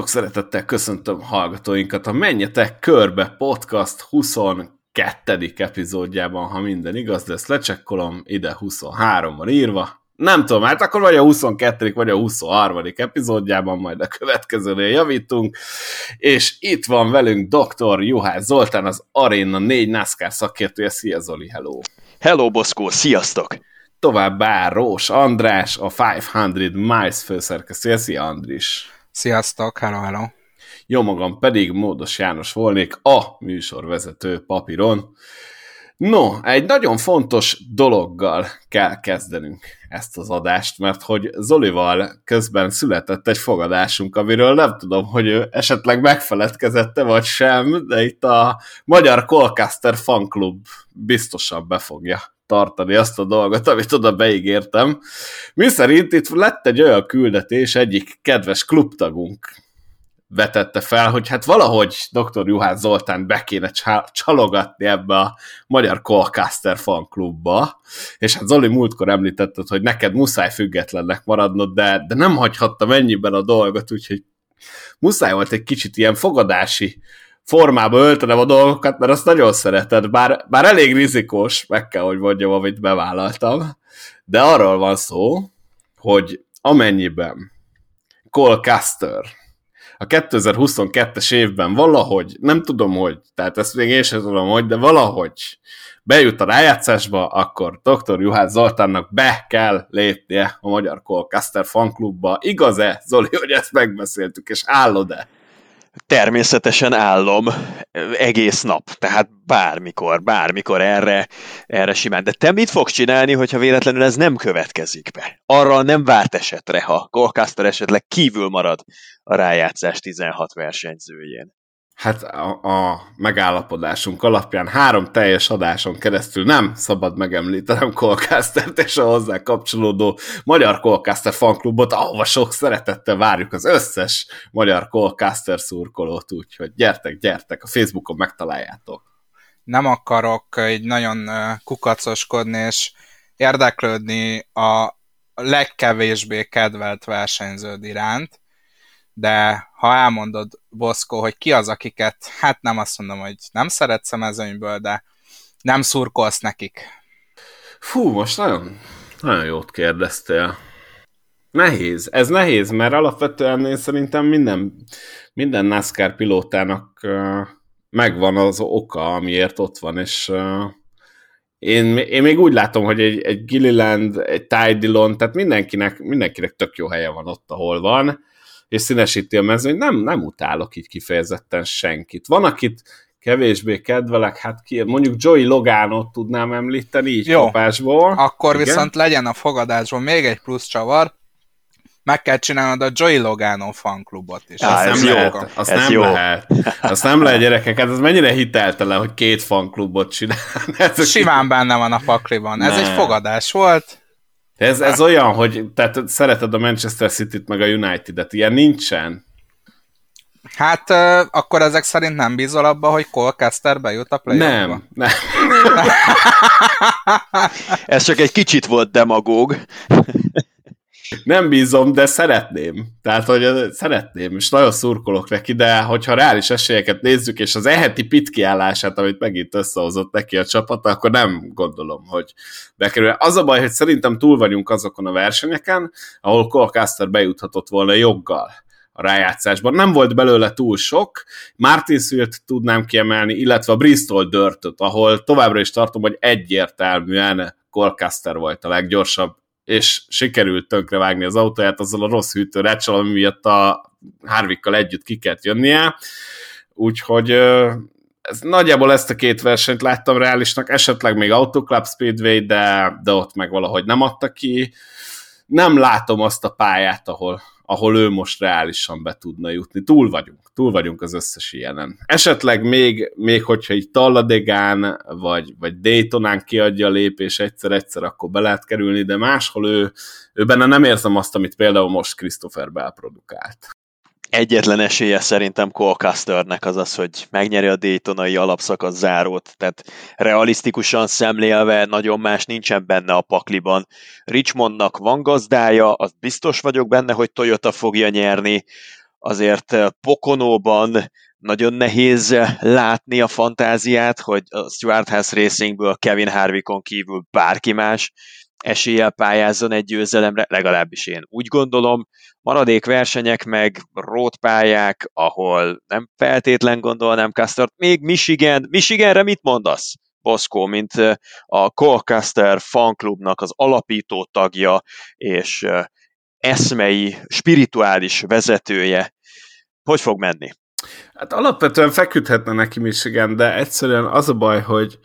Sok szeretettel köszöntöm hallgatóinkat a Menjetek Körbe Podcast 22. epizódjában, ha minden igaz, de ezt lecsekkolom, ide 23 van írva. Nem tudom, hát akkor vagy a 22. vagy a 23. epizódjában, majd a következőnél javítunk. És itt van velünk dr. Juhász Zoltán, az Arena 4 NASCAR szakértője. Szia Zoli, hello! Hello Boszkó, sziasztok! Továbbá Rós András, a 500 Miles főszerkesztője. Szia Andris! Sziasztok, hello, hello. Jó magam pedig Módos János volnék, a műsorvezető papíron. No, egy nagyon fontos dologgal kell kezdenünk ezt az adást, mert hogy Zolival közben született egy fogadásunk, amiről nem tudom, hogy ő esetleg megfeledkezette vagy sem, de itt a Magyar Colcaster Fan Club biztosan be fogja tartani azt a dolgot, amit oda beígértem. Mi szerint itt lett egy olyan küldetés, egyik kedves klubtagunk vetette fel, hogy hát valahogy dr. Juhász Zoltán be kéne csalogatni ebbe a Magyar Colcaster fan klubba, és hát Zoli múltkor említetted, hogy neked muszáj függetlennek maradnod, de, de nem hagyhatta mennyiben a dolgot, úgyhogy muszáj volt egy kicsit ilyen fogadási formába öltenem a dolgokat, mert azt nagyon szereted, bár, bár elég rizikós, meg kell, hogy mondjam, amit bevállaltam, de arról van szó, hogy amennyiben Cole Caster a 2022-es évben valahogy, nem tudom hogy, tehát ezt még én sem tudom hogy, de valahogy bejut a rájátszásba, akkor dr. Juhász Zoltánnak be kell lépnie a Magyar Colcaster fanklubba. Igaz-e, Zoli, hogy ezt megbeszéltük, és állod-e? Természetesen állom egész nap, tehát bármikor, bármikor erre, erre simán. De te mit fogsz csinálni, hogyha véletlenül ez nem következik be? Arra nem várt esetre, ha Colcaster esetleg kívül marad a rájátszás 16 versenyzőjén hát a, a megállapodásunk alapján három teljes adáson keresztül nem szabad megemlítenem Colcastert és a hozzá kapcsolódó Magyar Colcaster fanklubot, ahova sok szeretettel várjuk az összes Magyar Colcaster szurkolót, úgyhogy gyertek, gyertek, a Facebookon megtaláljátok. Nem akarok egy nagyon kukacoskodni és érdeklődni a legkevésbé kedvelt versenyződ iránt, de ha elmondod, Boszkó, hogy ki az, akiket, hát nem azt mondom, hogy nem szeretsz a mezőnyből, de nem szurkolsz nekik. Fú, most nagyon, nagyon jót kérdeztél. Nehéz, ez nehéz, mert alapvetően én szerintem minden, minden NASCAR pilótának megvan az oka, amiért ott van, és én, én még úgy látom, hogy egy, egy Gilliland, egy Ty Dillon, tehát mindenkinek, mindenkinek tök jó helye van ott, ahol van, és színesíti a mezőnyt, nem, nem utálok így kifejezetten senkit. Van, akit kevésbé kedvelek, hát ki, mondjuk Joey Logánot tudnám említeni így Jó, kapásból. akkor Igen? viszont legyen a fogadásban még egy plusz csavar, meg kell csinálnod a Joey Logano fanklubot is. Ja, azt nem lehet, azt nem jó. lehet. Azt nem lehet gyerekek, hát ez mennyire hiteltelen, hogy két fanklubot csinál. Simán benne van a pakliban. Ez egy fogadás volt, ez, ez olyan, hogy tehát szereted a Manchester City-t meg a United-et, ilyen nincsen. Hát uh, akkor ezek szerint nem bízol abba, hogy Colcaster bejut a play Nem, nem. Ez csak egy kicsit volt demagóg. Nem bízom, de szeretném. Tehát, hogy szeretném, és nagyon szurkolok neki, de hogyha reális esélyeket nézzük, és az eheti pit kiállását, amit megint összehozott neki a csapat, akkor nem gondolom, hogy bekerül. Az a baj, hogy szerintem túl vagyunk azokon a versenyeken, ahol Colcaster bejuthatott volna joggal a rájátszásban. Nem volt belőle túl sok. Martin Swift tudnám kiemelni, illetve a Bristol Dirtot, ahol továbbra is tartom, hogy egyértelműen Colcaster volt a leggyorsabb és sikerült tönkrevágni az autóját azzal a rossz hűtőrecsal, ami miatt a Harvickkal együtt ki kellett jönnie. Úgyhogy ez, nagyjából ezt a két versenyt láttam reálisnak, esetleg még Autoclub Speedway, de, de ott meg valahogy nem adta ki. Nem látom azt a pályát, ahol, ahol ő most reálisan be tudna jutni. Túl vagyunk, túl vagyunk az összes ilyenen. Esetleg még, még hogyha egy Talladegán vagy, vagy Daytonán kiadja a lépés egyszer-egyszer, akkor be lehet kerülni, de máshol ő, ő benne nem érzem azt, amit például most Christopher Bell produkált egyetlen esélye szerintem Colcasternek az az, hogy megnyeri a Daytonai alapszakasz zárót, tehát realisztikusan szemlélve nagyon más nincsen benne a pakliban. Richmondnak van gazdája, az biztos vagyok benne, hogy Toyota fogja nyerni, azért Pokonóban nagyon nehéz látni a fantáziát, hogy a Stuart House Racingből Kevin Harvickon kívül bárki más eséllyel pályázzon egy győzelemre, legalábbis én úgy gondolom. Maradék versenyek meg rótpályák, ahol nem feltétlen gondolnám Castert. Még Michigan, Michiganre mit mondasz? Boszkó, mint a Colcaster fanklubnak az alapító tagja és eszmei, spirituális vezetője. Hogy fog menni? Hát alapvetően feküdhetne neki Michigan, de egyszerűen az a baj, hogy,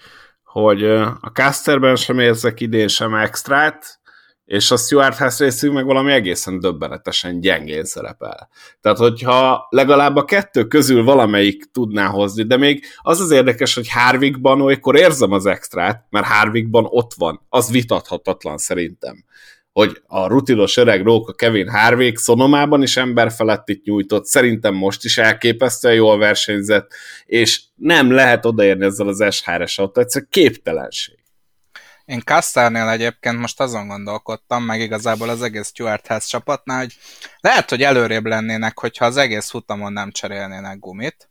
hogy a Casterben sem érzek idén sem extrát, és a Stuart House részünk meg valami egészen döbbenetesen gyengén szerepel. Tehát, hogyha legalább a kettő közül valamelyik tudná hozni, de még az az érdekes, hogy Harvickban olykor érzem az extrát, mert Harvickban ott van. Az vitathatatlan szerintem hogy a rutinos öreg róka Kevin Harvick szonomában is ember itt nyújtott, szerintem most is elképesztően jól versenyzett, és nem lehet odaérni ezzel az SHR-es autó, egyszer képtelenség. Én Kastárnél egyébként most azon gondolkodtam, meg igazából az egész Stuart House csapatnál, hogy lehet, hogy előrébb lennének, hogyha az egész futamon nem cserélnének gumit,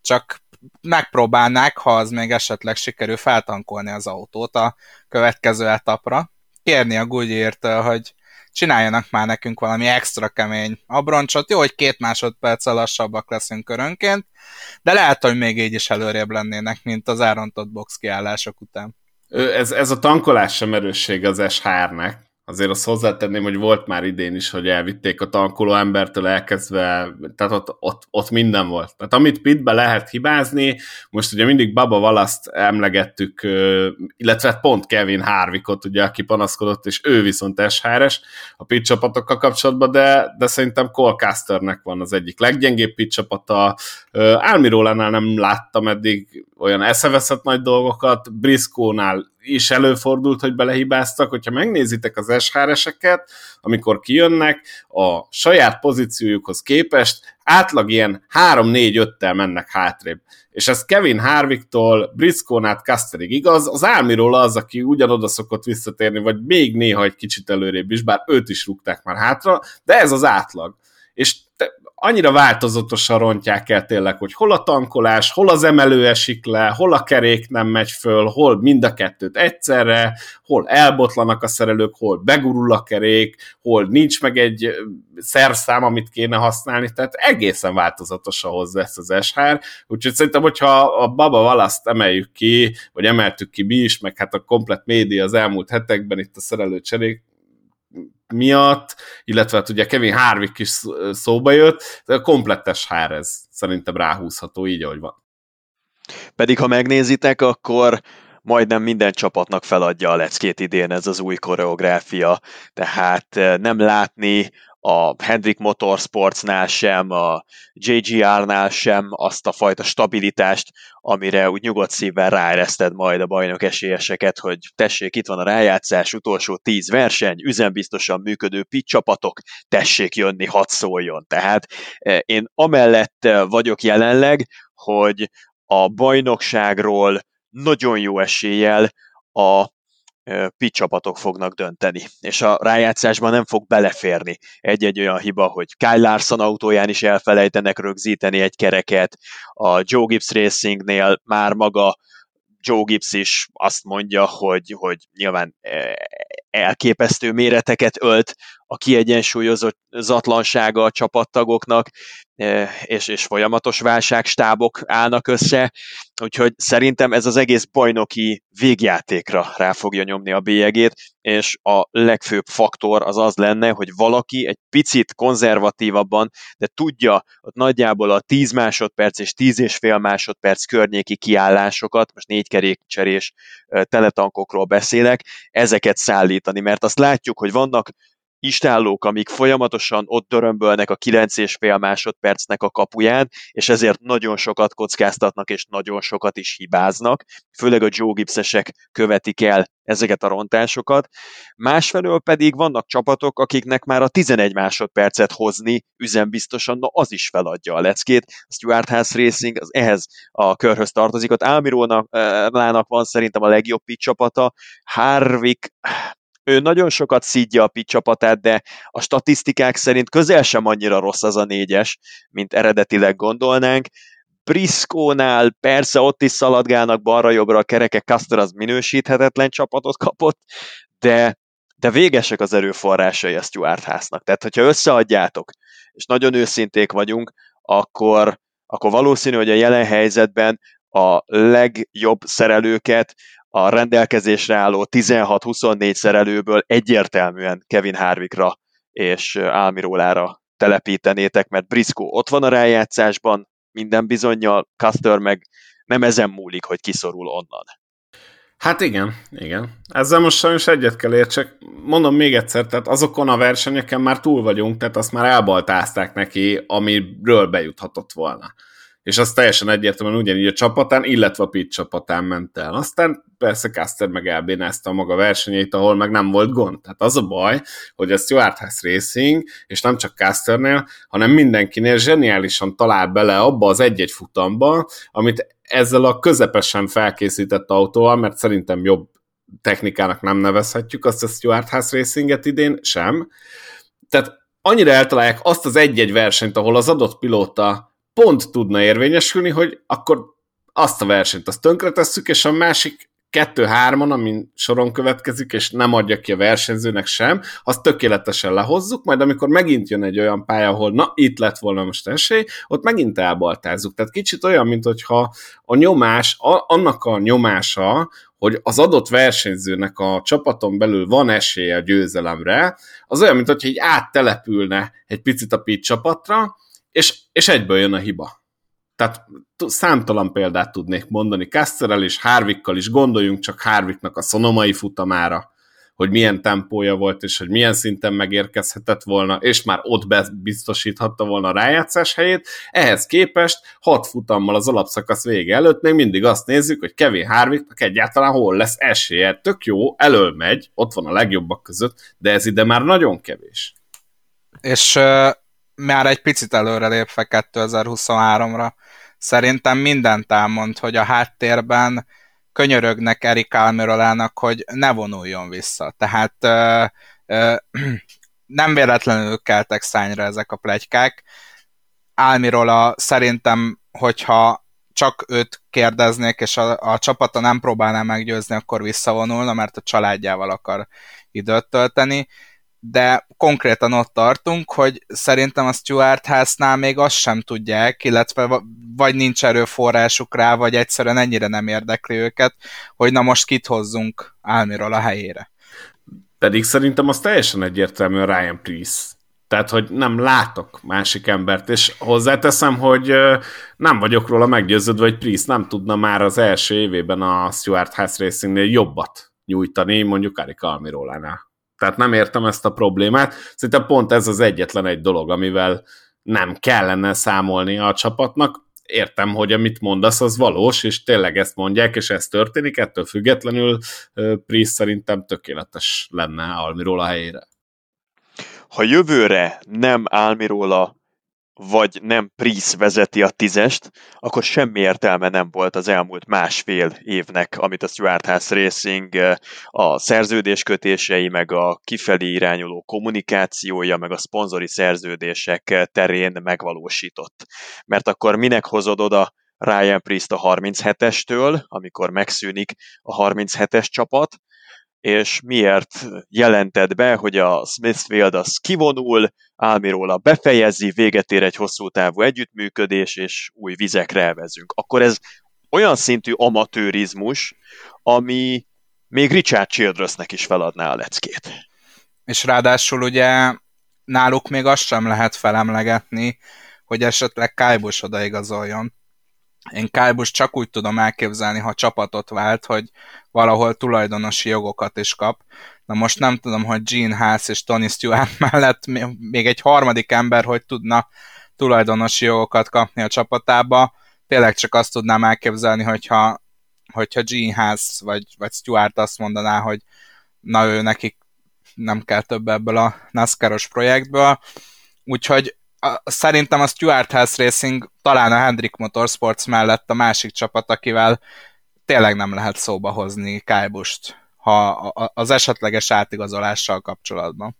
csak megpróbálnák, ha az még esetleg sikerül feltankolni az autót a következő etapra, kérni a Goodyear-től, hogy csináljanak már nekünk valami extra kemény abroncsot. Jó, hogy két másodperccel lassabbak leszünk körönként, de lehet, hogy még így is előrébb lennének, mint az árontott box kiállások után. Ez, ez a tankolás sem erősség az SHR-nek azért azt hozzátenném, hogy volt már idén is, hogy elvitték a tankoló embertől elkezdve, tehát ott, ott, ott minden volt. Tehát amit pitbe lehet hibázni, most ugye mindig Baba Valaszt emlegettük, illetve pont Kevin Harvickot, ugye, aki panaszkodott, és ő viszont SHR-es a pit csapatokkal kapcsolatban, de, de szerintem Cole Casternek van az egyik leggyengébb pit csapata. Álmirólánál nem láttam eddig olyan eszeveszett nagy dolgokat, Briscoe-nál is előfordult, hogy belehibáztak, hogyha megnézitek az SHR-eseket, amikor kijönnek, a saját pozíciójukhoz képest átlag ilyen 3-4-5-tel mennek hátrébb. És ez Kevin Harvicktól Briscoe-n át Casterig igaz, az Álmiról az, aki ugyanoda szokott visszatérni, vagy még néha egy kicsit előrébb is, bár őt is rúgták már hátra, de ez az átlag. És annyira változatosan rontják el tényleg, hogy hol a tankolás, hol az emelő esik le, hol a kerék nem megy föl, hol mind a kettőt egyszerre, hol elbotlanak a szerelők, hol begurul a kerék, hol nincs meg egy szerszám, amit kéne használni, tehát egészen változatos ahhoz lesz az SHR, úgyhogy szerintem, hogyha a Baba Valaszt emeljük ki, vagy emeltük ki mi is, meg hát a komplet média az elmúlt hetekben itt a szerelő cserék miatt, illetve hát ugye Kevin Harvick is szóba jött, de komplettes hár ez szerintem ráhúzható így, ahogy van. Pedig ha megnézitek, akkor majdnem minden csapatnak feladja a leckét idén ez az új koreográfia, tehát eh, nem látni a Hendrik Motorsportsnál sem, a JGR-nál sem azt a fajta stabilitást, amire úgy nyugodt szívvel ráereszted majd a bajnok esélyeseket, hogy tessék, itt van a rájátszás, utolsó tíz verseny, üzembiztosan működő pit csapatok, tessék jönni, hadd szóljon. Tehát eh, én amellett eh, vagyok jelenleg, hogy a bajnokságról nagyon jó eséllyel a pitch csapatok fognak dönteni, és a rájátszásban nem fog beleférni egy-egy olyan hiba, hogy Kyle Larson autóján is elfelejtenek rögzíteni egy kereket, a Joe Gibbs Racingnél már maga Joe Gibbs is azt mondja, hogy, hogy nyilván elképesztő méreteket ölt a kiegyensúlyozatlansága a csapattagoknak, és, és folyamatos válságstábok állnak össze, úgyhogy szerintem ez az egész bajnoki végjátékra rá fogja nyomni a bélyegét, és a legfőbb faktor az az lenne, hogy valaki egy picit konzervatívabban, de tudja hogy nagyjából a 10 másodperc és 10 és fél másodperc környéki kiállásokat, most négy kerékcserés teletankokról beszélek, ezeket szállítani, mert azt látjuk, hogy vannak istállók, amik folyamatosan ott dörömbölnek a 9,5 másodpercnek a kapuján, és ezért nagyon sokat kockáztatnak, és nagyon sokat is hibáznak, főleg a Joe Gibbsesek követik el ezeket a rontásokat. Másfelől pedig vannak csapatok, akiknek már a 11 másodpercet hozni üzembiztosan, na az is feladja a leckét. A Stuart House Racing az ehhez a körhöz tartozik. Ott Álmirónak van szerintem a legjobb pitch csapata. Harvick ő nagyon sokat szídja a pit csapatát, de a statisztikák szerint közel sem annyira rossz az a négyes, mint eredetileg gondolnánk. Briscoe-nál persze ott is szaladgálnak balra-jobbra a kerekek, Custer az minősíthetetlen csapatot kapott, de, de végesek az erőforrásai a Stuart háznak. Tehát, hogyha összeadjátok, és nagyon őszinték vagyunk, akkor, akkor valószínű, hogy a jelen helyzetben a legjobb szerelőket a rendelkezésre álló 16-24 szerelőből egyértelműen Kevin Harvickra és Almirólára telepítenétek, mert Briscoe ott van a rájátszásban, minden bizonyal, Custer meg nem ezen múlik, hogy kiszorul onnan. Hát igen, igen. Ezzel most sajnos egyet kell értsek. Mondom még egyszer, tehát azokon a versenyeken már túl vagyunk, tehát azt már elbaltázták neki, amiről bejuthatott volna és az teljesen egyértelműen ugyanígy a csapatán, illetve a Pitt csapatán ment el. Aztán persze Caster meg elbénázta a maga versenyeit, ahol meg nem volt gond. Tehát az a baj, hogy a Stuart House Racing, és nem csak Casternél, hanem mindenkinél zseniálisan talál bele abba az egy-egy futamba, amit ezzel a közepesen felkészített autóval, mert szerintem jobb technikának nem nevezhetjük azt a Stuart House Racinget idén sem. Tehát annyira eltalálják azt az egy-egy versenyt, ahol az adott pilóta pont tudna érvényesülni, hogy akkor azt a versenyt azt tönkretesszük, és a másik kettő-hárman, amin soron következik, és nem adja ki a versenyzőnek sem, azt tökéletesen lehozzuk, majd amikor megint jön egy olyan pálya, ahol na, itt lett volna most esély, ott megint elbaltázzuk. Tehát kicsit olyan, mint hogyha a nyomás, a, annak a nyomása, hogy az adott versenyzőnek a csapaton belül van esélye a győzelemre, az olyan, mint hogyha így áttelepülne egy picit a pit csapatra, és, és egyből jön a hiba. Tehát számtalan példát tudnék mondani. Kasterrel és Harvickkal is gondoljunk csak Harvicknak a szonomai futamára, hogy milyen tempója volt, és hogy milyen szinten megérkezhetett volna, és már ott biztosíthatta volna a rájátszás helyét. Ehhez képest hat futammal az alapszakasz vége előtt még mindig azt nézzük, hogy Kevin Harvicknak egyáltalán hol lesz esélye. Tök jó, elől megy, ott van a legjobbak között, de ez ide már nagyon kevés. És már egy picit előre lépve 2023-ra. Szerintem mindent elmond, hogy a háttérben könyörögnek Erik Almirolának, hogy ne vonuljon vissza. Tehát ö, ö, nem véletlenül keltek szányra ezek a plegykák. Almirola szerintem, hogyha csak őt kérdeznék, és a, a csapata nem próbálná meggyőzni, akkor visszavonulna, mert a családjával akar időt tölteni de konkrétan ott tartunk, hogy szerintem a Stuart House-nál még azt sem tudják, illetve vagy nincs erőforrásuk rá, vagy egyszerűen ennyire nem érdekli őket, hogy na most kit hozzunk Álmiról a helyére. Pedig szerintem az teljesen egyértelmű a Ryan Priest. Tehát, hogy nem látok másik embert, és hozzáteszem, hogy nem vagyok róla meggyőződve, hogy Priest nem tudna már az első évében a Stuart House Racingnél jobbat nyújtani, mondjuk Arik Almirólánál. Tehát nem értem ezt a problémát. Szerintem pont ez az egyetlen egy dolog, amivel nem kellene számolni a csapatnak. Értem, hogy amit mondasz, az valós, és tényleg ezt mondják, és ez történik, ettől függetlenül Priest szerintem tökéletes lenne Almiról a helyére. Ha jövőre nem Almiróla vagy nem Price vezeti a tízest, akkor semmi értelme nem volt az elmúlt másfél évnek, amit a Stuart House Racing eh, a szerződéskötései, meg a kifelé irányuló kommunikációja, meg a szponzori szerződések terén megvalósított. Mert akkor minek hozod oda Ryan Priest a 37-estől, amikor megszűnik a 37-es csapat, és miért jelented be, hogy a Smithfield az kivonul, Álmiróla befejezi, véget ér egy hosszú távú együttműködés, és új vizekre elvezünk. Akkor ez olyan szintű amatőrizmus, ami még Richard Childressnek is feladná a leckét. És ráadásul ugye náluk még azt sem lehet felemlegetni, hogy esetleg Kájbus odaigazoljon. Én Kájbus csak úgy tudom elképzelni, ha csapatot vált, hogy valahol tulajdonosi jogokat is kap. Na most nem tudom, hogy Gene Haas és Tony Stewart mellett még egy harmadik ember, hogy tudna tulajdonosi jogokat kapni a csapatába. Tényleg csak azt tudnám elképzelni, hogyha, hogyha Gene Haas vagy, vagy Stewart azt mondaná, hogy na ő nekik nem kell több ebből a NASCAR-os projektből. Úgyhogy szerintem a Stuart House Racing talán a Hendrick Motorsports mellett a másik csapat, akivel tényleg nem lehet szóba hozni Kájbust ha az esetleges átigazolással kapcsolatban.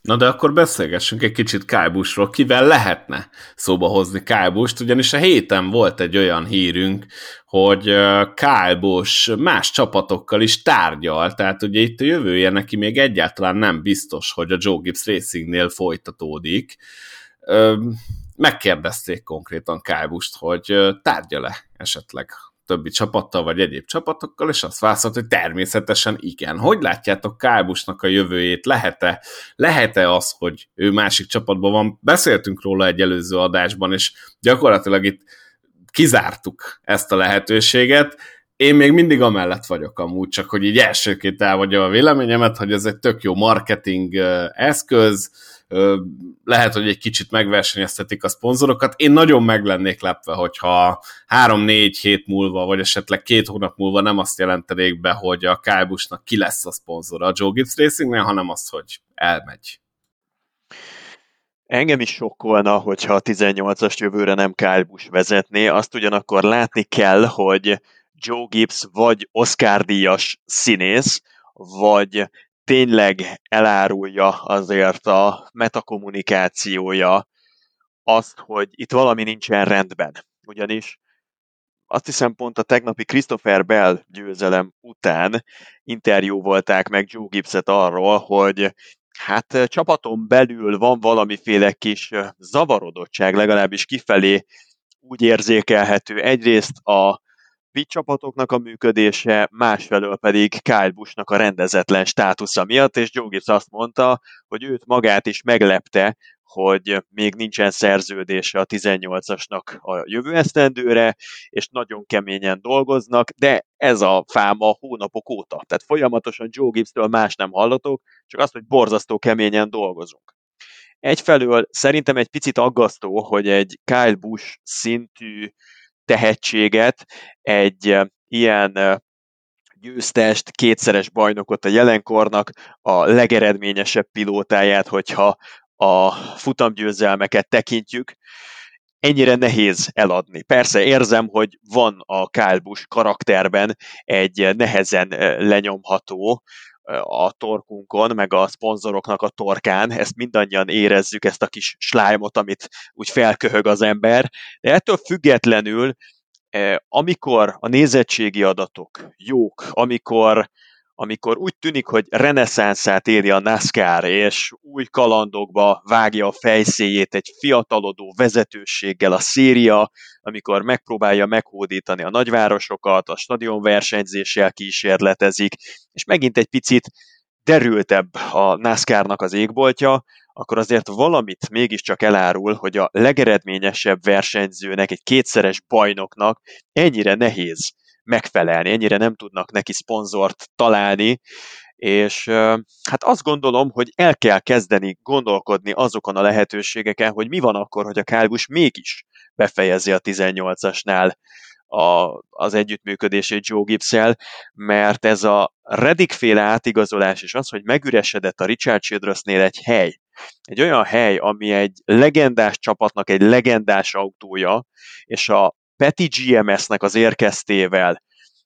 Na de akkor beszélgessünk egy kicsit Kájbusról. Kivel lehetne szóba hozni Kájbust? Ugyanis a héten volt egy olyan hírünk, hogy Kájbus más csapatokkal is tárgyal, tehát ugye itt a jövője neki még egyáltalán nem biztos, hogy a Joe Gibbs Racingnél folytatódik. Megkérdezték konkrétan Kájbust, hogy tárgya-e esetleg többi csapattal, vagy egyéb csapatokkal, és azt válaszolt, hogy természetesen igen. Hogy látjátok Kábusnak a jövőjét? Lehet-e, lehet-e az, hogy ő másik csapatban van? Beszéltünk róla egy előző adásban, és gyakorlatilag itt kizártuk ezt a lehetőséget. Én még mindig amellett vagyok amúgy, csak hogy így elsőként elvadja a véleményemet, hogy ez egy tök jó marketing eszköz, lehet, hogy egy kicsit megversenyeztetik a szponzorokat. Én nagyon meg lennék lepve, hogyha három-négy hét múlva, vagy esetleg két hónap múlva nem azt jelentenék be, hogy a Kálbusnak ki lesz a szponzora a Joe Gibbs Racingnél, hanem azt, hogy elmegy. Engem is sokkolna, hogyha a 18-as jövőre nem Kyle vezetné, azt ugyanakkor látni kell, hogy Joe Gibbs vagy Oscar díjas színész, vagy tényleg elárulja azért a metakommunikációja azt, hogy itt valami nincsen rendben. Ugyanis azt hiszem pont a tegnapi Christopher Bell győzelem után interjú volták meg Joe Gibbs-et arról, hogy hát csapaton belül van valamiféle kis zavarodottság, legalábbis kifelé úgy érzékelhető egyrészt a bit csapatoknak a működése, másfelől pedig Kyle Busch-nak a rendezetlen státusza miatt, és Joe Gibbs azt mondta, hogy őt magát is meglepte, hogy még nincsen szerződése a 18-asnak a jövő esztendőre, és nagyon keményen dolgoznak, de ez a fáma hónapok óta. Tehát folyamatosan Joe Gibbs-től más nem hallatok, csak azt, hogy borzasztó keményen dolgozunk. Egyfelől szerintem egy picit aggasztó, hogy egy Kyle Busch szintű tehetséget, egy ilyen győztest, kétszeres bajnokot a jelenkornak, a legeredményesebb pilótáját, hogyha a futamgyőzelmeket tekintjük, ennyire nehéz eladni. Persze érzem, hogy van a Kyle Busch karakterben egy nehezen lenyomható a torkunkon, meg a szponzoroknak a torkán, ezt mindannyian érezzük, ezt a kis slájmot, amit úgy felköhög az ember, de ettől függetlenül, amikor a nézettségi adatok jók, amikor amikor úgy tűnik, hogy reneszánszát éri a NASCAR, és új kalandokba vágja a fejszéjét egy fiatalodó vezetőséggel a széria, amikor megpróbálja meghódítani a nagyvárosokat, a stadionversenyzéssel kísérletezik, és megint egy picit derültebb a NASCAR-nak az égboltja, akkor azért valamit mégiscsak elárul, hogy a legeredményesebb versenyzőnek, egy kétszeres bajnoknak ennyire nehéz megfelelni, ennyire nem tudnak neki szponzort találni, és hát azt gondolom, hogy el kell kezdeni gondolkodni azokon a lehetőségeken, hogy mi van akkor, hogy a Kálgus mégis befejezi a 18-asnál a, az együttműködését Joe gibbs mert ez a Reddick féle átigazolás és az, hogy megüresedett a Richard Childressnél egy hely, egy olyan hely, ami egy legendás csapatnak egy legendás autója, és a Petty GMS-nek az érkeztével,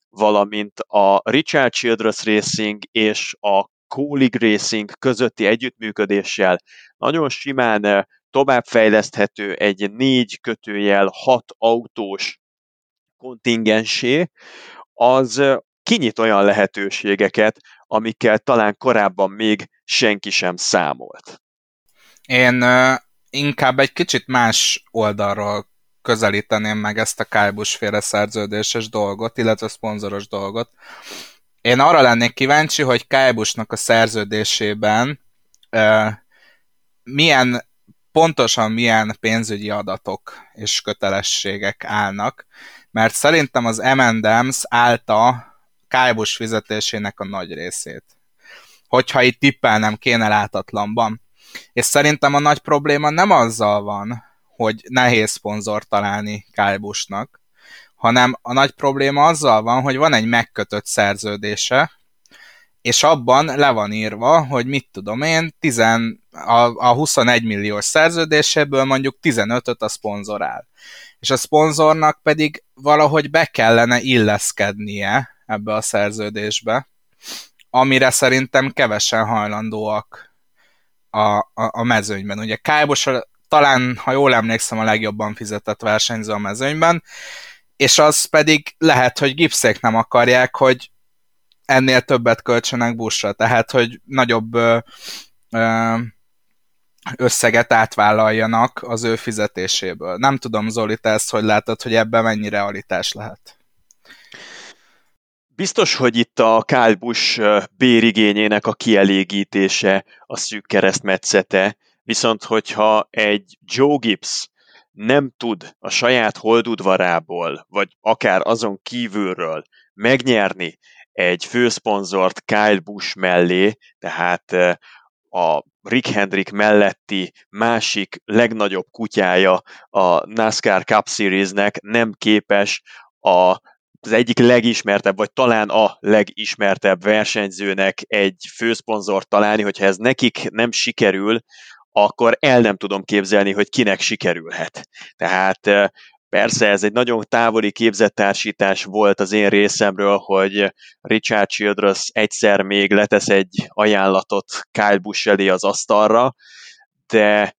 valamint a Richard Childress Racing és a Colig Racing közötti együttműködéssel nagyon simán eh, továbbfejleszthető egy négy kötőjel hat autós kontingensé, az eh, kinyit olyan lehetőségeket, amikkel talán korábban még senki sem számolt. Én uh, inkább egy kicsit más oldalról közelíteném meg ezt a Kálbus féle szerződéses dolgot, illetve szponzoros dolgot. Én arra lennék kíváncsi, hogy Kálbusnak a szerződésében uh, milyen pontosan milyen pénzügyi adatok és kötelességek állnak, mert szerintem az M&M's állta Kálbus fizetésének a nagy részét. Hogyha itt tippelnem kéne látatlanban. És szerintem a nagy probléma nem azzal van, hogy nehéz szponzor találni Kálbusnak, hanem a nagy probléma azzal van, hogy van egy megkötött szerződése, és abban le van írva, hogy mit tudom én, 10, a, a 21 milliós szerződéséből mondjuk 15-öt a szponzorál. És a szponzornak pedig valahogy be kellene illeszkednie ebbe a szerződésbe, amire szerintem kevesen hajlandóak a, a, a mezőnyben. Ugye Kájbos talán, ha jól emlékszem, a legjobban fizetett versenyző a mezőnyben, és az pedig lehet, hogy gipszék nem akarják, hogy ennél többet költsenek buszra, tehát hogy nagyobb ö, ö, összeget átvállaljanak az ő fizetéséből. Nem tudom, Zoli, te ezt hogy látod, hogy ebben mennyi realitás lehet? Biztos, hogy itt a Kyle Busch bérigényének a kielégítése a szűk keresztmetszete, viszont hogyha egy Joe Gibbs nem tud a saját holdudvarából, vagy akár azon kívülről megnyerni egy főszponzort Kyle Busch mellé, tehát a Rick Hendrick melletti másik legnagyobb kutyája a NASCAR Cup Series-nek nem képes a az egyik legismertebb, vagy talán a legismertebb versenyzőnek egy főszponzort találni, hogyha ez nekik nem sikerül, akkor el nem tudom képzelni, hogy kinek sikerülhet. Tehát Persze ez egy nagyon távoli képzettársítás volt az én részemről, hogy Richard Childress egyszer még letesz egy ajánlatot Kyle Busch elé az asztalra, de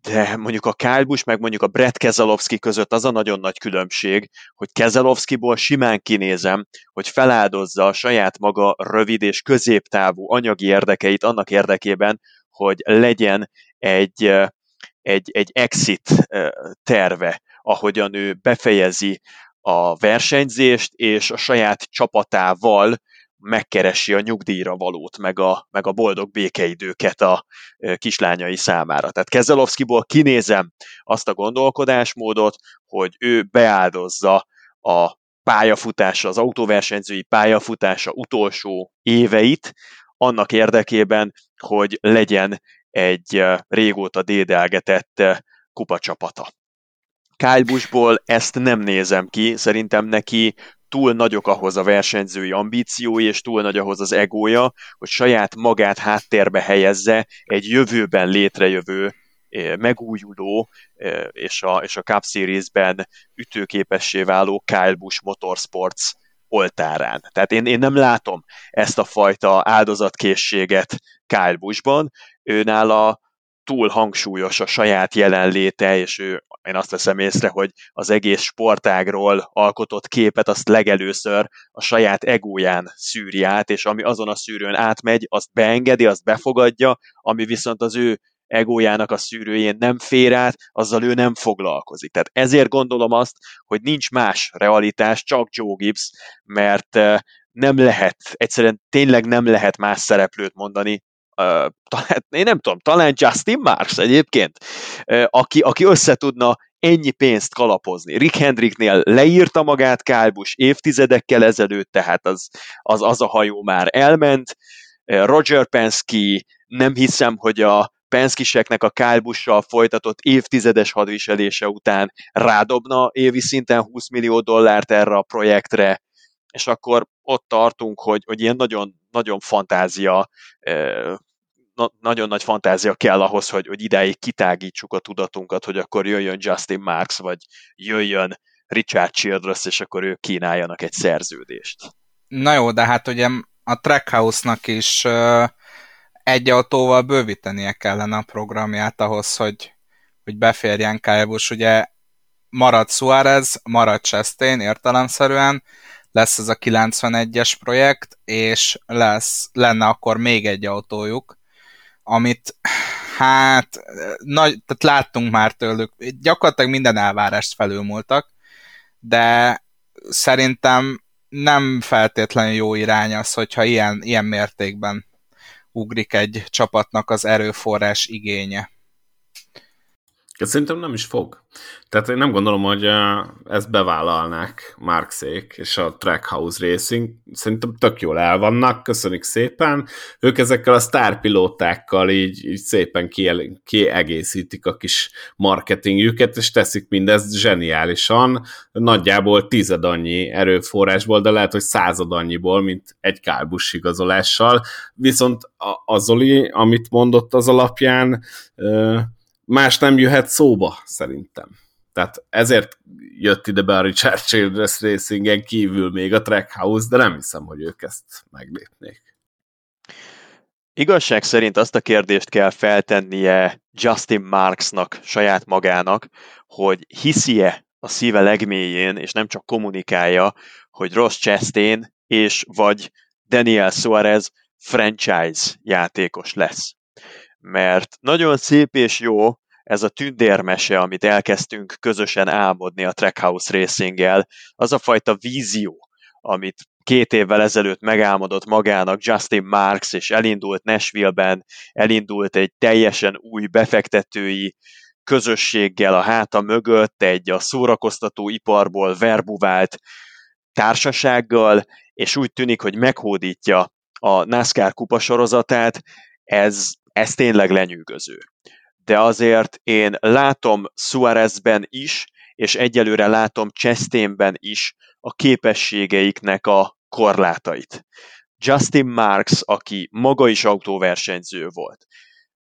de mondjuk a Kyle Busch, meg mondjuk a Brett Keselowski között az a nagyon nagy különbség, hogy Keselowskiból simán kinézem, hogy feláldozza a saját maga rövid és középtávú anyagi érdekeit annak érdekében, hogy legyen egy, egy, egy exit terve, ahogyan ő befejezi a versenyzést, és a saját csapatával megkeresi a nyugdíjra valót, meg a, meg a boldog békeidőket a kislányai számára. Tehát Kezelovszkiból kinézem azt a gondolkodásmódot, hogy ő beáldozza a pályafutása, az autóversenyzői pályafutása utolsó éveit, annak érdekében, hogy legyen egy régóta dédelgetett kupacsapata. Kyle Buschból ezt nem nézem ki, szerintem neki túl nagyok ahhoz a versenyzői ambíciói, és túl nagy ahhoz az egója, hogy saját magát háttérbe helyezze egy jövőben létrejövő megújuló és a, és a Cup Series-ben ütőképessé váló Kyle Busch Motorsports oltárán. Tehát én, én nem látom ezt a fajta áldozatkészséget Kyle Buschban, őnála túl hangsúlyos a saját jelenléte, és ő, én azt veszem észre, hogy az egész sportágról alkotott képet azt legelőször a saját egóján szűri át, és ami azon a szűrőn átmegy, azt beengedi, azt befogadja, ami viszont az ő egójának a szűrőjén nem fér át, azzal ő nem foglalkozik. Tehát ezért gondolom azt, hogy nincs más realitás, csak Joe Gibbs, mert eh, nem lehet, egyszerűen tényleg nem lehet más szereplőt mondani, uh, talán, én nem tudom, talán Justin Marks egyébként, uh, aki, aki össze tudna ennyi pénzt kalapozni. Rick Hendricknél leírta magát Kálbus évtizedekkel ezelőtt, tehát az, az, az a hajó már elment. Roger Penske, nem hiszem, hogy a Penskiseknek a Kálbussal folytatott évtizedes hadviselése után rádobna évi szinten 20 millió dollárt erre a projektre, és akkor ott tartunk, hogy, hogy ilyen nagyon, nagyon fantázia na- nagyon nagy fantázia kell ahhoz, hogy, hogy idáig kitágítsuk a tudatunkat, hogy akkor jöjjön Justin Marks, vagy jöjjön Richard Childress, és akkor ők kínáljanak egy szerződést. Na jó, de hát ugye a Trackhouse-nak is uh, egy autóval bővítenie kellene a programját ahhoz, hogy, hogy beférjen Kálbus. Ugye marad Suarez, marad Chastain értelemszerűen, lesz ez a 91-es projekt, és lesz, lenne akkor még egy autójuk, amit hát nagy, tehát láttunk már tőlük, gyakorlatilag minden elvárást felülmúltak, de szerintem nem feltétlenül jó irány az, hogyha ilyen, ilyen mértékben ugrik egy csapatnak az erőforrás igénye. Szerintem nem is fog. Tehát én nem gondolom, hogy ezt bevállalnák Markszék és a Trackhouse Racing. Szerintem tök jól el vannak, köszönjük szépen. Ők ezekkel a sztárpilótákkal így, így szépen kiegészítik a kis marketingjüket, és teszik mindezt zseniálisan. Nagyjából tized annyi erőforrásból, de lehet, hogy század annyiból, mint egy kálbus igazolással. Viszont a, a Zoli, amit mondott az alapján, más nem jöhet szóba, szerintem. Tehát ezért jött ide be a Richard Childress Racingen kívül még a Trackhouse, de nem hiszem, hogy ők ezt meglépnék. Igazság szerint azt a kérdést kell feltennie Justin Marksnak, saját magának, hogy hiszi-e a szíve legmélyén, és nem csak kommunikálja, hogy Ross Chastain és vagy Daniel Suarez franchise játékos lesz. Mert nagyon szép és jó ez a tündérmese, amit elkezdtünk közösen álmodni a Trackhouse Racing-el, az a fajta vízió, amit két évvel ezelőtt megálmodott magának Justin Marks, és elindult Nashville-ben, elindult egy teljesen új befektetői közösséggel a háta mögött, egy a szórakoztató iparból verbuvált társasággal, és úgy tűnik, hogy meghódítja a NASCAR kupa sorozatát, ez, ez tényleg lenyűgöző. De azért én látom Suarezben is, és egyelőre látom Chastainben is a képességeiknek a korlátait. Justin Marks, aki maga is autóversenyző volt,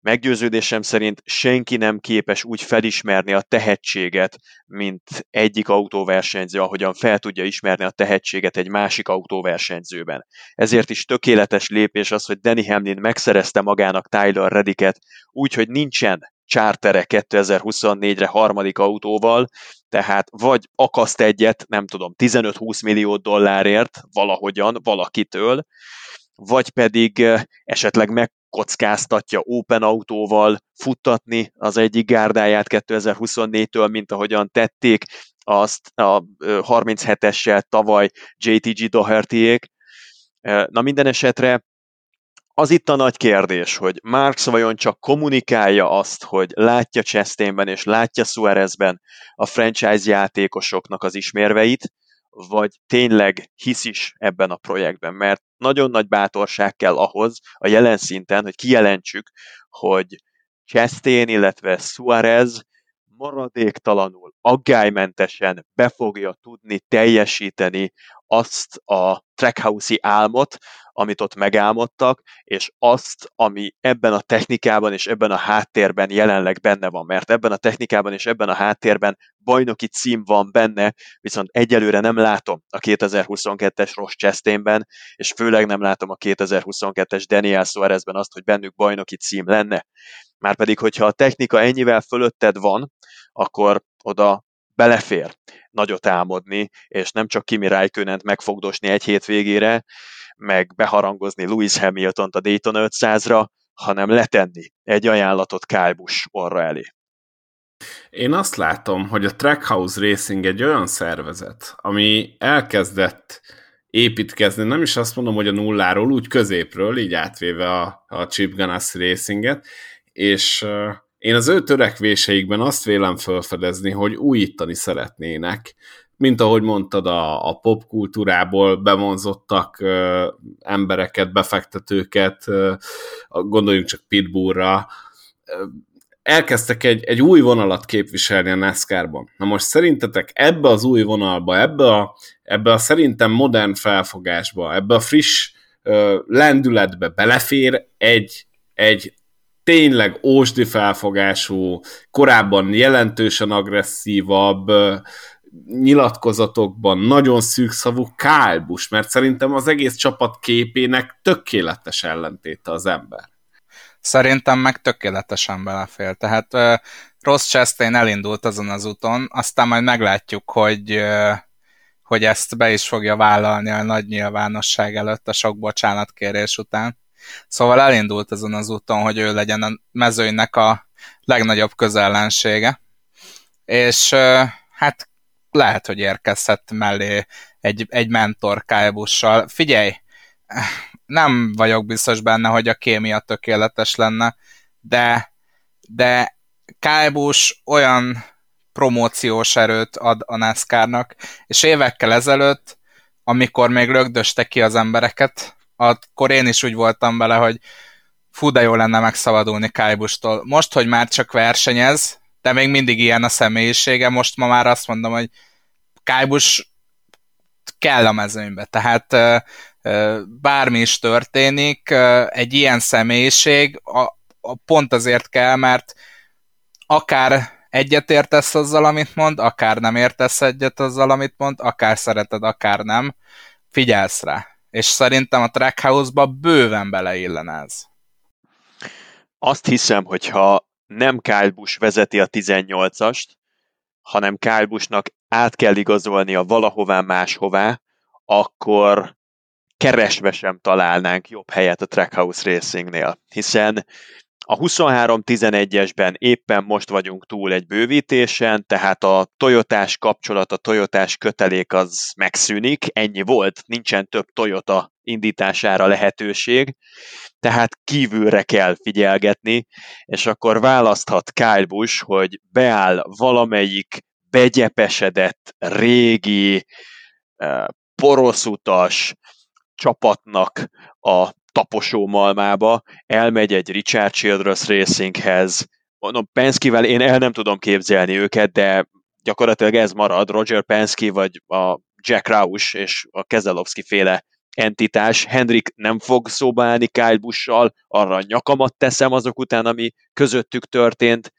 Meggyőződésem szerint senki nem képes úgy felismerni a tehetséget, mint egyik autóversenyző, ahogyan fel tudja ismerni a tehetséget egy másik autóversenyzőben. Ezért is tökéletes lépés az, hogy Danny Hamlin megszerezte magának Tyler Redicket úgy, hogy nincsen chartere 2024-re harmadik autóval, tehát vagy akaszt egyet, nem tudom, 15-20 millió dollárért valahogyan, valakitől, vagy pedig eh, esetleg megkockáztatja open autóval futtatni az egyik gárdáját 2024-től, mint ahogyan tették azt a 37-essel tavaly JTG Dohertyék. Na minden esetre az itt a nagy kérdés, hogy Marx vajon csak kommunikálja azt, hogy látja Chastainben és látja Suarezben a franchise játékosoknak az ismérveit, vagy tényleg hisz is ebben a projektben, mert nagyon nagy bátorság kell ahhoz a jelen szinten, hogy kijelentsük, hogy Chastain, illetve Suarez maradéktalanul, aggálymentesen be fogja tudni teljesíteni azt a trackhouse álmot, amit ott megálmodtak, és azt, ami ebben a technikában és ebben a háttérben jelenleg benne van. Mert ebben a technikában és ebben a háttérben bajnoki cím van benne, viszont egyelőre nem látom a 2022-es Ross Chastainben, és főleg nem látom a 2022-es Daniel Suarezben azt, hogy bennük bajnoki cím lenne. Márpedig, hogyha a technika ennyivel fölötted van, akkor oda belefér nagyot álmodni, és nem csak Kimi Räikkönent megfogdosni egy hétvégére, meg beharangozni Lewis Hamilton-t a Dayton 500-ra, hanem letenni egy ajánlatot Kyle Busch orra elé. Én azt látom, hogy a Trackhouse Racing egy olyan szervezet, ami elkezdett építkezni, nem is azt mondom, hogy a nulláról, úgy középről, így átvéve a, a Chip Ganassi Racinget, és én az ő törekvéseikben azt vélem felfedezni, hogy újítani szeretnének, mint ahogy mondtad, a, a popkultúrából bevonzottak ö, embereket, befektetőket, ö, gondoljunk csak Pitbullra, elkezdtek egy, egy új vonalat képviselni a NASCAR-ban. Na most szerintetek ebbe az új vonalba, ebbe a, ebbe a szerintem modern felfogásba, ebbe a friss ö, lendületbe belefér egy, egy tényleg ósdi felfogású, korábban jelentősen agresszívabb, nyilatkozatokban nagyon szűkszavú kálbus, mert szerintem az egész csapat képének tökéletes ellentéte az ember. Szerintem meg tökéletesen belefél. Tehát uh, Ross Chastain elindult azon az úton, aztán majd meglátjuk, hogy, hogy ezt be is fogja vállalni a nagy nyilvánosság előtt a sok bocsánatkérés után. Szóval elindult azon az úton, hogy ő legyen a mezőnynek a legnagyobb közellensége. És hát lehet, hogy érkezhet mellé egy, egy mentor Kyle Figyelj, nem vagyok biztos benne, hogy a kémia tökéletes lenne, de, de Kyle olyan promóciós erőt ad a NASCAR-nak, és évekkel ezelőtt, amikor még lögdöste ki az embereket, akkor én is úgy voltam vele, hogy fú, de jó lenne megszabadulni Kálybustól. Most, hogy már csak versenyez, de még mindig ilyen a személyisége, most ma már azt mondom, hogy Kálybus kell a mezőnybe, tehát bármi is történik, egy ilyen személyiség a, a pont azért kell, mert akár egyet értesz azzal, amit mond, akár nem értesz egyet azzal, amit mond, akár szereted, akár nem, figyelsz rá. És szerintem a Trackhouse-ba bőven beleillen ez. azt hiszem, hogyha nem Kyle Busch vezeti a 18-ast, hanem Kyle Buschnak át kell igazolnia valahová máshová, akkor keresve sem találnánk jobb helyet a Trackhouse Racingnél, hiszen a 23-11-esben éppen most vagyunk túl egy bővítésen, tehát a Toyotás kapcsolat, a Toyotás kötelék az megszűnik, ennyi volt, nincsen több Toyota indítására lehetőség, tehát kívülre kell figyelgetni, és akkor választhat Kyle Busch, hogy beáll valamelyik begyepesedett, régi, eh, poroszutas csapatnak a taposó malmába, elmegy egy Richard Childress Racinghez, mondom, Penske-vel én el nem tudom képzelni őket, de gyakorlatilag ez marad, Roger Penske vagy a Jack Roush és a Keselowski féle entitás. Hendrik nem fog szóba állni Kyle Busch-sal, arra nyakamat teszem azok után, ami közöttük történt,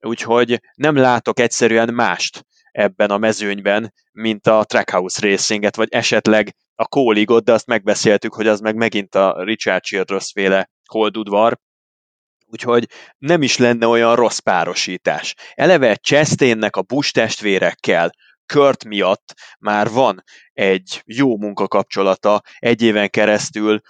úgyhogy nem látok egyszerűen mást ebben a mezőnyben, mint a Trackhouse Racinget, vagy esetleg a Kóligot, de azt megbeszéltük, hogy az meg megint a Richard Childress féle holdudvar, úgyhogy nem is lenne olyan rossz párosítás. Eleve Chastainnek a Bush testvérekkel, Kurt miatt már van egy jó munkakapcsolata, egy éven keresztül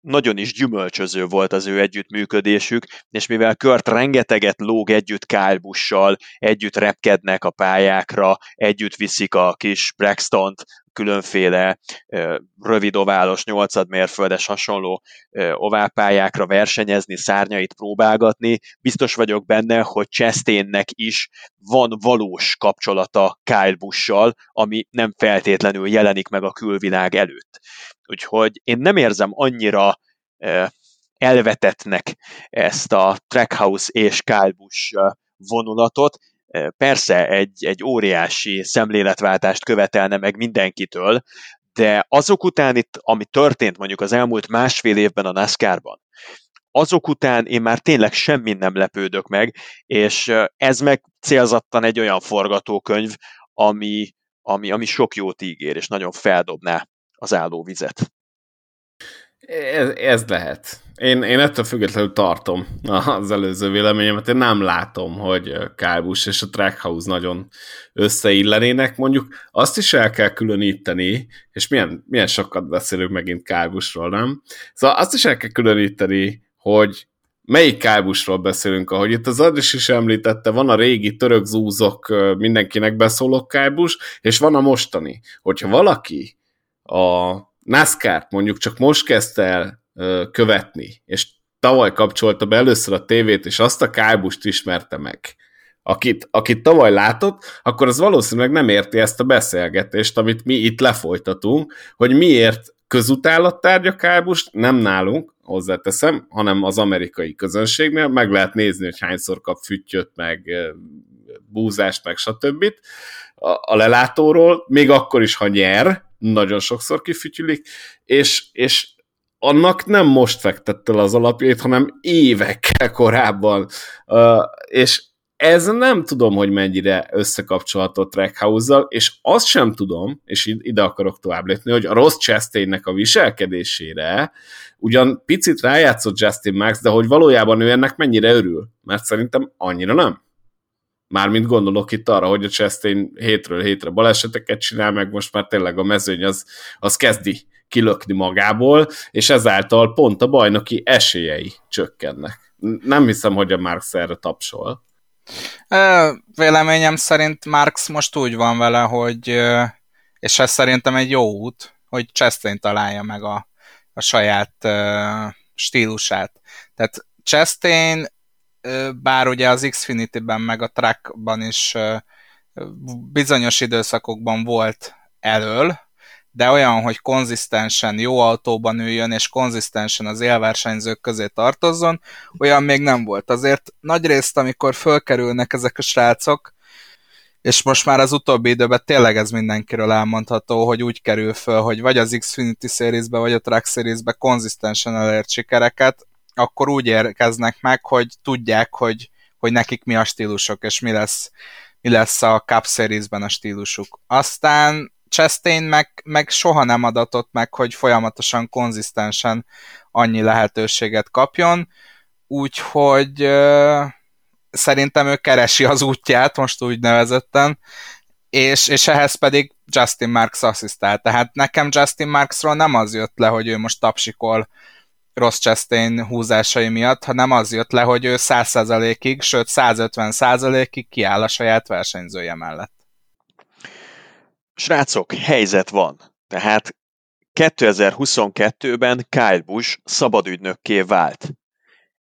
nagyon is gyümölcsöző volt az ő együttműködésük, és mivel Kurt rengeteget lóg együtt Kyle Busch-sal, együtt repkednek a pályákra, együtt viszik a kis Braxton-t különféle rövid oválos, nyolcad mérföldes hasonló oválpályákra versenyezni, szárnyait próbálgatni. Biztos vagyok benne, hogy Chastainnek is van valós kapcsolata Kyle Busch-sal, ami nem feltétlenül jelenik meg a külvilág előtt. Úgyhogy én nem érzem annyira elvetetnek ezt a Trackhouse és Kyle Busch vonulatot, persze egy, egy óriási szemléletváltást követelne meg mindenkitől, de azok után itt, ami történt mondjuk az elmúlt másfél évben a NASCAR-ban, azok után én már tényleg semmi nem lepődök meg, és ez meg célzattan egy olyan forgatókönyv, ami, ami, ami sok jót ígér, és nagyon feldobná az állóvizet. Ez, ez lehet. Én, én ettől függetlenül tartom az előző véleményemet. Én nem látom, hogy Kálbus és a Trackhouse nagyon összeillenének. Mondjuk azt is el kell különíteni, és milyen, milyen sokat beszélünk megint Kálbusról, nem? Szóval azt is el kell különíteni, hogy melyik Kálbusról beszélünk, ahogy itt az Adris is említette, van a régi török zúzok, mindenkinek beszóló Kálbus, és van a mostani. Hogyha valaki a NASCAR-t mondjuk csak most kezdte el követni, és tavaly kapcsolta be először a tévét, és azt a kábust ismerte meg, akit, akit tavaly látott, akkor az valószínűleg nem érti ezt a beszélgetést, amit mi itt lefolytatunk, hogy miért közutálat a kábust, nem nálunk, hozzáteszem, hanem az amerikai közönségnél, meg lehet nézni, hogy hányszor kap füttyöt, meg búzást, meg stb. A, lelátóról, még akkor is, ha nyer, nagyon sokszor kifütyülik, és, és annak nem most fektette az alapjait, hanem évekkel korábban. Uh, és ez nem tudom, hogy mennyire összekapcsolható Trackhouse-zal, és azt sem tudom, és ide akarok tovább lépni, hogy a Ross Chastainnek a viselkedésére ugyan picit rájátszott Justin Max, de hogy valójában ő ennek mennyire örül, mert szerintem annyira nem. Mármint gondolok itt arra, hogy a Chastain hétről hétre baleseteket csinál, meg most már tényleg a mezőny az, az kezdi kilökni magából, és ezáltal pont a bajnoki esélyei csökkennek. Nem hiszem, hogy a Marx erre tapsol. Véleményem szerint Marx most úgy van vele, hogy és ez szerintem egy jó út, hogy Chastain találja meg a, a saját stílusát. Tehát Chastain bár ugye az Xfinity-ben meg a Trackban is bizonyos időszakokban volt elől, de olyan, hogy konzisztensen jó autóban üljön, és konzisztensen az élversenyzők közé tartozzon, olyan még nem volt. Azért nagyrészt, amikor fölkerülnek ezek a srácok, és most már az utóbbi időben tényleg ez mindenkiről elmondható, hogy úgy kerül föl, hogy vagy az Xfinity Series-be, vagy a Track Series-be konzisztensen elért sikereket, akkor úgy érkeznek meg, hogy tudják, hogy, hogy nekik mi a stílusok, és mi lesz, mi lesz a Cup Series-ben a stílusuk. Aztán Chastain meg, meg soha nem adatott meg, hogy folyamatosan, konzisztensen annyi lehetőséget kapjon. úgyhogy szerintem ő keresi az útját, most úgy nevezetten, és, és ehhez pedig Justin Marks asszisztál. Tehát nekem Justin Marksról nem az jött le, hogy ő most tapsikol Ross Chastain húzásai miatt, hanem az jött le, hogy ő 100%-ig, sőt 150%-ig kiáll a saját versenyzője mellett. Srácok, helyzet van. Tehát 2022-ben Kyle Busch szabadügynökké vált.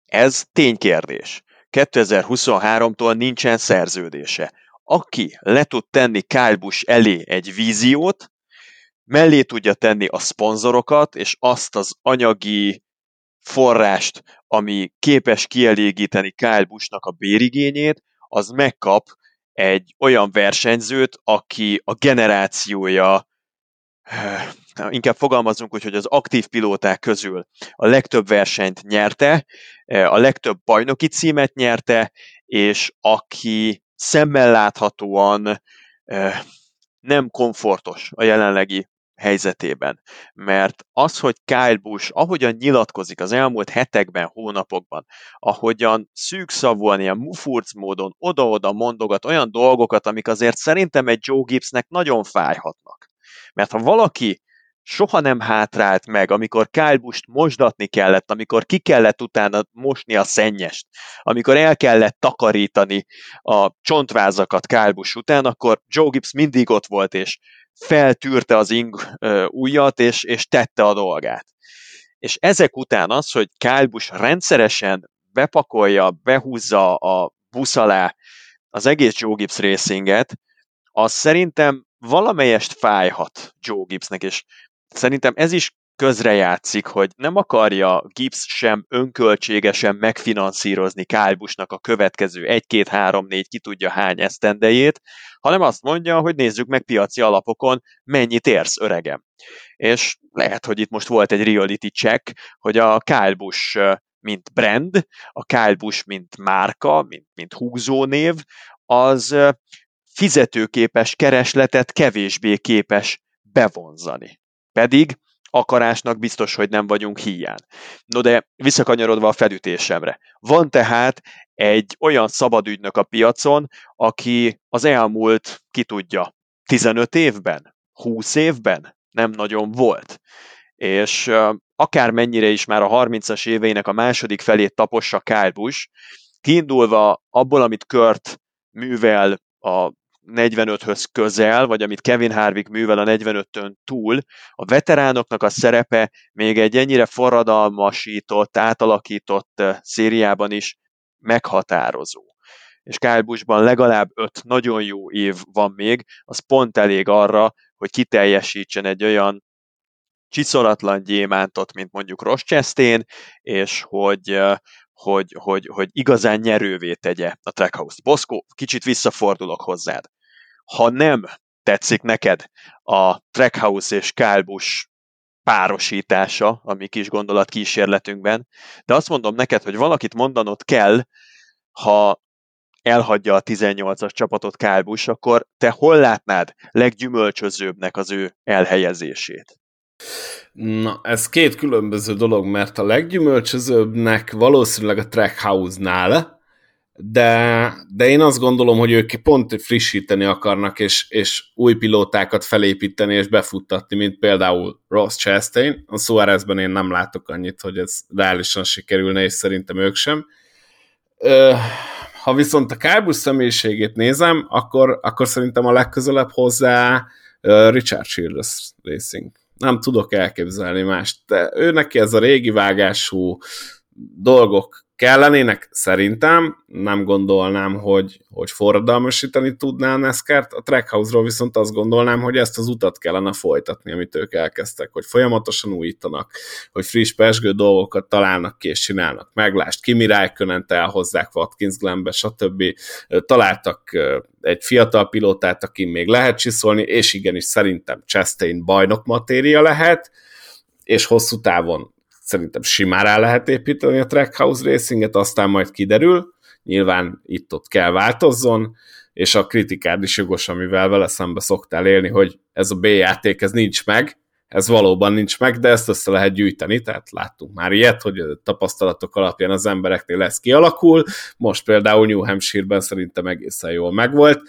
Ez ténykérdés. 2023-tól nincsen szerződése. Aki le tud tenni Kyle Busch elé egy víziót, mellé tudja tenni a szponzorokat, és azt az anyagi forrást, ami képes kielégíteni Kyle Busch-nak a bérigényét, az megkap egy olyan versenyzőt, aki a generációja, inkább fogalmazunk úgy, hogy az aktív pilóták közül a legtöbb versenyt nyerte, a legtöbb bajnoki címet nyerte, és aki szemmel láthatóan nem komfortos a jelenlegi helyzetében. Mert az, hogy Kyle Busch ahogyan nyilatkozik az elmúlt hetekben, hónapokban, ahogyan szűkszavúan, ilyen mufurc módon oda-oda mondogat olyan dolgokat, amik azért szerintem egy Joe Gibbsnek nagyon fájhatnak. Mert ha valaki soha nem hátrált meg, amikor Kyle Busch mosdatni kellett, amikor ki kellett utána mosni a szennyest, amikor el kellett takarítani a csontvázakat Kyle Busch után, akkor Joe Gibbs mindig ott volt, és feltűrte az ing ujjat, és, és tette a dolgát. És ezek után az, hogy Kyle Busch rendszeresen bepakolja, behúzza a busz alá az egész Joe Gibbs racinget, az szerintem valamelyest fájhat Joe Gibbsnek, és szerintem ez is közrejátszik, hogy nem akarja Gibbs sem önköltségesen megfinanszírozni Kálbusnak a következő 1-2-3-4 ki tudja hány esztendejét, hanem azt mondja, hogy nézzük meg piaci alapokon, mennyit érsz, öregem. És lehet, hogy itt most volt egy reality check, hogy a Kálbus mint brand, a Kálbus mint márka, mint, mint húzónév, az fizetőképes keresletet kevésbé képes bevonzani. Pedig akarásnak biztos, hogy nem vagyunk hiány. No de visszakanyarodva a felütésemre. Van tehát egy olyan szabadügynök a piacon, aki az elmúlt, ki tudja, 15 évben, 20 évben nem nagyon volt. És akármennyire is már a 30-as éveinek a második felét tapossa Kyle Busch, kiindulva abból, amit Kurt művel a 45-höz közel, vagy amit Kevin Harvick művel a 45-ön túl, a veteránoknak a szerepe még egy ennyire forradalmasított, átalakított szériában is meghatározó. És Kyle Busch-ban legalább öt nagyon jó év van még, az pont elég arra, hogy kiteljesítsen egy olyan csiszolatlan gyémántot, mint mondjuk Ross Chastain, és hogy, hogy, hogy, hogy igazán nyerővé tegye a Trackhouse-t. Boszkó, kicsit visszafordulok hozzád ha nem tetszik neked a Trackhouse és Kálbus párosítása a mi kis gondolat kísérletünkben, de azt mondom neked, hogy valakit mondanod kell, ha elhagyja a 18-as csapatot Kálbus, akkor te hol látnád leggyümölcsözőbbnek az ő elhelyezését? Na, ez két különböző dolog, mert a leggyümölcsözőbbnek valószínűleg a Trackhouse-nál, de, de én azt gondolom, hogy ők pont frissíteni akarnak, és, és új pilótákat felépíteni és befuttatni, mint például Ross Chastain. A Suárezben én nem látok annyit, hogy ez reálisan sikerülne, és szerintem ők sem. Ha viszont a Kárbus személyiségét nézem, akkor, akkor szerintem a legközelebb hozzá Richard Childress Racing. Nem tudok elképzelni mást, de ő neki ez a régi vágású dolgok kellenének szerintem, nem gondolnám, hogy, hogy forradalmasítani tudná a NASCAR-t, a Trackhouse-ról viszont azt gondolnám, hogy ezt az utat kellene folytatni, amit ők elkezdtek, hogy folyamatosan újítanak, hogy friss, pesgő dolgokat találnak ki és csinálnak. Meglást, Kimi räikkönen elhozzák Watkins Glenbe, stb. Találtak egy fiatal pilótát, aki még lehet csiszolni, és igenis szerintem Chastain bajnok matéria lehet, és hosszú távon szerintem simán rá lehet építeni a Trackhouse Racinget, aztán majd kiderül, nyilván itt-ott kell változzon, és a kritikád is jogos, amivel vele szembe szoktál élni, hogy ez a B játék, ez nincs meg, ez valóban nincs meg, de ezt össze lehet gyűjteni, tehát láttunk már ilyet, hogy a tapasztalatok alapján az embereknél lesz kialakul, most például New Hampshire-ben szerintem egészen jól megvolt.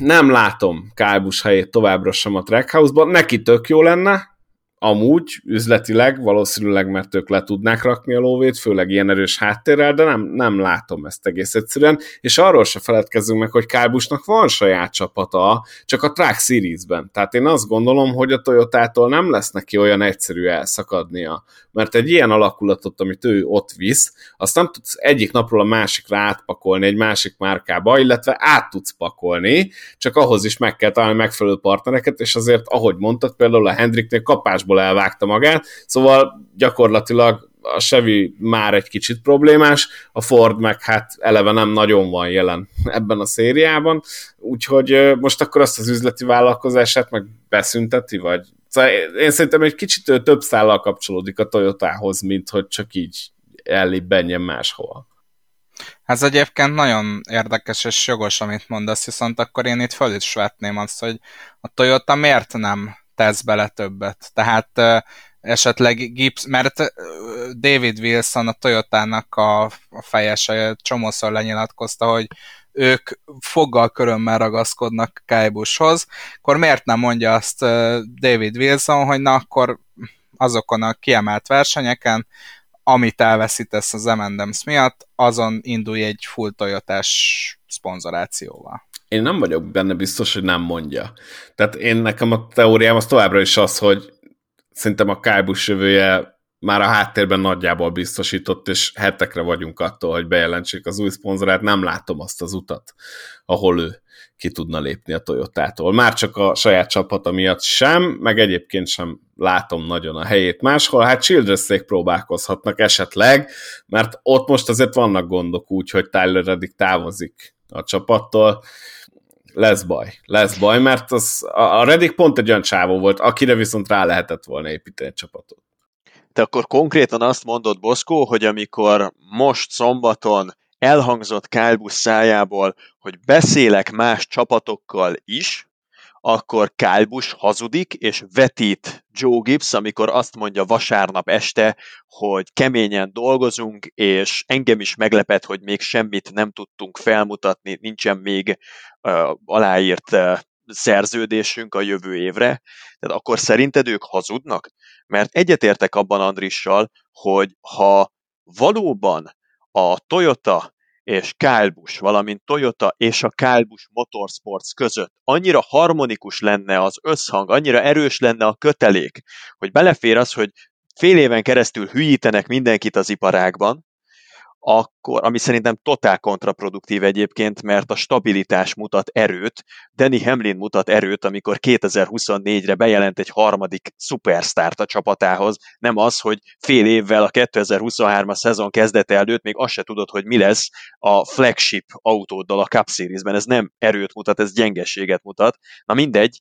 Nem látom Kálbus helyét továbbra sem a Trackhouse-ban, neki tök jó lenne, amúgy üzletileg valószínűleg, mert ők le tudnák rakni a lóvét, főleg ilyen erős háttérrel, de nem, nem látom ezt egész egyszerűen, és arról se feledkezzünk meg, hogy Kábusnak van saját csapata, csak a Track Series-ben. Tehát én azt gondolom, hogy a Toyotától nem lesz neki olyan egyszerű elszakadnia, mert egy ilyen alakulatot, amit ő ott visz, azt nem tudsz egyik napról a másikra átpakolni egy másik márkába, illetve át tudsz pakolni, csak ahhoz is meg kell találni megfelelő partnereket, és azért, ahogy mondtad, például a Hendriknél kapásból nagyjából elvágta magát, szóval gyakorlatilag a Chevy már egy kicsit problémás, a Ford meg hát eleve nem nagyon van jelen ebben a szériában, úgyhogy most akkor azt az üzleti vállalkozását meg beszünteti, vagy? Szóval én szerintem egy kicsit több szállal kapcsolódik a Toyotához, mint hogy csak így ellibbenjen máshol. Ez egyébként nagyon érdekes és jogos, amit mondasz, viszont akkor én itt föl is vetném azt, hogy a Toyota miért nem tesz bele többet. Tehát esetleg Gibbs, mert David Wilson, a Toyotának a, a fejese csomószor lenyilatkozta, hogy ők foggal körömmel ragaszkodnak Kajbushoz, akkor miért nem mondja azt David Wilson, hogy na akkor azokon a kiemelt versenyeken, amit elveszítesz az M&M's miatt, azon indulj egy full Toyotás szponzorációval én nem vagyok benne biztos, hogy nem mondja. Tehát én nekem a teóriám az továbbra is az, hogy szerintem a Kálbus jövője már a háttérben nagyjából biztosított, és hetekre vagyunk attól, hogy bejelentsék az új szponzorát, nem látom azt az utat, ahol ő ki tudna lépni a Toyotától. Már csak a saját csapata miatt sem, meg egyébként sem látom nagyon a helyét máshol. Hát childress próbálkozhatnak esetleg, mert ott most azért vannak gondok úgy, hogy Tyler Reddick távozik a csapattól, lesz baj, lesz baj, mert az, a Reddick pont egy olyan csávó volt, akire viszont rá lehetett volna építeni egy csapatot. Te akkor konkrétan azt mondod, Boszkó, hogy amikor most szombaton elhangzott Kálbusz szájából, hogy beszélek más csapatokkal is, akkor Kálbus hazudik, és vetít Joe Gibbs, amikor azt mondja vasárnap este, hogy keményen dolgozunk, és engem is meglepet, hogy még semmit nem tudtunk felmutatni, nincsen még uh, aláírt uh, szerződésünk a jövő évre, tehát akkor szerinted ők hazudnak? Mert egyetértek abban Andrissal, hogy ha valóban a Toyota és Kálbus, valamint Toyota és a Kálbus Motorsports között. Annyira harmonikus lenne az összhang, annyira erős lenne a kötelék, hogy belefér az, hogy fél éven keresztül hülyítenek mindenkit az iparágban, akkor, ami szerintem totál kontraproduktív egyébként, mert a stabilitás mutat erőt, Danny Hamlin mutat erőt, amikor 2024-re bejelent egy harmadik szupersztárt a csapatához, nem az, hogy fél évvel a 2023-as szezon kezdete előtt még azt se tudod, hogy mi lesz a flagship autóddal a Cup Series-ben, ez nem erőt mutat, ez gyengeséget mutat. Na mindegy,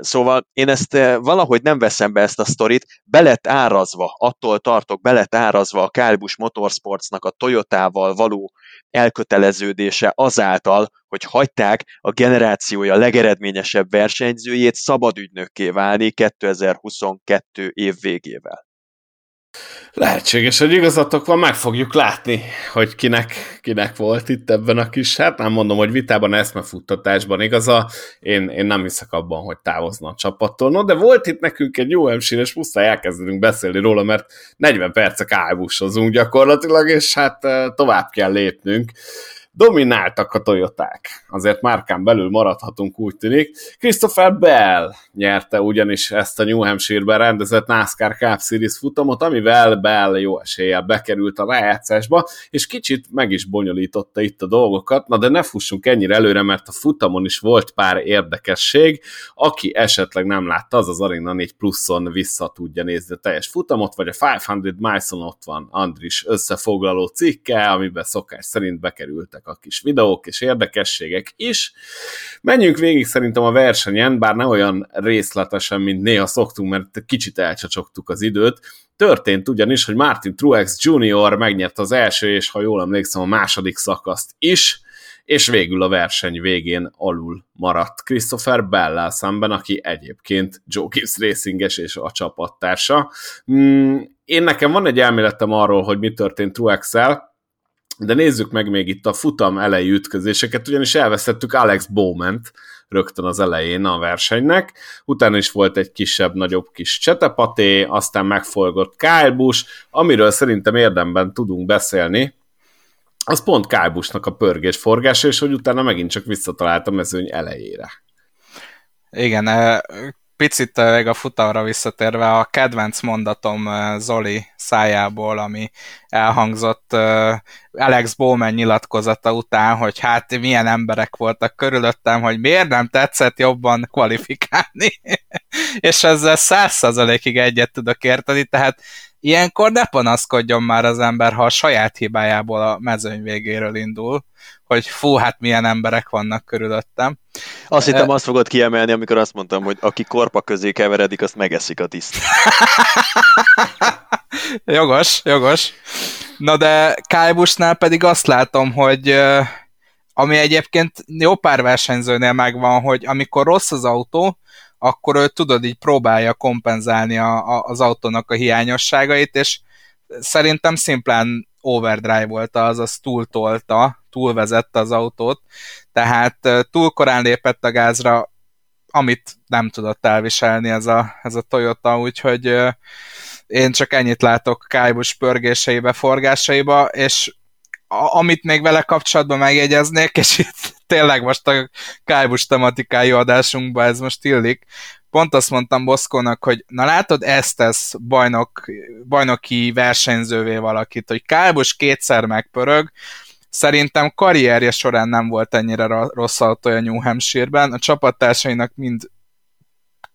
Szóval én ezt valahogy nem veszem be ezt a sztorit, belett árazva, attól tartok, belett árazva a Kálbus Motorsportsnak a Toyotával való elköteleződése azáltal, hogy hagyták a generációja legeredményesebb versenyzőjét szabadügynökké válni 2022 év végével. Lehetséges, hogy igazatok van, meg fogjuk látni, hogy kinek, kinek volt itt ebben a kis, hát nem mondom, hogy vitában, eszmefuttatásban igaza, én, én nem hiszek abban, hogy távozna a csapattól. No, de volt itt nekünk egy jó emsír, és muszáj elkezdenünk beszélni róla, mert 40 percek álbusozunk gyakorlatilag, és hát eh, tovább kell lépnünk domináltak a Toyoták. Azért márkán belül maradhatunk, úgy tűnik. Christopher Bell nyerte ugyanis ezt a New Hampshire-ben rendezett NASCAR Cup Series futamot, amivel Bell jó eséllyel bekerült a rájátszásba, és kicsit meg is bonyolította itt a dolgokat, na de ne fussunk ennyire előre, mert a futamon is volt pár érdekesség. Aki esetleg nem látta, az az Arena 4 pluszon vissza tudja nézni a teljes futamot, vagy a 500 Miles-on ott van Andris összefoglaló cikke, amiben szokás szerint bekerültek a kis videók és érdekességek is. Menjünk végig szerintem a versenyen, bár ne olyan részletesen, mint néha szoktunk, mert kicsit elcsacsogtuk az időt. Történt ugyanis, hogy Martin Truex Jr. megnyerte az első, és ha jól emlékszem, a második szakaszt is, és végül a verseny végén alul maradt Christopher Bell szemben, aki egyébként Joe Gibbs Racinges és a csapattársa. Mm, én nekem van egy elméletem arról, hogy mi történt Truex-el, de nézzük meg még itt a futam elejé ütközéseket, ugyanis elvesztettük Alex Bowman-t rögtön az elején a versenynek, utána is volt egy kisebb, nagyobb kis csetepaté, aztán megfolgott Kyle Busch, amiről szerintem érdemben tudunk beszélni, az pont Kyle Busch-nak a pörgés forgása, és hogy utána megint csak visszatalált a mezőny elejére. Igen, picit még a futamra visszatérve, a kedvenc mondatom Zoli szájából, ami elhangzott Alex Bowman nyilatkozata után, hogy hát milyen emberek voltak körülöttem, hogy miért nem tetszett jobban kvalifikálni. És ezzel száz százalékig egyet tudok érteni, tehát ilyenkor ne panaszkodjon már az ember, ha a saját hibájából a mezőny végéről indul, hogy fú, hát milyen emberek vannak körülöttem. Azt hittem, azt fogod kiemelni, amikor azt mondtam, hogy aki korpa közé keveredik, azt megeszik a tiszt. jogos, jogos. Na de Kájbusnál pedig azt látom, hogy ami egyébként jó pár versenyzőnél megvan, hogy amikor rossz az autó, akkor ő tudod, így próbálja kompenzálni a, a, az autónak a hiányosságait, és szerintem szimplán overdrive volt az, az túltolta, túlvezette az autót, tehát túl korán lépett a gázra, amit nem tudott elviselni ez a, ez a Toyota, úgyhogy én csak ennyit látok Kájbus pörgéseibe, forgásaiba, és a, amit még vele kapcsolatban megjegyeznék, és itt tényleg most a Kájbus tematikájú adásunkban ez most illik, pont azt mondtam Boszkónak, hogy na látod, ezt tesz bajnok, bajnoki versenyzővé valakit, hogy Kájbus kétszer megpörög, szerintem karrierje során nem volt ennyire rossz autója New Hampshire-ben, a csapattársainak mind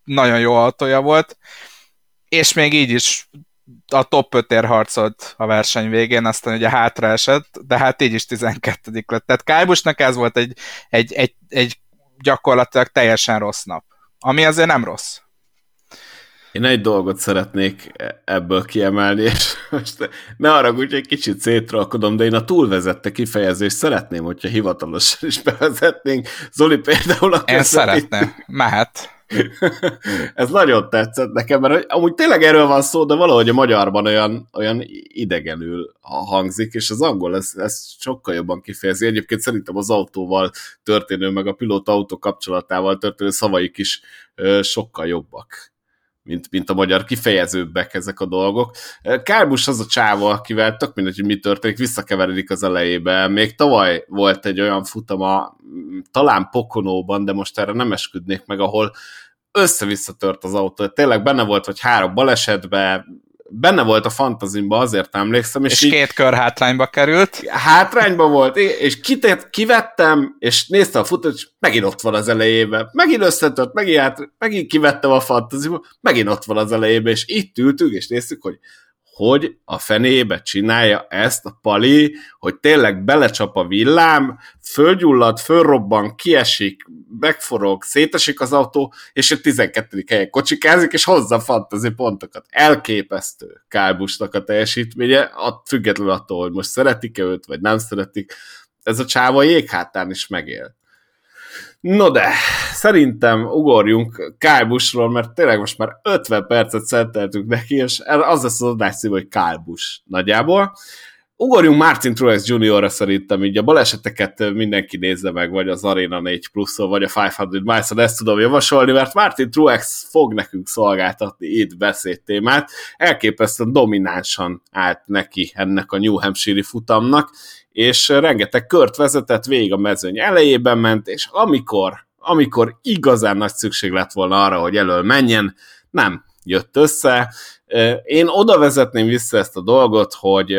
nagyon jó autója volt, és még így is a top 5 ér harcolt a verseny végén, aztán ugye hátra esett, de hát így is 12 lett. Tehát Kájbusnak ez volt egy, egy, egy, egy gyakorlatilag teljesen rossz nap, ami azért nem rossz. Én egy dolgot szeretnék ebből kiemelni, és most ne arra hogy egy kicsit szétralkodom, de én a túlvezette kifejezést szeretném, hogyha hivatalosan is bevezetnénk. Zoli például a Én szeretném, mehet. Ez nagyon tetszett nekem, mert amúgy tényleg erről van szó, de valahogy a magyarban olyan, olyan idegenül hangzik, és az angol ezt, ezt sokkal jobban kifejezi. Egyébként szerintem az autóval történő, meg a pilóta autó kapcsolatával történő szavaik is ö, sokkal jobbak mint, mint a magyar kifejezőbbek ezek a dolgok. Kármus az a csáva, akivel tök mindegy, hogy mi történik, visszakeveredik az elejébe. Még tavaly volt egy olyan futama, talán Pokonóban, de most erre nem esküdnék meg, ahol össze-vissza tört az autó. Tényleg benne volt, hogy három balesetbe, benne volt a fantazimba, azért emlékszem. És, és így, két kör hátrányba került. Hátrányba volt, és kitért, kivettem, és nézte a futót, és megint ott van az elejében. Megint összetört, megint, hát, megint kivettem a fantazimba, megint ott van az elejében, és itt ültünk, és néztük, hogy hogy a fenébe csinálja ezt a pali, hogy tényleg belecsap a villám, fölgyullad, fölrobban, kiesik, megforog, szétesik az autó, és a 12. helyen kocsikázik, és hozza fantazi pontokat. Elképesztő Kálbusnak a teljesítménye, függetlenül attól, hogy most szeretik-e őt, vagy nem szeretik. Ez a csáva jéghátán is megél. No de, szerintem ugorjunk Kálbusról, mert tényleg most már 50 percet szenteltünk neki, és az lesz az adás szív, hogy Kálbus nagyjából. Ugorjunk Martin Truex Jr.-ra szerintem, így a baleseteket mindenki nézze meg, vagy az Arena 4 plus vagy a 500 miles ezt tudom javasolni, mert Martin Truex fog nekünk szolgáltatni itt beszédtémát. Elképesztően dominánsan állt neki ennek a New Hampshire futamnak, és rengeteg kört vezetett, végig a mezőny elejében ment, és amikor, amikor igazán nagy szükség lett volna arra, hogy elől menjen, nem jött össze. Én oda vezetném vissza ezt a dolgot, hogy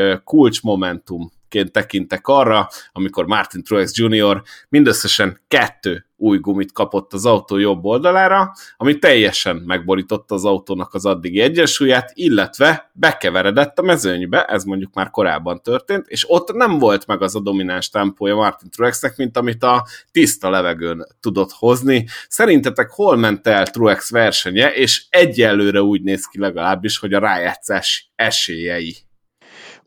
kulcsmomentumként tekintek arra, amikor Martin Truex Jr. mindösszesen kettő új gumit kapott az autó jobb oldalára, ami teljesen megborította az autónak az addigi egyensúlyát, illetve bekeveredett a mezőnybe, ez mondjuk már korábban történt, és ott nem volt meg az a domináns tempója Martin Truexnek, mint amit a tiszta levegőn tudott hozni. Szerintetek hol ment el Truex versenye, és egyelőre úgy néz ki legalábbis, hogy a rájátszás esélyei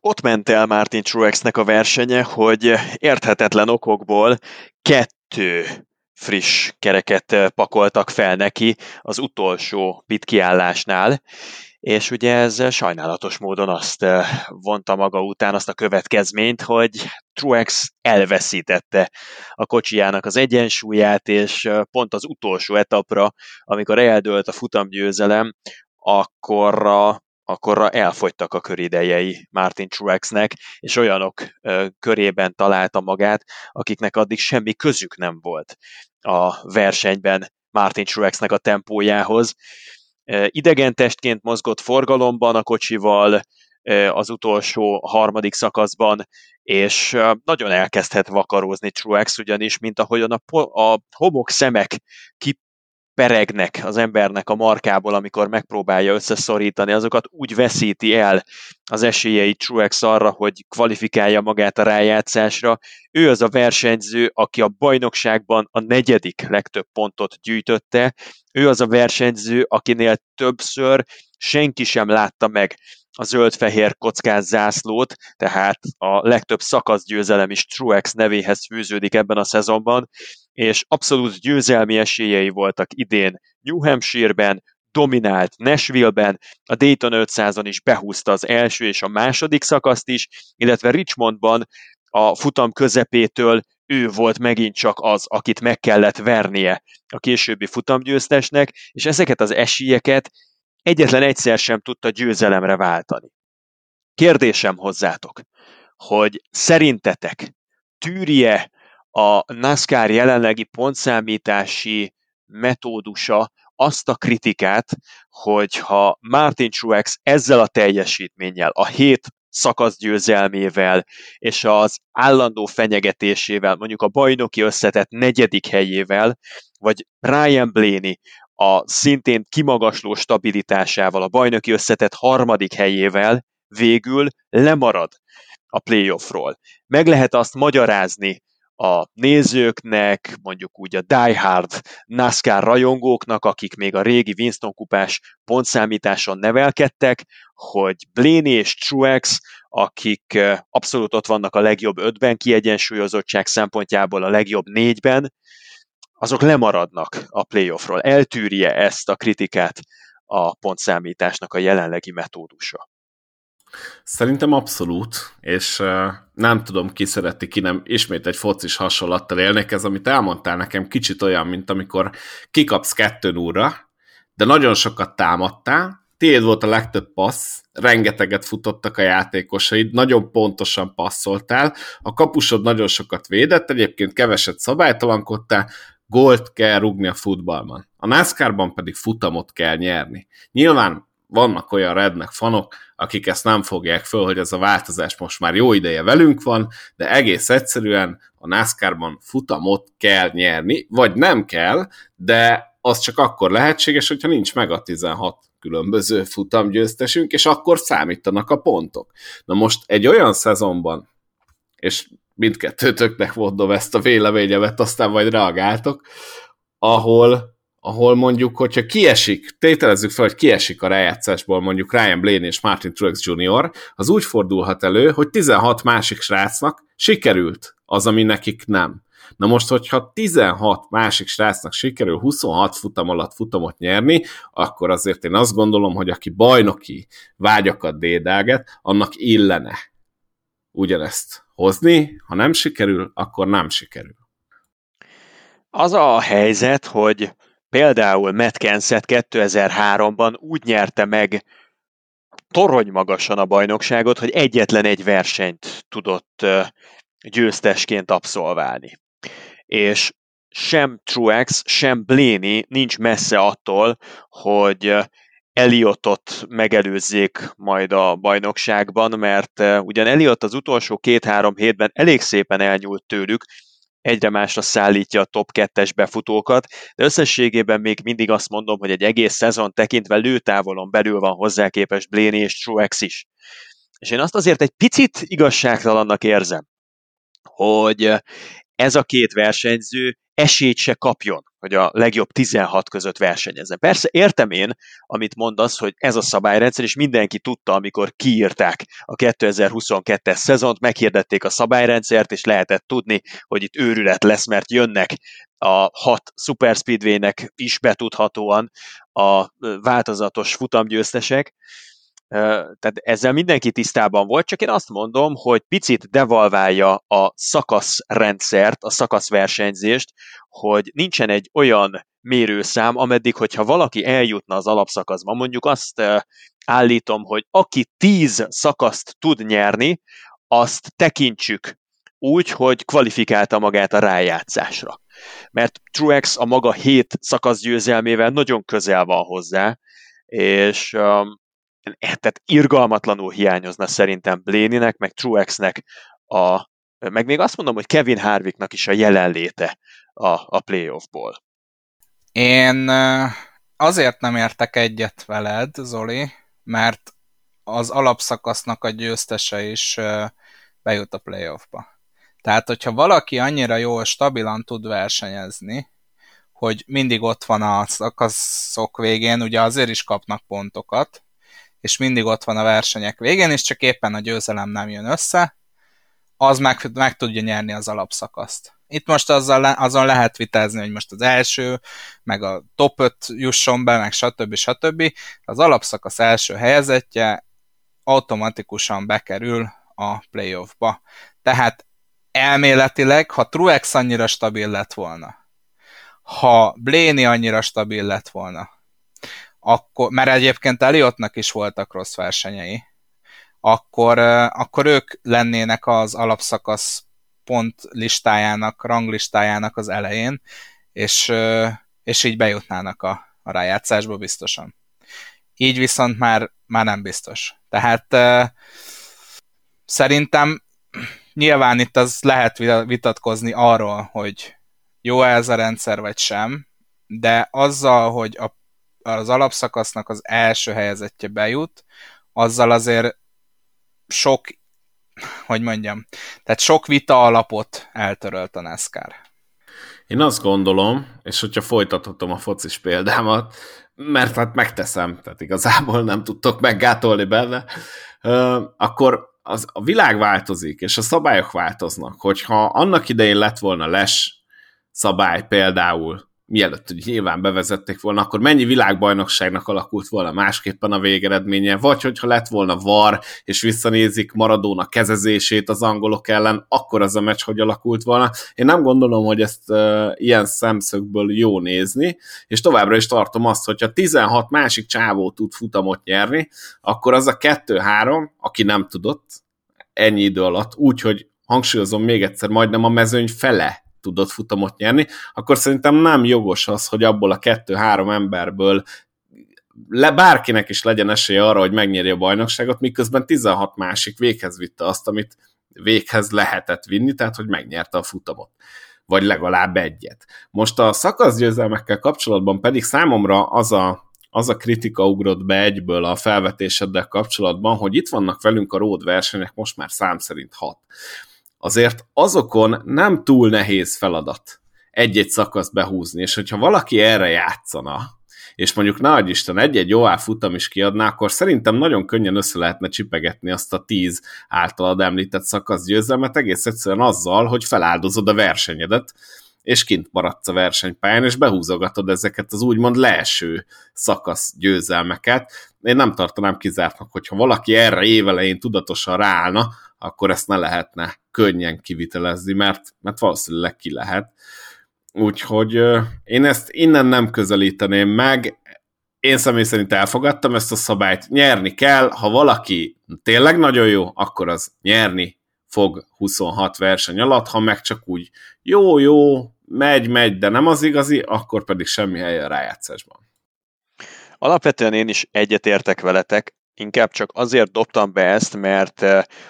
ott ment el Martin Truexnek a versenye, hogy érthetetlen okokból kettő friss kereket pakoltak fel neki az utolsó pit kiállásnál, és ugye ez sajnálatos módon azt vonta maga után azt a következményt, hogy Truex elveszítette a kocsijának az egyensúlyát, és pont az utolsó etapra, amikor eldőlt a futamgyőzelem, akkorra akkorra elfogytak a köridejei Martin Truexnek, és olyanok körében találta magát, akiknek addig semmi közük nem volt a versenyben Martin Truexnek a tempójához. Idegen testként mozgott forgalomban a kocsival az utolsó harmadik szakaszban, és nagyon elkezdhet vakarózni Truex, ugyanis, mint ahogyan a, po- a homok szemek kip peregnek az embernek a markából, amikor megpróbálja összeszorítani, azokat úgy veszíti el az esélyei Truex arra, hogy kvalifikálja magát a rájátszásra. Ő az a versenyző, aki a bajnokságban a negyedik legtöbb pontot gyűjtötte. Ő az a versenyző, akinél többször senki sem látta meg a zöld-fehér kockás zászlót, tehát a legtöbb szakaszgyőzelem is Truex nevéhez fűződik ebben a szezonban, és abszolút győzelmi esélyei voltak idén New Hampshire-ben, dominált Nashville-ben, a Dayton 500-on is behúzta az első és a második szakaszt is, illetve Richmondban a futam közepétől ő volt megint csak az, akit meg kellett vernie a későbbi futamgyőztesnek, és ezeket az esélyeket egyetlen egyszer sem tudta győzelemre váltani. Kérdésem hozzátok, hogy szerintetek tűrje a NASCAR jelenlegi pontszámítási metódusa azt a kritikát, hogyha Martin Truex ezzel a teljesítménnyel, a hét szakaszgyőzelmével és az állandó fenyegetésével, mondjuk a bajnoki összetett negyedik helyével, vagy Ryan Blaney a szintén kimagasló stabilitásával, a bajnoki összetett harmadik helyével végül lemarad a playoffról. Meg lehet azt magyarázni a nézőknek, mondjuk úgy a diehard NASCAR rajongóknak, akik még a régi Winston kupás pontszámításon nevelkedtek, hogy Blaney és Truex, akik abszolút ott vannak a legjobb ötben, kiegyensúlyozottság szempontjából a legjobb négyben, azok lemaradnak a playoffról. Eltűrje ezt a kritikát a pontszámításnak a jelenlegi metódusa. Szerintem abszolút, és nem tudom, ki szereti, ki nem. Ismét egy focis hasonlattal élnek, ez, amit elmondtál nekem, kicsit olyan, mint amikor kikapsz kettő úrra, de nagyon sokat támadtál, tiéd volt a legtöbb passz, rengeteget futottak a játékosaid, nagyon pontosan passzoltál, a kapusod nagyon sokat védett, egyébként keveset szabálytalankodtál, gólt kell rugni a futballban. A NASCAR-ban pedig futamot kell nyerni. Nyilván vannak olyan rednek fanok, akik ezt nem fogják föl, hogy ez a változás most már jó ideje velünk van, de egész egyszerűen a NASCAR-ban futamot kell nyerni, vagy nem kell, de az csak akkor lehetséges, hogyha nincs meg a 16 különböző futamgyőztesünk, és akkor számítanak a pontok. Na most egy olyan szezonban, és mindkettőtöknek mondom ezt a véleményemet, aztán majd reagáltok, ahol ahol mondjuk, hogyha kiesik, tételezzük fel, hogy kiesik a rájátszásból mondjuk Ryan Blaney és Martin Truex Jr., az úgy fordulhat elő, hogy 16 másik srácnak sikerült az, ami nekik nem. Na most, hogyha 16 másik srácnak sikerül 26 futam alatt futamot nyerni, akkor azért én azt gondolom, hogy aki bajnoki vágyakat dédelget, annak illene ugyanezt hozni, ha nem sikerül, akkor nem sikerül. Az a helyzet, hogy Például Matt Kenseth 2003-ban úgy nyerte meg torony magasan a bajnokságot, hogy egyetlen egy versenyt tudott győztesként abszolválni. És sem Truex, sem Blaney nincs messze attól, hogy Eliotot megelőzzék majd a bajnokságban, mert ugyan Eliott az utolsó két-három hétben elég szépen elnyúlt tőlük, egyre másra szállítja a top 2-es befutókat, de összességében még mindig azt mondom, hogy egy egész szezon tekintve lőtávolon belül van hozzá képes Blaney és Truex is. És én azt azért egy picit igazságtalannak érzem, hogy ez a két versenyző esélyt se kapjon hogy a legjobb 16 között versenyezzen. Persze értem én, amit mondasz, hogy ez a szabályrendszer, és mindenki tudta, amikor kiírták a 2022-es szezont, meghirdették a szabályrendszert, és lehetett tudni, hogy itt őrület lesz, mert jönnek a hat Super Speedway-nek is betudhatóan a változatos futamgyőztesek, tehát ezzel mindenki tisztában volt, csak én azt mondom, hogy picit devalválja a szakaszrendszert, a szakaszversenyzést, hogy nincsen egy olyan mérőszám, ameddig, hogyha valaki eljutna az alapszakaszba, mondjuk azt állítom, hogy aki tíz szakaszt tud nyerni, azt tekintsük úgy, hogy kvalifikálta magát a rájátszásra. Mert Truex a maga hét szakasz győzelmével nagyon közel van hozzá, és tehát irgalmatlanul hiányozna szerintem Bléninek, meg Truexnek a, meg még azt mondom, hogy Kevin Harvicknak is a jelenléte a, a playoffból. Én azért nem értek egyet veled, Zoli, mert az alapszakasznak a győztese is bejut a playoffba. Tehát, hogyha valaki annyira jól, stabilan tud versenyezni, hogy mindig ott van a szakaszok végén, ugye azért is kapnak pontokat, és mindig ott van a versenyek végén, és csak éppen a győzelem nem jön össze, az meg, meg tudja nyerni az alapszakaszt. Itt most azzal azon lehet vitázni, hogy most az első, meg a top 5 jusson be, meg stb. stb. Az alapszakasz első helyezettje automatikusan bekerül a playoffba. Tehát elméletileg, ha Truex annyira stabil lett volna, ha Blaney annyira stabil lett volna, akkor, mert egyébként Eliottnak is voltak rossz versenyei, akkor, akkor ők lennének az alapszakasz pont listájának, ranglistájának az elején, és, és így bejutnának a, a rájátszásba biztosan. Így viszont már, már nem biztos. Tehát szerintem nyilván itt az lehet vitatkozni arról, hogy jó ez a rendszer vagy sem, de azzal, hogy a az alapszakasznak az első helyezettje bejut, azzal azért sok, hogy mondjam, tehát sok vita alapot eltörölt a NASCAR. Én azt gondolom, és hogyha folytathatom a focis példámat, mert hát megteszem, tehát igazából nem tudtok meggátolni benne, akkor az, a világ változik, és a szabályok változnak. Hogyha annak idején lett volna les szabály például, mielőtt hogy nyilván bevezették volna, akkor mennyi világbajnokságnak alakult volna másképpen a végeredménye, vagy hogyha lett volna var, és visszanézik Maradona kezezését az angolok ellen, akkor az a meccs hogy alakult volna. Én nem gondolom, hogy ezt uh, ilyen szemszögből jó nézni, és továbbra is tartom azt, hogyha 16 másik csávó tud futamot nyerni, akkor az a 2-3, aki nem tudott ennyi idő alatt, úgyhogy hangsúlyozom még egyszer, majdnem a mezőny fele tudott futamot nyerni, akkor szerintem nem jogos az, hogy abból a kettő-három emberből le bárkinek is legyen esélye arra, hogy megnyerje a bajnokságot, miközben 16 másik véghez vitte azt, amit véghez lehetett vinni, tehát hogy megnyerte a futamot vagy legalább egyet. Most a szakaszgyőzelmekkel kapcsolatban pedig számomra az a, az a kritika ugrott be egyből a felvetéseddel kapcsolatban, hogy itt vannak velünk a road versenyek most már szám szerint hat azért azokon nem túl nehéz feladat egy-egy szakaszt behúzni, és hogyha valaki erre játszana, és mondjuk nagy Isten egy-egy jó futam is kiadná, akkor szerintem nagyon könnyen össze lehetne csipegetni azt a tíz általad említett szakasz győzelmet egész egyszerűen azzal, hogy feláldozod a versenyedet, és kint maradsz a versenypályán, és behúzogatod ezeket az úgymond leeső szakasz győzelmeket. Én nem tartanám kizártnak, hogyha valaki erre évelején tudatosan ráállna, akkor ezt ne lehetne könnyen kivitelezni, mert, mert valószínűleg ki lehet. Úgyhogy én ezt innen nem közelíteném meg, én személy szerint elfogadtam ezt a szabályt, nyerni kell, ha valaki tényleg nagyon jó, akkor az nyerni fog 26 verseny alatt, ha meg csak úgy jó, jó, megy, megy, de nem az igazi, akkor pedig semmi helye a rájátszásban. Alapvetően én is egyetértek veletek, inkább csak azért dobtam be ezt, mert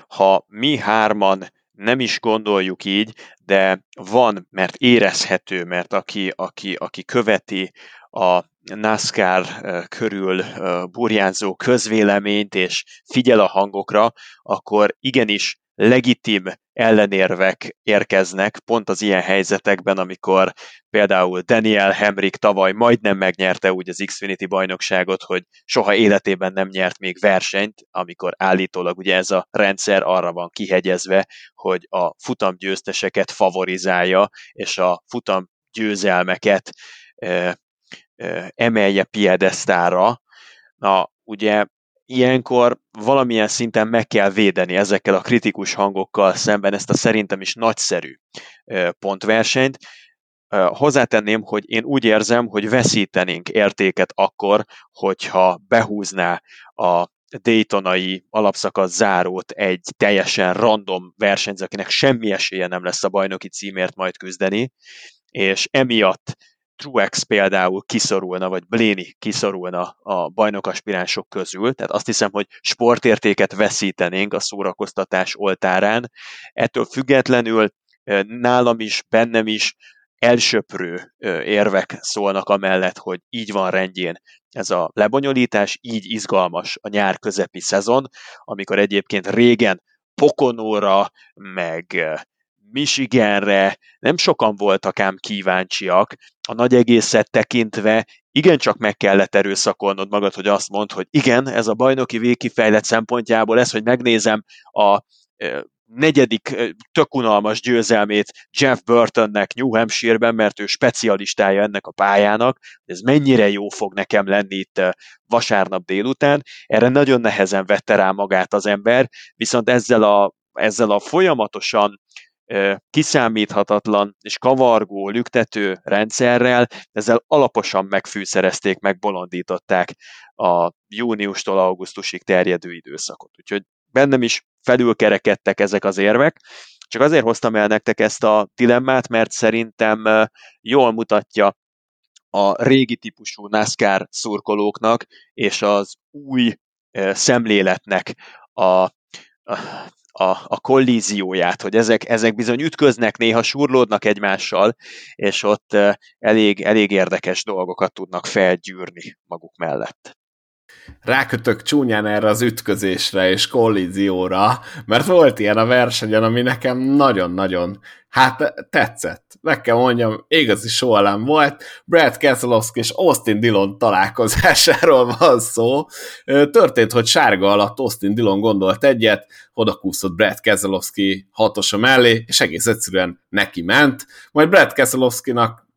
ha mi hárman nem is gondoljuk így, de van, mert érezhető, mert aki, aki, aki követi a NASCAR körül burjánzó közvéleményt és figyel a hangokra, akkor igenis legitim ellenérvek érkeznek pont az ilyen helyzetekben, amikor például Daniel Hemrick tavaly majdnem megnyerte úgy az Xfinity bajnokságot, hogy soha életében nem nyert még versenyt, amikor állítólag ugye ez a rendszer arra van kihegyezve, hogy a futam győzteseket favorizálja, és a futam győzelmeket emelje piedesztára. Na, ugye ilyenkor valamilyen szinten meg kell védeni ezekkel a kritikus hangokkal szemben ezt a szerintem is nagyszerű pontversenyt. Hozzátenném, hogy én úgy érzem, hogy veszítenénk értéket akkor, hogyha behúzná a Daytonai alapszakasz zárót egy teljesen random versenyző, akinek semmi esélye nem lesz a bajnoki címért majd küzdeni, és emiatt Truex például kiszorulna, vagy Bléni kiszorulna a bajnokaspiránsok közül, tehát azt hiszem, hogy sportértéket veszítenénk a szórakoztatás oltárán. Ettől függetlenül nálam is, bennem is elsöprő érvek szólnak amellett, hogy így van rendjén ez a lebonyolítás, így izgalmas a nyár közepi szezon, amikor egyébként régen Pokonóra, meg Michiganre. Nem sokan voltak ám kíváncsiak, a nagy egészet tekintve igencsak meg kellett erőszakolnod magad, hogy azt mondd, hogy igen, ez a bajnoki végkifejlet szempontjából ez, hogy megnézem a negyedik tök unalmas győzelmét Jeff Burtonnek New Hampshire-ben, mert ő specialistája ennek a pályának, ez mennyire jó fog nekem lenni itt vasárnap délután, erre nagyon nehezen vette rá magát az ember, viszont ezzel a, ezzel a folyamatosan kiszámíthatatlan és kavargó, lüktető rendszerrel, ezzel alaposan megfűszerezték, megbolondították a júniustól augusztusig terjedő időszakot. Úgyhogy bennem is felülkerekedtek ezek az érvek, csak azért hoztam el nektek ezt a dilemmát, mert szerintem jól mutatja a régi típusú NASCAR szurkolóknak és az új szemléletnek a, a, a kollízióját, hogy ezek, ezek bizony ütköznek, néha surlódnak egymással, és ott elég, elég érdekes dolgokat tudnak felgyűrni maguk mellett rákötök csúnyán erre az ütközésre és kollízióra, mert volt ilyen a versenyen, ami nekem nagyon-nagyon hát tetszett. Meg kell mondjam, igazi sohalám volt. Brad Keselowski és Austin Dillon találkozásáról van szó. Történt, hogy sárga alatt Austin Dillon gondolt egyet, odakúszott Brad Keselowski hatosa mellé, és egész egyszerűen neki ment. Majd Brad Keselowski-nak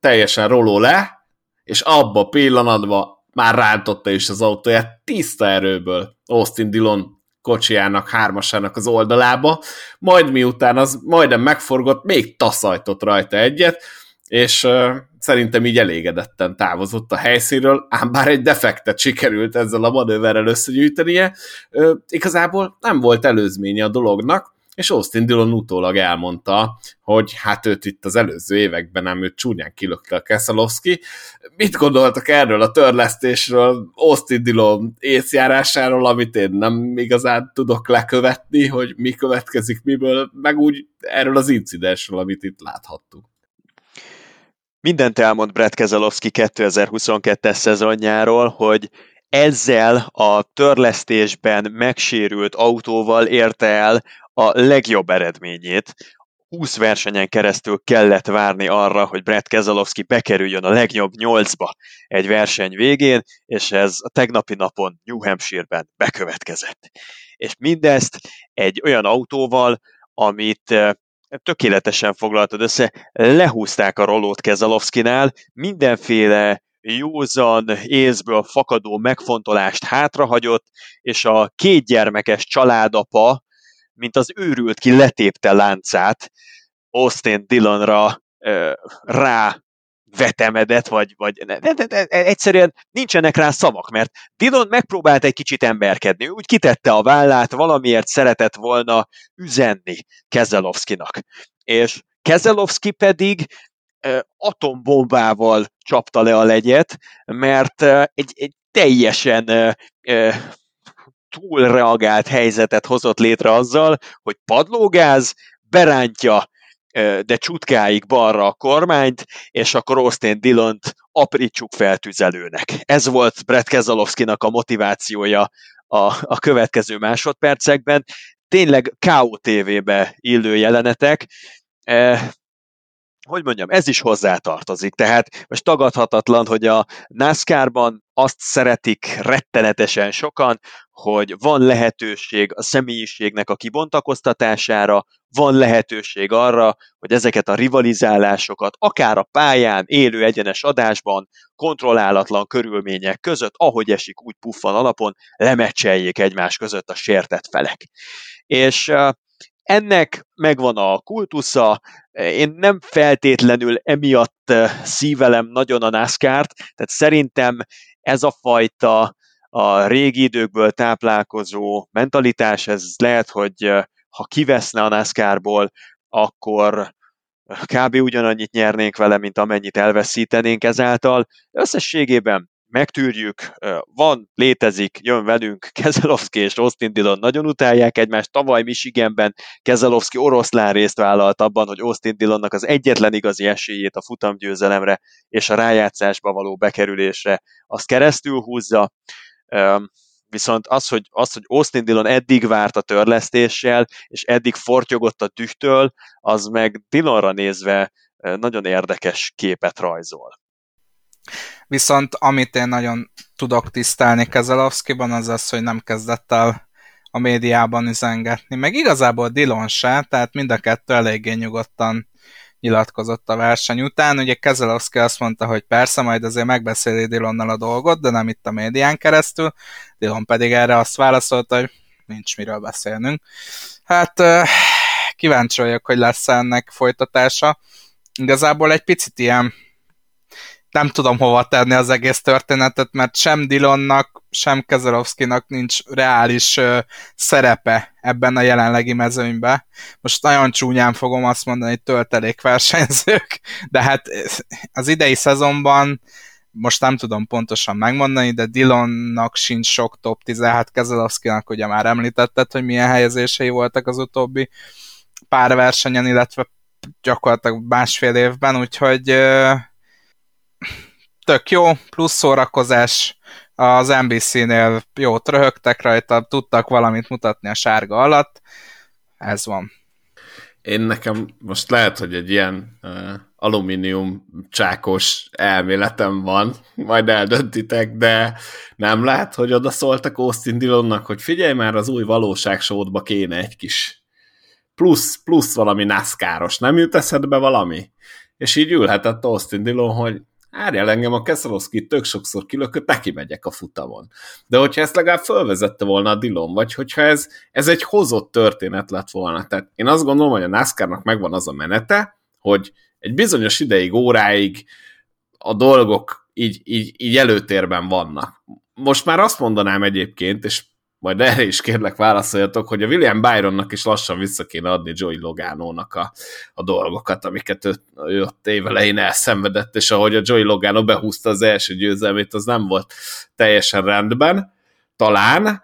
teljesen roló le, és abba pillanatban már rántotta is az autóját tiszta erőből Austin Dillon kocsijának, hármasának az oldalába, majd miután az majdnem megforgott, még taszajtott rajta egyet, és uh, szerintem így elégedetten távozott a helyszínről, ám bár egy defektet sikerült ezzel a manőverrel összegyűjtenie, uh, igazából nem volt előzménye a dolognak, és Austin Dillon utólag elmondta, hogy hát őt itt az előző években nem őt csúnyán kilökte a Keszelowski. Mit gondoltak erről a törlesztésről, Austin Dillon észjárásáról, amit én nem igazán tudok lekövetni, hogy mi következik miből, meg úgy erről az incidensről, amit itt láthattuk. Mindent elmond Brett Keselowski 2022-es szezonjáról, hogy ezzel a törlesztésben megsérült autóval érte el a legjobb eredményét. 20 versenyen keresztül kellett várni arra, hogy Brett Keselowski bekerüljön a legjobb nyolcba egy verseny végén, és ez a tegnapi napon New Hampshire-ben bekövetkezett. És mindezt egy olyan autóval, amit eh, tökéletesen foglaltad össze, lehúzták a rolót Keselowski-nál, mindenféle józan, észből fakadó megfontolást hátrahagyott, és a két gyermekes családapa mint az őrült ki letépte láncát Austin Dillonra ö, rá vetemedett, vagy, vagy ne, ne, ne, egyszerűen nincsenek rá szavak, mert Dillon megpróbált egy kicsit emberkedni, úgy kitette a vállát, valamiért szeretett volna üzenni Kezelowskinak. És Kezelowski pedig atombombával csapta le a legyet, mert egy, egy teljesen túlreagált helyzetet hozott létre azzal, hogy padlógáz, berántja de csutkáig balra a kormányt, és akkor Austin Dillont aprítsuk fel tüzelőnek. Ez volt Brett Keselowski-nak a motivációja a, a következő másodpercekben. tényleg KOTV-be illő jelenetek, hogy mondjam, ez is hozzátartozik. Tehát most tagadhatatlan, hogy a NASCAR-ban azt szeretik rettenetesen sokan, hogy van lehetőség a személyiségnek a kibontakoztatására, van lehetőség arra, hogy ezeket a rivalizálásokat akár a pályán, élő egyenes adásban, kontrollálatlan körülmények között, ahogy esik, úgy puffan alapon, lemecseljék egymás között a sértett felek. És ennek megvan a kultusza, én nem feltétlenül emiatt eh, szívelem nagyon a NASCAR-t, tehát szerintem ez a fajta a régi időkből táplálkozó mentalitás, ez lehet, hogy eh, ha kiveszne a NASCAR-ból, akkor eh, kb. ugyanannyit nyernénk vele, mint amennyit elveszítenénk ezáltal. Összességében megtűrjük, van, létezik, jön velünk, Kezelowski és Austin Dillon nagyon utálják egymást, tavaly Michiganben Kezelowski oroszlán részt vállalt abban, hogy Austin Dillonnak az egyetlen igazi esélyét a futamgyőzelemre és a rájátszásba való bekerülésre azt keresztül húzza, viszont az, hogy, az, hogy Austin Dillon eddig várt a törlesztéssel, és eddig fortyogott a tühtől, az meg Dillonra nézve nagyon érdekes képet rajzol. Viszont amit én nagyon tudok tisztelni Kezelowskiban, az az, hogy nem kezdett el a médiában üzengetni. Meg igazából Dillon se, tehát mind a kettő eléggé nyugodtan nyilatkozott a verseny után. Ugye Kezelowski azt mondta, hogy persze, majd azért megbeszéli Dillonnal a dolgot, de nem itt a médián keresztül. Dillon pedig erre azt válaszolta, hogy nincs miről beszélnünk. Hát kíváncsi vagyok, hogy lesz ennek folytatása. Igazából egy picit ilyen nem tudom hova tenni az egész történetet, mert sem Dillonnak, sem Kezelowskinak nincs reális ö, szerepe ebben a jelenlegi mezőnyben. Most nagyon csúnyán fogom azt mondani, hogy töltelék versenyzők, de hát az idei szezonban most nem tudom pontosan megmondani, de Dillonnak sincs sok top 10, hát Kezelowskinak ugye már említetted, hogy milyen helyezései voltak az utóbbi pár versenyen, illetve gyakorlatilag másfél évben, úgyhogy tök jó, plusz szórakozás, az NBC-nél jó röhögtek rajta, tudtak valamit mutatni a sárga alatt, ez van. Én nekem most lehet, hogy egy ilyen uh, alumínium csákos elméletem van, majd eldöntitek, de nem lehet, hogy oda szóltak Austin Dillonnak, hogy figyelj már, az új valóságsódba kéne egy kis plusz, plusz valami NASCAR-os, nem jut eszedbe valami? És így ülhetett Austin Dillon, hogy Árjál engem a Keszelowski tök sokszor kilökött, neki megyek a futamon. De hogyha ezt legalább fölvezette volna a Dillon, vagy hogyha ez, ez egy hozott történet lett volna. Tehát én azt gondolom, hogy a NASCAR-nak megvan az a menete, hogy egy bizonyos ideig, óráig a dolgok így, így, így előtérben vannak. Most már azt mondanám egyébként, és majd erre is kérlek válaszoljatok, hogy a William Byronnak is lassan vissza kéne adni Joey Logano-nak a, a dolgokat, amiket ő, ő ott évelején elszenvedett, és ahogy a Joey Logano behúzta az első győzelmét, az nem volt teljesen rendben, talán,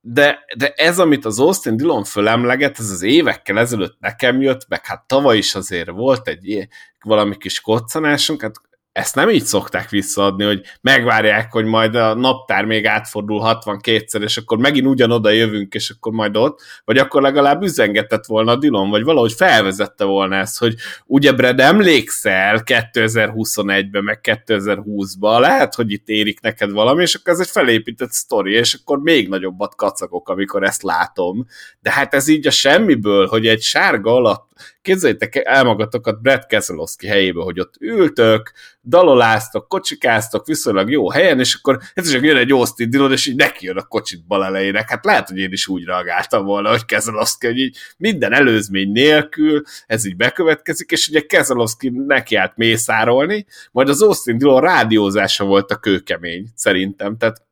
de, de ez, amit az Austin Dillon fölemleget, ez az évekkel ezelőtt nekem jött, meg hát tavaly is azért volt egy valami kis koccanásunk, hát ezt nem így szokták visszaadni, hogy megvárják, hogy majd a naptár még átfordul 62-szer, és akkor megint ugyanoda jövünk, és akkor majd ott, vagy akkor legalább üzengetett volna a Dilon, vagy valahogy felvezette volna ezt, hogy ugye Brad, emlékszel 2021-ben, meg 2020-ban, lehet, hogy itt érik neked valami, és akkor ez egy felépített sztori, és akkor még nagyobbat kacagok, amikor ezt látom. De hát ez így a semmiből, hogy egy sárga alatt Képzeljétek el magatokat Brad Keselowski helyébe, hogy ott ültök, daloláztok, kocsikáztok viszonylag jó helyen, és akkor ez csak jön egy Austin Dillon, és így neki jön a kocsit bal elejének. Hát lehet, hogy én is úgy reagáltam volna, hogy Keselowski, hogy így minden előzmény nélkül ez így bekövetkezik, és ugye Keselowski neki állt mészárolni, majd az Austin Dillon rádiózása volt a kőkemény, szerintem. Tehát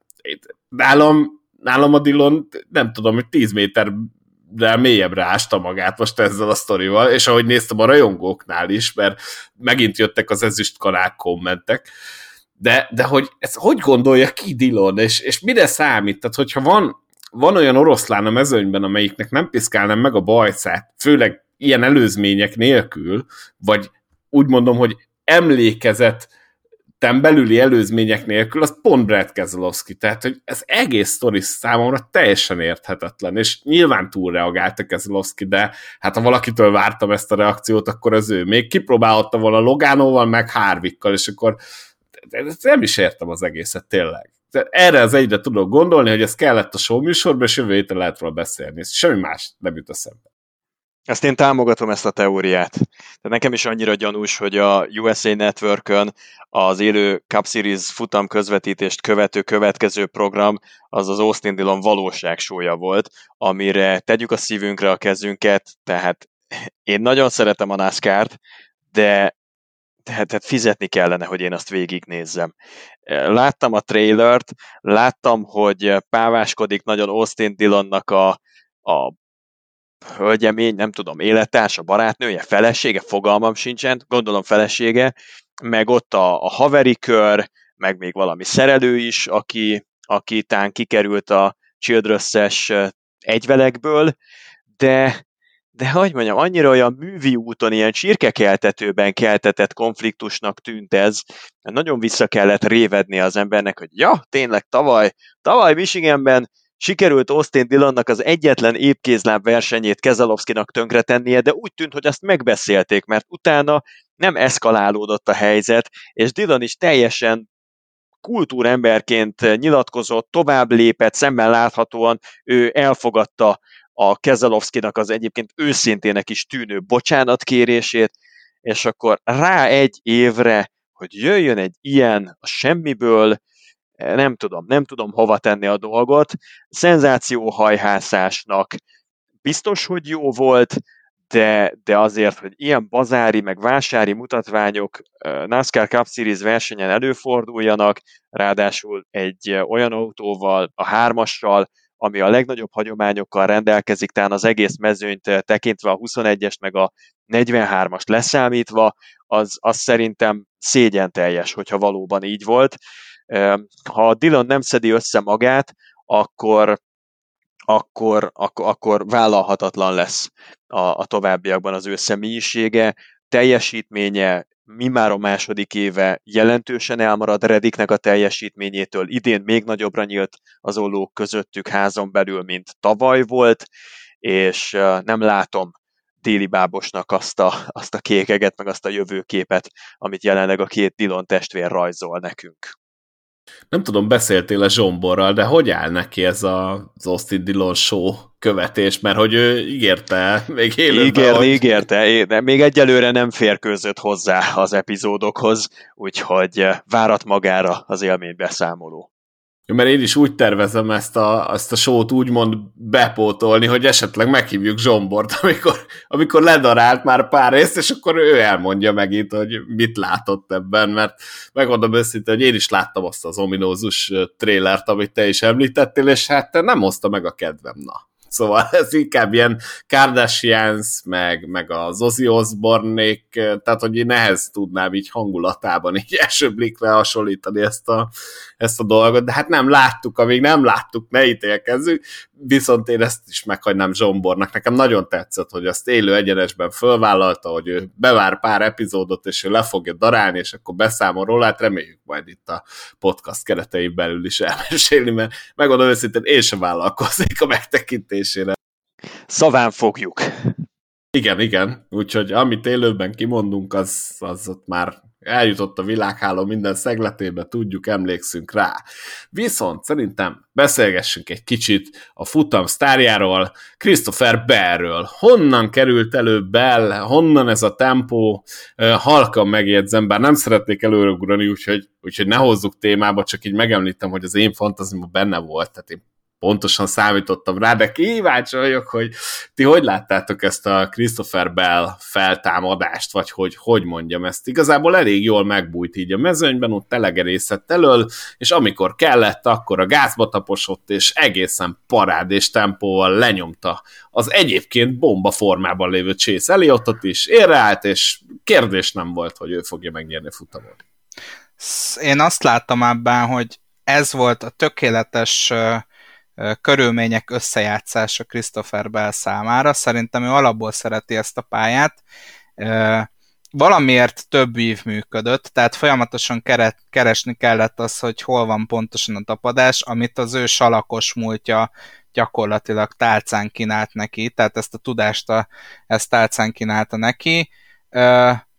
nálam nálam a Dillon, nem tudom, hogy 10 méter de mélyebbre ásta magát most ezzel a sztorival, és ahogy néztem a rajongóknál is, mert megint jöttek az ezüst kanák kommentek, de, de hogy ez hogy gondolja ki Dillon, és, és mire számít? Tehát, hogyha van, van olyan oroszlán a mezőnyben, amelyiknek nem piszkálnám meg a bajszát, főleg ilyen előzmények nélkül, vagy úgy mondom, hogy emlékezet belüli előzmények nélkül, az pont Brad Keselowski. Tehát, hogy ez egész sztori számomra teljesen érthetetlen, és nyilván túlreagált a Keselowski, de hát ha valakitől vártam ezt a reakciót, akkor az ő. Még kipróbálhatta volna Logánóval, meg Harvickkal, és akkor nem is értem az egészet tényleg. De erre az egyre tudok gondolni, hogy ez kellett a show műsorban, és jövő héten lehet róla beszélni. Semmi más nem jut eszembe. Ezt én támogatom ezt a teóriát. De nekem is annyira gyanús, hogy a USA Networkön az élő Cup Series futam közvetítést követő következő program az az Austin Dillon valóságsója volt, amire tegyük a szívünkre a kezünket, tehát én nagyon szeretem a NASCAR-t, de tehát, tehát fizetni kellene, hogy én azt végignézzem. Láttam a trailert, láttam, hogy páváskodik nagyon Austin Dillonnak a, a hölgyemény, nem tudom, élettársa, barátnője, felesége, fogalmam sincsen, gondolom felesége, meg ott a, a haveri kör, meg még valami szerelő is, aki, aki tán kikerült a Childress-es egyvelekből, de de hogy mondjam, annyira olyan művi úton, ilyen csirkekeltetőben keltetett konfliktusnak tűnt ez, nagyon vissza kellett révedni az embernek, hogy ja, tényleg tavaly, tavaly Michiganben Sikerült Austin Dillonnak az egyetlen épkézláb versenyét Kezalovszkinak tönkretennie, de úgy tűnt, hogy azt megbeszélték, mert utána nem eszkalálódott a helyzet, és Dillon is teljesen kultúremberként nyilatkozott, tovább lépett, szemben láthatóan ő elfogadta a Kezalovszkinak az egyébként őszintének is tűnő bocsánatkérését, és akkor rá egy évre, hogy jöjjön egy ilyen a semmiből, nem tudom, nem tudom hova tenni a dolgot. Szenzációhajhászásnak biztos, hogy jó volt, de, de azért, hogy ilyen bazári, meg vásári mutatványok NASCAR Cup Series versenyen előforduljanak, ráadásul egy olyan autóval, a hármassal, ami a legnagyobb hagyományokkal rendelkezik, talán az egész mezőnyt tekintve a 21-es meg a 43-as leszámítva, az, az szerintem szégyen teljes, hogyha valóban így volt. Ha Dylan nem szedi össze magát, akkor, akkor, akkor, akkor vállalhatatlan lesz a, a továbbiakban az ő személyisége, teljesítménye, mi már a második éve jelentősen elmarad Rediknek a teljesítményétől, idén még nagyobbra nyílt az ollók közöttük házon belül, mint tavaly volt, és nem látom déli bábosnak azt a, azt a kékeget, meg azt a jövőképet, amit jelenleg a két Dillon testvér rajzol nekünk. Nem tudom, beszéltél a Zsomborral, de hogy áll neki ez a, az Austin Dillon show követés, mert hogy ő ígérte még élőben. Ígérni, hogy... ígérte, de még egyelőre nem férkőzött hozzá az epizódokhoz, úgyhogy várat magára az élmény mert én is úgy tervezem ezt a, ezt a sót úgymond bepótolni, hogy esetleg meghívjuk Zsombort, amikor, amikor ledarált már pár részt, és akkor ő elmondja megint, hogy mit látott ebben, mert megmondom őszintén, hogy én is láttam azt az ominózus trélert, amit te is említettél, és hát nem hozta meg a kedvem, na. Szóval ez inkább ilyen Kardashians, meg, meg az Ozzy osbourne tehát hogy én ehhez tudnám így hangulatában így első blikre hasonlítani ezt a, ezt a dolgot, de hát nem láttuk, amíg nem láttuk, ne ítélkezzük, viszont én ezt is meghagynám Zsombornak. Nekem nagyon tetszett, hogy azt élő egyenesben fölvállalta, hogy ő bevár pár epizódot, és ő le fogja darálni, és akkor beszámol róla, hát reméljük majd itt a podcast keretein belül is elmesélni, mert megmondom őszintén, én sem vállalkoznék a megtekintésére. Szaván fogjuk. Igen, igen, úgyhogy amit élőben kimondunk, az, az ott már eljutott a világháló minden szegletébe, tudjuk, emlékszünk rá. Viszont szerintem beszélgessünk egy kicsit a futam sztárjáról, Christopher Bellről. Honnan került elő Bell, honnan ez a tempó, halkan megjegyzem, bár nem szeretnék előreugrani, úgyhogy, úgyhogy ne hozzuk témába, csak így megemlítem, hogy az én fantazimban benne volt, tehát én pontosan számítottam rá, de kíváncsi vagyok, hogy ti hogy láttátok ezt a Christopher Bell feltámadást, vagy hogy hogy mondjam ezt. Igazából elég jól megbújt így a mezőnyben, ott telegerészett elől, és amikor kellett, akkor a gázba taposott, és egészen parád és tempóval lenyomta az egyébként bomba formában lévő Chase Elliotot is, érreállt, és kérdés nem volt, hogy ő fogja megnyerni a. Én azt láttam ebben, hogy ez volt a tökéletes körülmények összejátszása Christopher Bell számára. Szerintem ő alapból szereti ezt a pályát. valamiért több ív működött, tehát folyamatosan keresni kellett az, hogy hol van pontosan a tapadás, amit az ő salakos múltja gyakorlatilag tálcán kínált neki, tehát ezt a tudást a, ezt tálcán kínálta neki,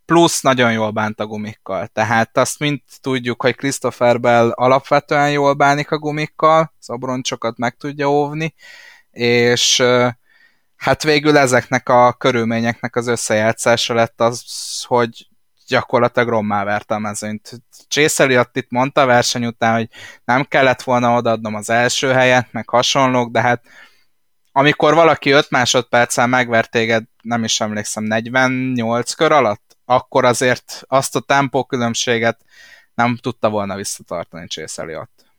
plusz nagyon jól bánt a gumikkal. Tehát azt mind tudjuk, hogy Christopher Bell alapvetően jól bánik a gumikkal, az abroncsokat meg tudja óvni, és hát végül ezeknek a körülményeknek az összejátszása lett az, hogy gyakorlatilag rommá verte a mezőnyt. Csészeli ott itt mondta a verseny után, hogy nem kellett volna odaadnom az első helyet, meg hasonlók, de hát amikor valaki 5 másodperccel megvert téged, nem is emlékszem, 48 kör alatt, akkor azért azt a tempó különbséget nem tudta volna visszatartani Csészeli ott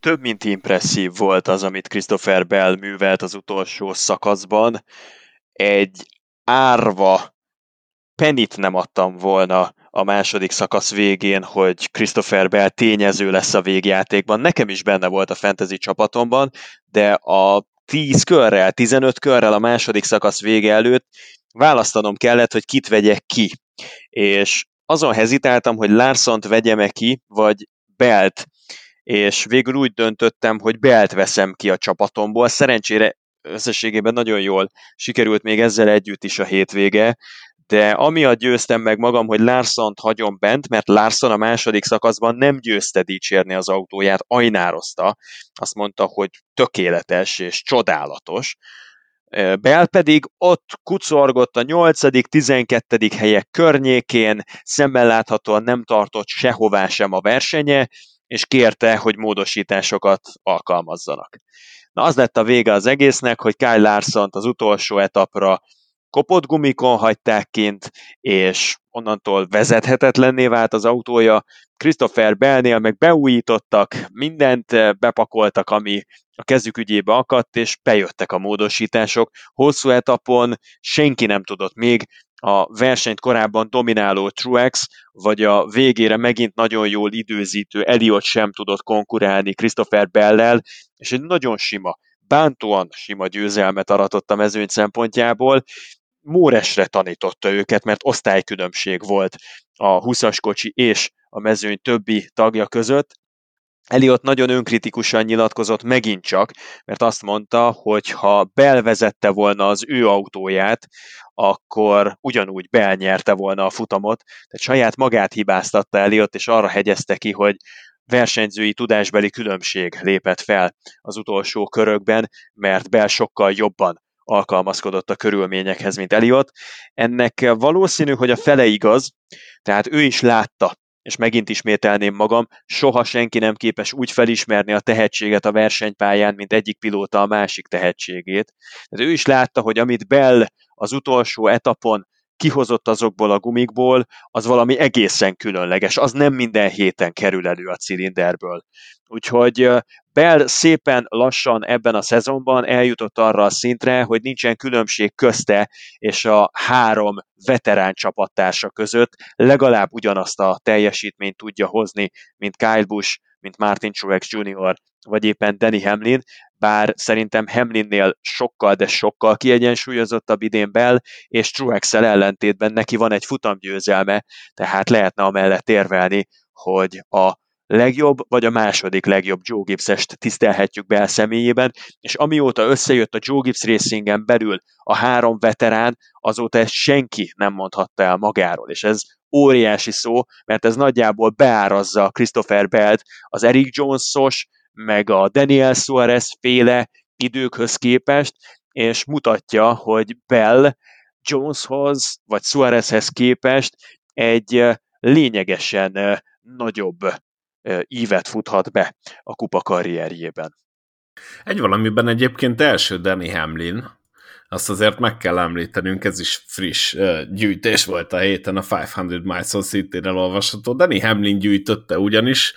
több mint impresszív volt az, amit Christopher Bell művelt az utolsó szakaszban. Egy árva penit nem adtam volna a második szakasz végén, hogy Christopher Bell tényező lesz a végjátékban. Nekem is benne volt a fantasy csapatomban, de a 10 körrel, 15 körrel a második szakasz vége előtt választanom kellett, hogy kit vegyek ki. És azon hezitáltam, hogy Larsont vegyem-e ki, vagy Belt és végül úgy döntöttem, hogy Belt veszem ki a csapatomból. Szerencsére összességében nagyon jól sikerült még ezzel együtt is a hétvége, de amiatt győztem meg magam, hogy Larson-t hagyom bent, mert Larson a második szakaszban nem győzte dicsérni az autóját, ajnározta, azt mondta, hogy tökéletes és csodálatos. Bell pedig ott kucorgott a 8., 12. helyek környékén, szemmel láthatóan nem tartott sehová sem a versenye, és kérte, hogy módosításokat alkalmazzanak. Na az lett a vége az egésznek, hogy Kyle larson az utolsó etapra kopott gumikon hagyták kint, és onnantól vezethetetlenné vált az autója. Christopher Bellnél meg beújítottak, mindent bepakoltak, ami a kezük ügyébe akadt, és bejöttek a módosítások. Hosszú etapon senki nem tudott még a versenyt korábban domináló Truex, vagy a végére megint nagyon jól időzítő Eliott sem tudott konkurálni Christopher Bellel, és egy nagyon sima, bántóan sima győzelmet aratott a mezőny szempontjából. Móresre tanította őket, mert osztálykülönbség volt a 20-as kocsi és a mezőny többi tagja között, Eliott nagyon önkritikusan nyilatkozott megint csak, mert azt mondta, hogy ha belvezette volna az ő autóját, akkor ugyanúgy belnyerte volna a futamot, tehát saját magát hibáztatta Eliott, és arra hegyezte ki, hogy versenyzői tudásbeli különbség lépett fel az utolsó körökben, mert Bel sokkal jobban alkalmazkodott a körülményekhez, mint Eliott. Ennek valószínű, hogy a fele igaz, tehát ő is látta és megint ismételném magam, soha senki nem képes úgy felismerni a tehetséget a versenypályán, mint egyik pilóta a másik tehetségét. De ő is látta, hogy amit Bell az utolsó etapon kihozott azokból a gumikból, az valami egészen különleges. Az nem minden héten kerül elő a cilinderből. Úgyhogy Bell szépen lassan ebben a szezonban eljutott arra a szintre, hogy nincsen különbség közte és a három veterán csapattársa között, legalább ugyanazt a teljesítményt tudja hozni, mint Kyle Busch, mint Martin Truex Jr., vagy éppen Danny Hamlin, bár szerintem Hamlinnél sokkal, de sokkal kiegyensúlyozottabb idén Bell, és truex ellentétben neki van egy futamgyőzelme, tehát lehetne amellett érvelni, hogy a legjobb, vagy a második legjobb Joe Gibbs-est tisztelhetjük be a személyében, és amióta összejött a Joe Gibbs Racingen belül a három veterán, azóta ezt senki nem mondhatta el magáról, és ez óriási szó, mert ez nagyjából beárazza Christopher Belt az Eric Jones-os, meg a Daniel Suarez féle időkhöz képest, és mutatja, hogy Bell Joneshoz vagy Suarezhez képest egy lényegesen nagyobb ívet futhat be a kupa karrierjében. Egy valamiben egyébként első Danny Hamlin, azt azért meg kell említenünk, ez is friss gyűjtés volt a héten a 500 Miles on City-rel olvasható. Danny Hamlin gyűjtötte ugyanis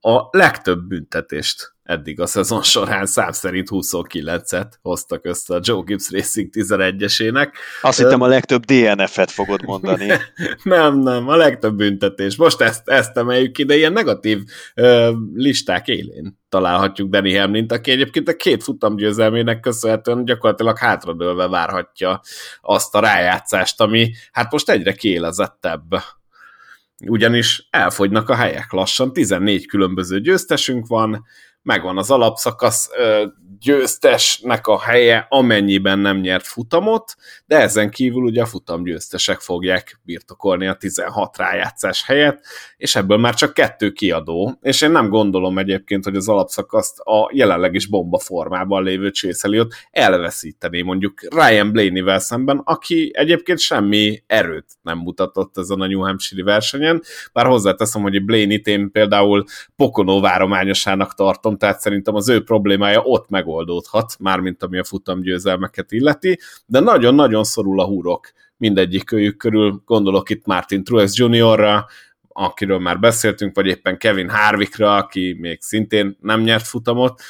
a legtöbb büntetést eddig a szezon során szám szerint 29-et hoztak össze a Joe Gibbs Racing 11-esének. Azt hittem a legtöbb DNF-et fogod mondani. nem, nem, a legtöbb büntetés. Most ezt, ezt emeljük ki, de ilyen negatív ö, listák élén találhatjuk Danny Hamlin-t, aki egyébként a két futamgyőzelmének köszönhetően gyakorlatilag hátradőlve várhatja azt a rájátszást, ami hát most egyre kiélezettebb ugyanis elfogynak a helyek. Lassan, 14 különböző győztesünk van, megvan az alapszakasz győztesnek a helye, amennyiben nem nyert futamot, de ezen kívül ugye a futamgyőztesek fogják birtokolni a 16 rájátszás helyet, és ebből már csak kettő kiadó, és én nem gondolom egyébként, hogy az alapszakaszt a jelenleg is bomba formában lévő Csészeliot elveszíteni mondjuk Ryan Blaney-vel szemben, aki egyébként semmi erőt nem mutatott ezen a New Hampshire versenyen, bár hozzáteszem, hogy Blaney-t én például Pokonó várományosának tartom, tehát szerintem az ő problémája ott meg megoldódhat, mármint ami a futamgyőzelmeket illeti, de nagyon-nagyon szorul a húrok mindegyik kölyük körül, gondolok itt Martin Truex Jr.-ra, akiről már beszéltünk, vagy éppen Kevin Harvickra, aki még szintén nem nyert futamot,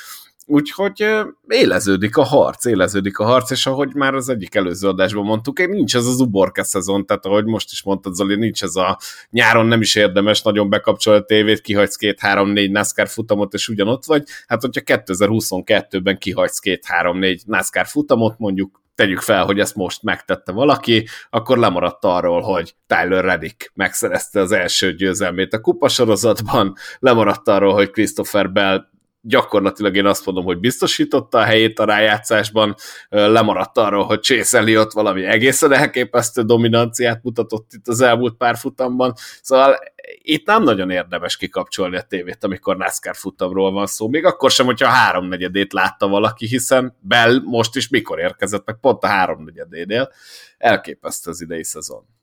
Úgyhogy éleződik a harc, éleződik a harc, és ahogy már az egyik előző adásban mondtuk, nincs ez az uborka szezon, tehát ahogy most is mondtad, Zoli, nincs ez a nyáron nem is érdemes nagyon bekapcsolni a tévét, kihagysz két-három-négy NASCAR futamot, és ugyanott vagy. Hát, hogyha 2022-ben kihagysz két-három-négy NASCAR futamot, mondjuk tegyük fel, hogy ezt most megtette valaki, akkor lemaradt arról, hogy Tyler Reddick megszerezte az első győzelmét a kupasorozatban, lemaradt arról, hogy Christopher Bell gyakorlatilag én azt mondom, hogy biztosította a helyét a rájátszásban, lemaradt arról, hogy Chase Elliott valami egészen elképesztő dominanciát mutatott itt az elmúlt pár futamban, szóval itt nem nagyon érdemes kikapcsolni a tévét, amikor NASCAR futamról van szó, még akkor sem, hogyha a háromnegyedét látta valaki, hiszen Bell most is mikor érkezett, meg? Pont a háromnegyedénél. Elképesztő az idei szezon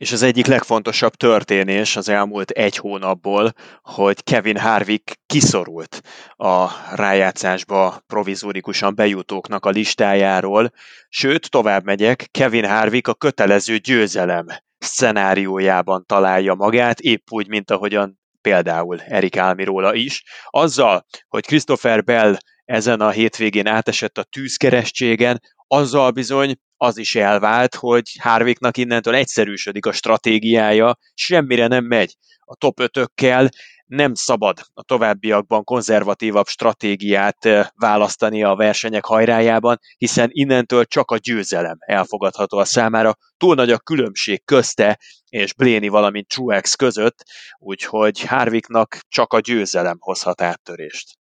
és az egyik legfontosabb történés az elmúlt egy hónapból, hogy Kevin Harvick kiszorult a rájátszásba provizórikusan bejutóknak a listájáról, sőt, tovább megyek, Kevin Harvick a kötelező győzelem szenáriójában találja magát, épp úgy, mint ahogyan például Erik Álmiróla is, azzal, hogy Christopher Bell ezen a hétvégén átesett a tűzkeresztségen, azzal bizony az is elvált, hogy Harvicknak innentől egyszerűsödik a stratégiája, semmire nem megy. A top 5 nem szabad a továbbiakban konzervatívabb stratégiát eh, választani a versenyek hajrájában, hiszen innentől csak a győzelem elfogadható a számára. Túl nagy a különbség közte és Bléni, valamint Truex között, úgyhogy Harvicknak csak a győzelem hozhat áttörést.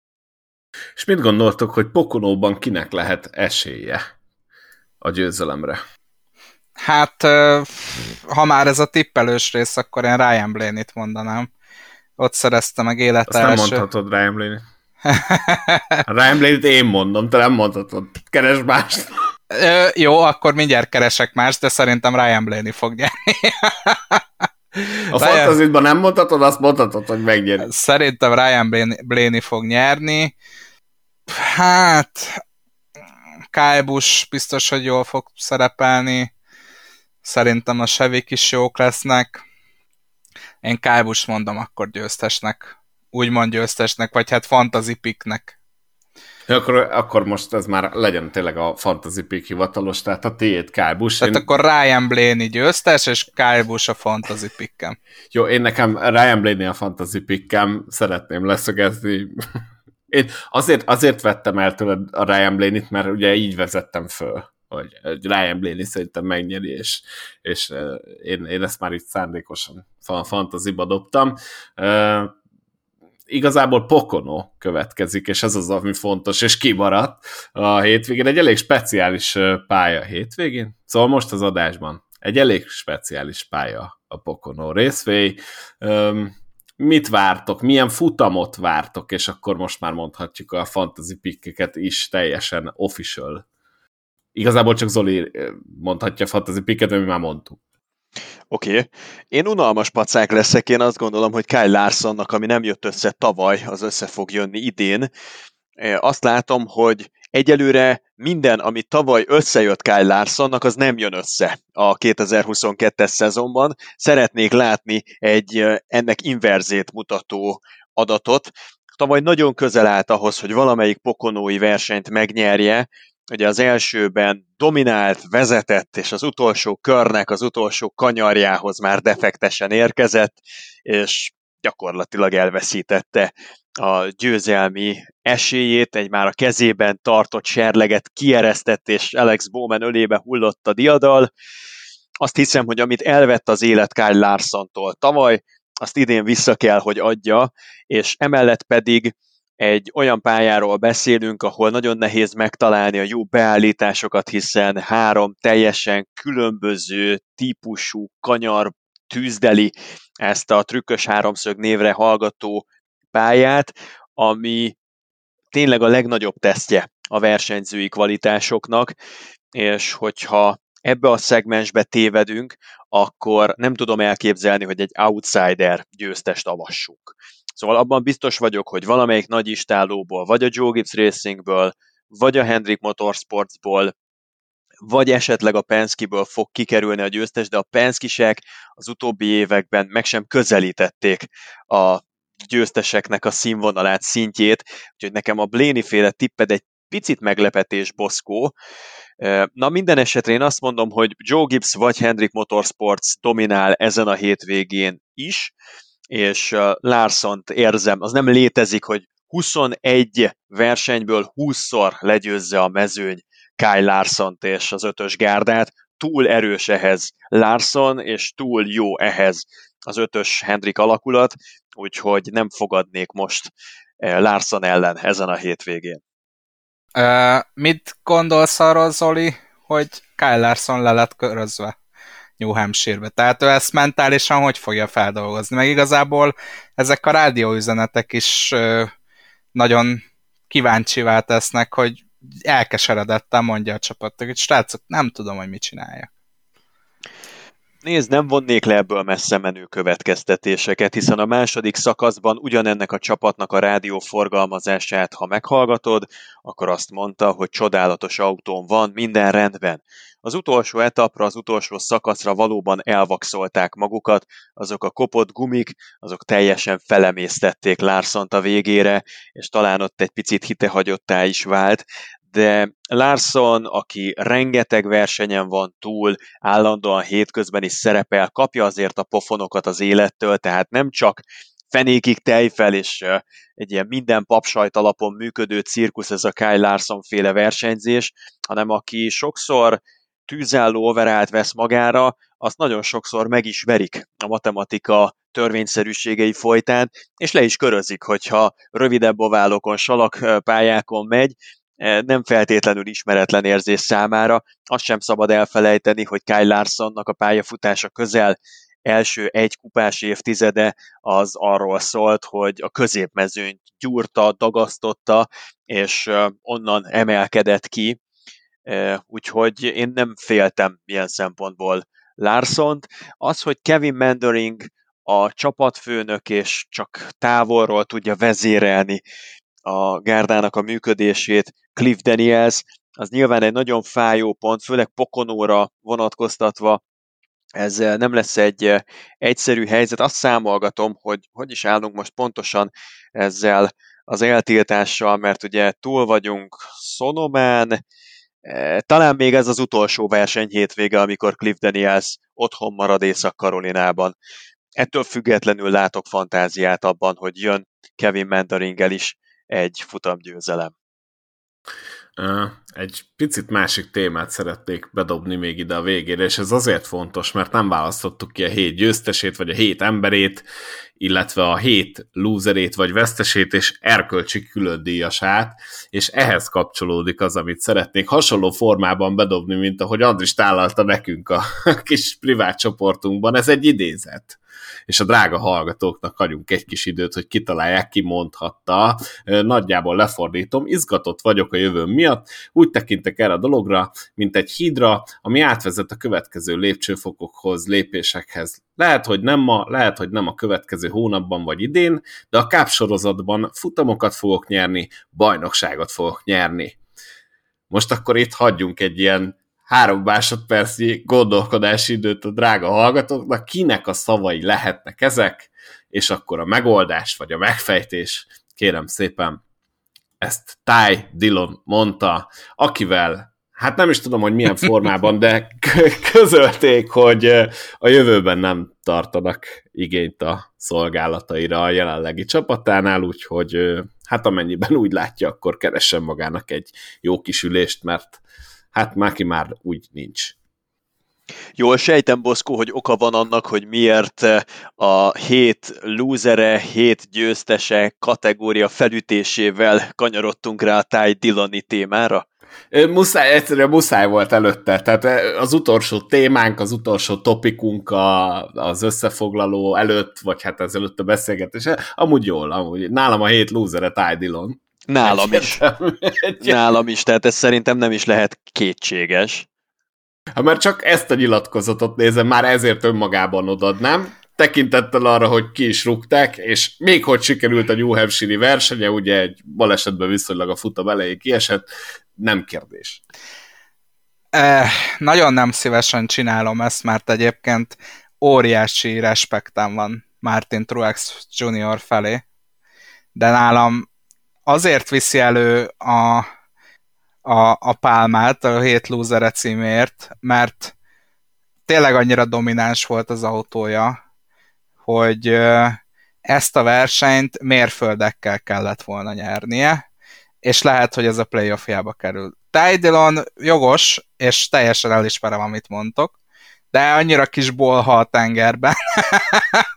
És mit gondoltok, hogy Pokonóban kinek lehet esélye? A győzelemre? Hát, ha már ez a tippelős rész, akkor én Ryan Blaney-t mondanám. Ott szerezte meg élet Azt nem mondhatod Ryan Blaney. Ryan Blaney-t én mondom, te nem mondhatod. Keres mást. Ö, jó, akkor mindjárt keresek más, de szerintem Ryan Blaney fog nyerni. A Ryan... fantazitban nem mondhatod, azt mondhatod, hogy megnyeri. Szerintem Ryan Blaney fog nyerni. Hát, Kyle Busch biztos, hogy jól fog szerepelni. Szerintem a Sevik is jók lesznek. Én Kyle Busch mondom akkor győztesnek. Úgymond győztesnek, vagy hát fantasy picknek. Ja, akkor, akkor most ez már legyen tényleg a fantasy pick hivatalos, tehát a tiéd Kyle Busch. Tehát én... akkor Ryan Blaney győztes, és Kyle Busch a fantasy pickem. Jó, én nekem Ryan Blaney a fantasy pickem, szeretném leszögezni én azért, azért vettem el tőled a Ryan Blaney-t, mert ugye így vezettem föl, hogy Ryan Blaney szerintem megnyeri, és, és én, én ezt már itt szándékosan fantaziba dobtam. Uh, igazából Pokono következik, és ez az, ami fontos, és kimaradt a hétvégén. Egy elég speciális pálya a hétvégén, szóval most az adásban egy elég speciális pálya a Pokono részvény. Um, mit vártok, milyen futamot vártok, és akkor most már mondhatjuk a fantasy pickeket is teljesen official. Igazából csak Zoli eh, mondhatja a fantasy picket, mi már mondtuk. Oké. Okay. Én unalmas pacák leszek, én azt gondolom, hogy Kyle Larsonnak, ami nem jött össze tavaly, az össze fog jönni idén. Eh, azt látom, hogy egyelőre minden, ami tavaly összejött Kyle Larsonnak, az nem jön össze a 2022-es szezonban. Szeretnék látni egy ennek inverzét mutató adatot. Tavaly nagyon közel állt ahhoz, hogy valamelyik pokonói versenyt megnyerje, ugye az elsőben dominált, vezetett, és az utolsó körnek, az utolsó kanyarjához már defektesen érkezett, és gyakorlatilag elveszítette a győzelmi esélyét, egy már a kezében tartott serleget kieresztett, és Alex Bowman ölébe hullott a diadal. Azt hiszem, hogy amit elvett az élet Kyle Larsontól tavaly, azt idén vissza kell, hogy adja, és emellett pedig egy olyan pályáról beszélünk, ahol nagyon nehéz megtalálni a jó beállításokat, hiszen három teljesen különböző típusú kanyar tűzdeli ezt a trükkös háromszög névre hallgató pályát, ami tényleg a legnagyobb tesztje a versenyzői kvalitásoknak, és hogyha ebbe a szegmensbe tévedünk, akkor nem tudom elképzelni, hogy egy outsider győztest avassunk. Szóval abban biztos vagyok, hogy valamelyik nagy istálóból, vagy a Joe Gibbs Racingből, vagy a Hendrik Motorsportsból, vagy esetleg a Penske-ből fog kikerülni a győztes, de a Penske-sek az utóbbi években meg sem közelítették a győzteseknek a színvonalát, szintjét, úgyhogy nekem a Bléni féle tipped egy picit meglepetés boszkó. Na minden esetre én azt mondom, hogy Joe Gibbs vagy Hendrik Motorsports dominál ezen a hétvégén is, és Larson-t érzem, az nem létezik, hogy 21 versenyből 20-szor legyőzze a mezőny Kyle larson és az ötös gárdát, túl erős ehhez Larson, és túl jó ehhez az ötös Hendrik alakulat, úgyhogy nem fogadnék most Larson ellen ezen a hétvégén. Uh, mit gondolsz arról, Zoli, hogy Kyle Larson le lett körözve New Hampshire-be? Tehát ő ezt mentálisan hogy fogja feldolgozni? Meg igazából ezek a rádióüzenetek is uh, nagyon kíváncsivá tesznek, hogy elkeseredetten mondja a csapatnak, hogy srácok, nem tudom, hogy mit csinálja. Nézd, nem vonnék le ebből messze menő következtetéseket, hiszen a második szakaszban ugyanennek a csapatnak a rádió forgalmazását, ha meghallgatod, akkor azt mondta, hogy csodálatos autón van, minden rendben. Az utolsó etapra, az utolsó szakaszra valóban elvakszolták magukat, azok a kopott gumik, azok teljesen felemésztették Larsont a végére, és talán ott egy picit hitehagyottá is vált, de Larson, aki rengeteg versenyen van túl, állandóan hétközben is szerepel, kapja azért a pofonokat az élettől, tehát nem csak fenékig tejfel, és egy ilyen minden papsajt alapon működő cirkusz ez a Kyle Larson féle versenyzés, hanem aki sokszor tűzálló overált vesz magára, azt nagyon sokszor meg is verik a matematika törvényszerűségei folytán, és le is körözik, hogyha rövidebb oválokon, salakpályákon megy, E, nem feltétlenül ismeretlen érzés számára. Azt sem szabad elfelejteni, hogy Kyle Larsonnak a pályafutása közel első egy kupás évtizede az arról szólt, hogy a középmezőnyt gyúrta, dagasztotta, és onnan emelkedett ki, e, úgyhogy én nem féltem ilyen szempontból Larsont. Az, hogy Kevin Mandering a csapatfőnök és csak távolról tudja vezérelni a gárdának a működését Cliff Daniels, az nyilván egy nagyon fájó pont, főleg Pokonóra vonatkoztatva, ez eh, nem lesz egy eh, egyszerű helyzet. Azt számolgatom, hogy hogy is állunk most pontosan ezzel az eltiltással, mert ugye túl vagyunk Szonomán, eh, talán még ez az utolsó verseny hétvége, amikor Cliff Daniels otthon marad Észak-Karolinában. Ettől függetlenül látok fantáziát abban, hogy jön Kevin Menderingel is egy futamgyőzelem. Egy picit másik témát szeretnék bedobni még ide a végére, és ez azért fontos, mert nem választottuk ki a hét győztesét, vagy a hét emberét, illetve a hét lúzerét, vagy vesztesét, és erkölcsi külön díjasát, és ehhez kapcsolódik az, amit szeretnék hasonló formában bedobni, mint ahogy Andris tálalta nekünk a kis privát csoportunkban. Ez egy idézet és a drága hallgatóknak hagyunk egy kis időt, hogy kitalálják, ki mondhatta. Nagyjából lefordítom, izgatott vagyok a jövőm miatt, úgy tekintek erre a dologra, mint egy hídra, ami átvezet a következő lépcsőfokokhoz, lépésekhez. Lehet, hogy nem ma, lehet, hogy nem a következő hónapban vagy idén, de a kápsorozatban futamokat fogok nyerni, bajnokságot fogok nyerni. Most akkor itt hagyjunk egy ilyen három másodpercnyi gondolkodási időt a drága hallgatóknak, kinek a szavai lehetnek ezek, és akkor a megoldás, vagy a megfejtés, kérem szépen, ezt Ty Dillon mondta, akivel hát nem is tudom, hogy milyen formában, de közölték, hogy a jövőben nem tartanak igényt a szolgálataira a jelenlegi csapatánál, úgyhogy hát amennyiben úgy látja, akkor keressen magának egy jó kis ülést, mert hát Máki már úgy nincs. Jól sejtem, Boszkó, hogy oka van annak, hogy miért a hét lúzere, hét győztese kategória felütésével kanyarodtunk rá a Ty Dilloni témára? Muszáj, egyszerűen muszáj volt előtte. Tehát az utolsó témánk, az utolsó topikunk a, az összefoglaló előtt, vagy hát ezelőtt a beszélgetés. Amúgy jól, amúgy. Nálam a hét lúzere Ty Dillon. Nálam is. Nálam is, tehát ez szerintem nem is lehet kétséges. Ha már csak ezt a nyilatkozatot nézem, már ezért önmagában odadnám, tekintettel arra, hogy ki is rúgták, és még hogy sikerült a New Hampshire versenye, ugye egy balesetben viszonylag a futam elején kiesett, nem kérdés. Eh, nagyon nem szívesen csinálom ezt, mert egyébként óriási respektem van Martin Truex Jr. felé, de nálam azért viszi elő a, a, a pálmát a hét losere címért, mert tényleg annyira domináns volt az autója, hogy ezt a versenyt mérföldekkel kellett volna nyernie, és lehet, hogy ez a playoffjába kerül. Ty Dillon jogos, és teljesen elismerem, amit mondtok, de annyira kis bolha a tengerben.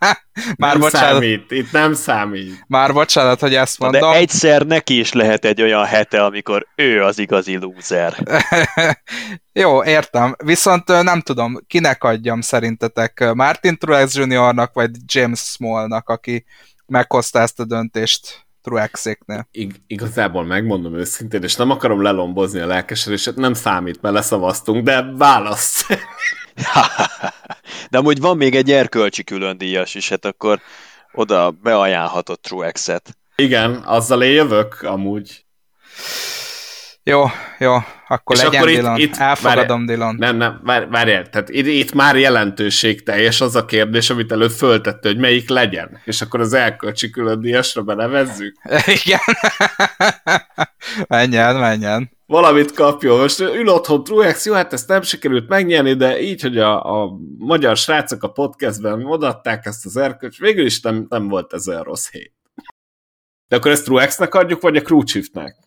Már nem bocsánat, számít, itt nem számít. Már bocsánat, hogy ezt mondom. De egyszer neki is lehet egy olyan hete, amikor ő az igazi loser. Jó, értem. Viszont nem tudom, kinek adjam szerintetek Martin Truex Jr.-nak, vagy James Smallnak, aki meghozta ezt a döntést Truexéknél. Ig- igazából megmondom őszintén, és nem akarom lelombozni a lelkesedéset, nem számít, mert leszavaztunk, de válasz. de amúgy van még egy erkölcsi külön díjas is, hát akkor oda beajánlhatott Truexet. Igen, azzal én jövök amúgy. Jó, jó, akkor és legyen akkor Dylan. Itt, itt, Elfogadom, várjál, Dylan. Nem, nem, várj, várjál, tehát itt, itt már jelentőség teljes az a kérdés, amit előtt föltette, hogy melyik legyen. És akkor az elkölcsi külön díjasra benevezzük. Igen. menjen, menjen. Valamit kapjon. Most ül otthon Truex, jó, hát ezt nem sikerült megnyerni, de így, hogy a, a magyar srácok a podcastben odatták ezt az erkölcs, végül is nem, nem volt ez olyan rossz hét. De akkor ezt Truexnek adjuk, vagy a Crew Chiefnek?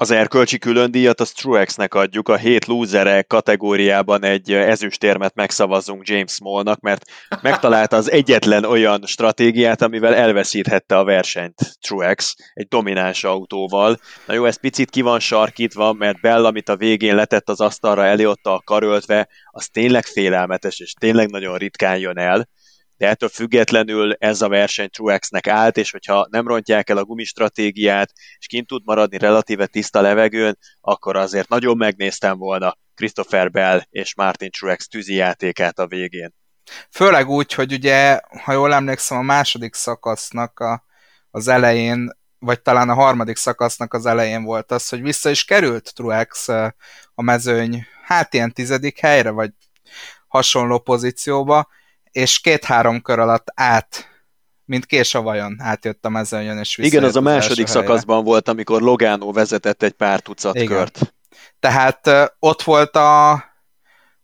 Az erkölcsi különdíjat az Truexnek adjuk, a hét lúzere kategóriában egy ezüstérmet megszavazzunk James Smallnak, mert megtalálta az egyetlen olyan stratégiát, amivel elveszíthette a versenyt Truex egy domináns autóval. Na jó, ez picit ki van sarkítva, mert Bell, amit a végén letett az asztalra elé ott a karöltve, az tényleg félelmetes, és tényleg nagyon ritkán jön el de ettől függetlenül ez a verseny Truexnek állt, és hogyha nem rontják el a gumistratégiát, és kint tud maradni relatíve tiszta levegőn, akkor azért nagyon megnéztem volna Christopher Bell és Martin Truex tűzijátékát a végén. Főleg úgy, hogy ugye, ha jól emlékszem, a második szakasznak a, az elején, vagy talán a harmadik szakasznak az elején volt az, hogy vissza is került Truex a mezőny, hát ilyen tizedik helyre, vagy hasonló pozícióba, és két-három kör alatt át mint kés a vajon átjött a mezőnyön, és Igen, az a második szakaszban helyre. volt, amikor Logano vezetett egy pár tucat Igen. kört. Tehát ott volt a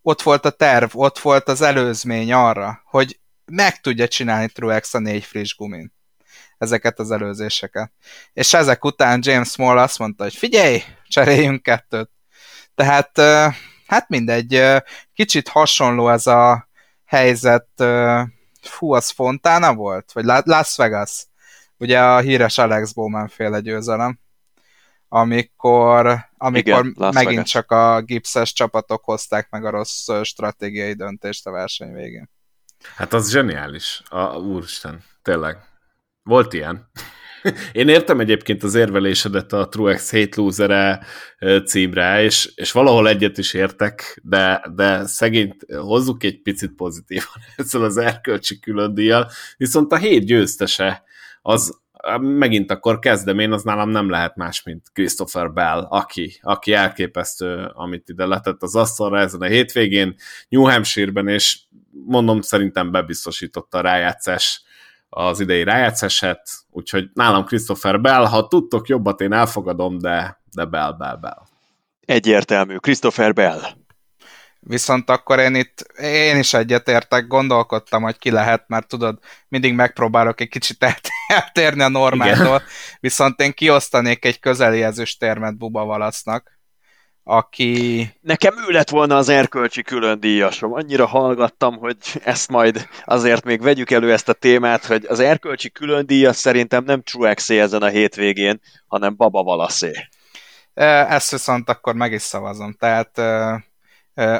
ott volt a terv, ott volt az előzmény arra, hogy meg tudja csinálni Truex a négy friss gumin ezeket az előzéseket. És ezek után James Small azt mondta, hogy figyelj, cseréljünk kettőt. Tehát, hát mindegy, kicsit hasonló ez a helyzet, fú, az Fontana volt? Vagy Las Vegas? Ugye a híres Alex Bowman féle győzelem amikor, amikor Igen, megint Vegas. csak a gipszes csapatok hozták meg a rossz stratégiai döntést a verseny végén. Hát az zseniális, a úristen, tényleg. Volt ilyen. Én értem egyébként az érvelésedet a Truex 7 losere címre, és, és valahol egyet is értek, de, de szegényt hozzuk egy picit pozitívan ezzel az erkölcsi külön díjjal, viszont a hét győztese az megint akkor kezdem én, az nálam nem lehet más, mint Christopher Bell, aki, aki elképesztő, amit ide letett az asztalra ezen a hétvégén, New Hampshire-ben, és mondom, szerintem bebiztosította a rájátszás az idei rájátszását, úgyhogy nálam Christopher Bell, ha tudtok jobbat, én elfogadom, de, de Bell, Bell, Bell. Egyértelmű, Christopher Bell. Viszont akkor én itt, én is egyetértek, gondolkodtam, hogy ki lehet, mert tudod, mindig megpróbálok egy kicsit eltérni a normától, Igen. viszont én kiosztanék egy közeli ezüstérmet Buba Valasznak, aki... Nekem ő lett volna az erkölcsi külön díjasom. Annyira hallgattam, hogy ezt majd azért még vegyük elő ezt a témát, hogy az erkölcsi külön díjas szerintem nem truex ezen a hétvégén, hanem Baba Valaszé. Ezt viszont akkor meg is szavazom. Tehát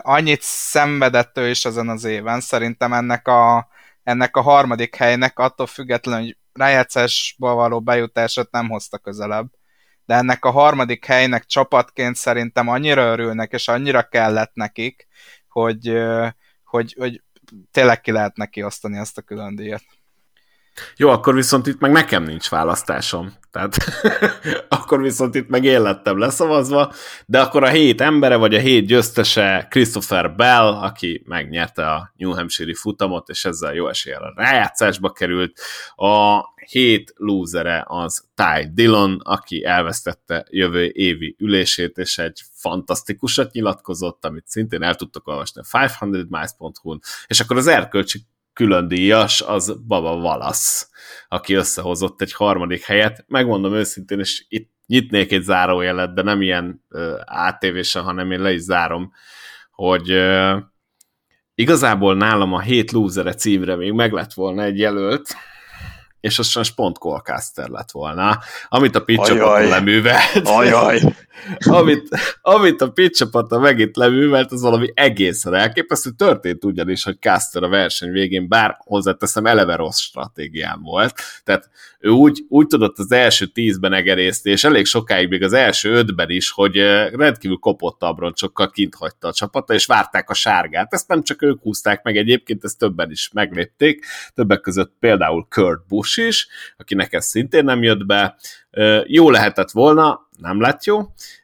annyit szenvedett ő is ezen az éven, szerintem ennek a, ennek a harmadik helynek attól függetlenül, hogy rájátszásba való bejutását nem hozta közelebb, de ennek a harmadik helynek csapatként szerintem annyira örülnek, és annyira kellett nekik, hogy, hogy, hogy tényleg ki lehet neki osztani ezt a külön díjat. Jó, akkor viszont itt meg nekem nincs választásom. Tehát akkor viszont itt meg én lettem leszavazva, de akkor a hét embere, vagy a hét győztese Christopher Bell, aki megnyerte a New Hampshire-i futamot, és ezzel jó eséllyel a rájátszásba került. A hét lúzere az Ty Dillon, aki elvesztette jövő évi ülését, és egy fantasztikusat nyilatkozott, amit szintén el tudtok olvasni a 500miles.hu-n, és akkor az erkölcsi külön díjas, az Baba Valasz, aki összehozott egy harmadik helyet. Megmondom őszintén, és itt nyitnék egy zárójelet, de nem ilyen uh, hanem én le is zárom, hogy uh, igazából nálam a hét lúzere címre még meg lett volna egy jelölt, és az sajnos pont Colcaster lett volna, amit a pitch csapata leművelt. Ajaj. amit, amit a pitch csapata megint leművelt, az valami egészen elképesztő. Történt ugyanis, hogy Caster a verseny végén, bár hozzáteszem, eleve rossz stratégiám volt. Tehát ő úgy, úgy tudott az első tízben egerészni, és elég sokáig még az első ötben is, hogy rendkívül kopott abroncsokkal kint hagyta a csapata, és várták a sárgát. Ezt nem csak ők húzták meg, egyébként ezt többen is meglépték, többek között például Kurt Busch is, akinek ez szintén nem jött be. Jó lehetett volna, nem lett jó,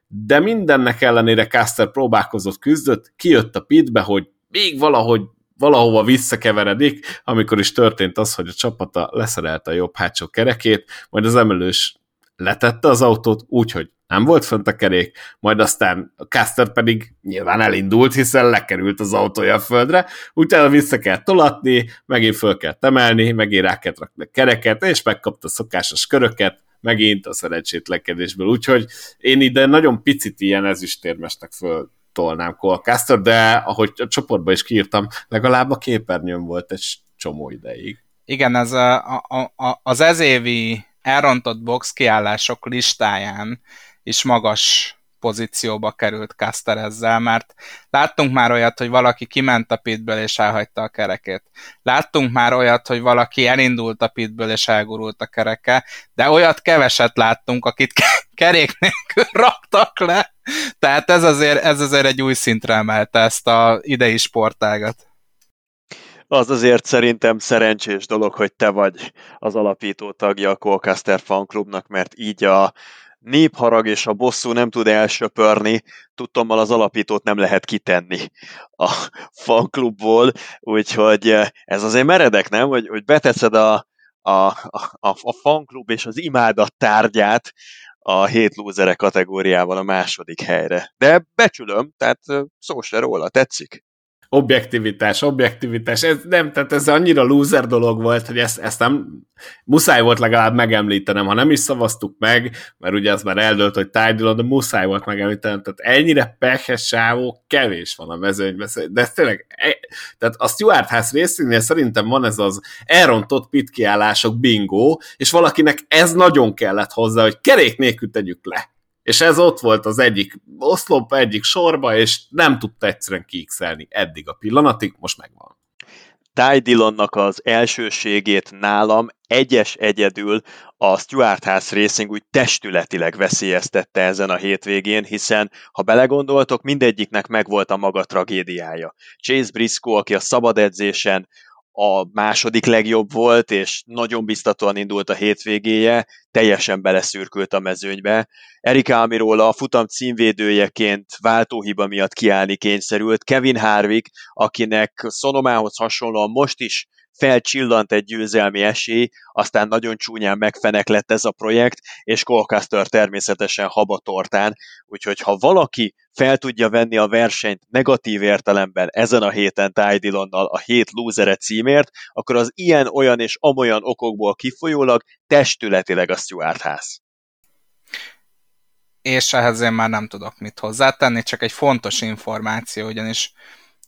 de mindennek ellenére Caster próbálkozott, küzdött, kijött a pitbe, hogy még valahogy valahova visszakeveredik, amikor is történt az, hogy a csapata leszerelte a jobb hátsó kerekét, majd az emelős letette az autót úgy, hogy nem volt fönt a kerék, majd aztán a Caster pedig nyilván elindult, hiszen lekerült az autója a földre, utána vissza kell tolatni, megint föl kell emelni, megint rá kell rakni a kereket, és megkapta a szokásos köröket, megint a szerencsétlenkedésből, úgyhogy én ide nagyon picit ilyen ezüstérmesnek föl tolnám Colcaster, de ahogy a csoportban is kiírtam, legalább a képernyőn volt egy csomó ideig. Igen, ez a, a, a, az ezévi elrontott box kiállások listáján is magas pozícióba került Caster ezzel, mert láttunk már olyat, hogy valaki kiment a pitből és elhagyta a kerekét. Láttunk már olyat, hogy valaki elindult a pitből és elgurult a kereke, de olyat keveset láttunk, akit kerék nélkül raktak le. Tehát ez azért, ez azért egy új szintre emelte ezt a idei sportágat az azért szerintem szerencsés dolog, hogy te vagy az alapító tagja a Colcaster fanklubnak, mert így a népharag és a bosszú nem tud elsöpörni, tudtommal az alapítót nem lehet kitenni a fanklubból, úgyhogy eh, ez azért meredek, nem? Hogy, hogy beteszed a, a, a, a fanklub és az imádat tárgyát a hét lúzere kategóriában a második helyre. De becsülöm, tehát eh, szó se róla, tetszik objektivitás, objektivitás, ez nem, tehát ez annyira loser dolog volt, hogy ezt, ezt nem muszáj volt legalább megemlítenem, ha nem is szavaztuk meg, mert ugye az már eldőlt, hogy tárgyalod, de muszáj volt megemlítenem, tehát ennyire pehes sávó kevés van a mezőnyben, de ez tényleg, e, tehát a Stuart House részénél szerintem van ez az elrontott pitkiállások bingo, és valakinek ez nagyon kellett hozzá, hogy kerék nélkül tegyük le és ez ott volt az egyik oszlop, egyik sorba, és nem tudta egyszerűen kiixelni eddig a pillanatig, most megvan. Ty Dillonnak az elsőségét nálam egyes egyedül a Stuart House Racing úgy testületileg veszélyeztette ezen a hétvégén, hiszen ha belegondoltok, mindegyiknek megvolt a maga tragédiája. Chase Briscoe, aki a szabad edzésen a második legjobb volt, és nagyon biztatóan indult a hétvégéje, teljesen beleszürkült a mezőnybe. Erika Amirola a futam címvédőjeként váltóhiba miatt kiállni kényszerült. Kevin Harvick, akinek Szonomához hasonlóan most is felcsillant egy győzelmi esély, aztán nagyon csúnyán megfenek lett ez a projekt, és Colcaster természetesen habatortán, úgyhogy ha valaki fel tudja venni a versenyt negatív értelemben ezen a héten Ty a hét lúzere címért, akkor az ilyen, olyan és amolyan okokból kifolyólag testületileg a Stuart ház. És ehhez én már nem tudok mit hozzátenni, csak egy fontos információ, ugyanis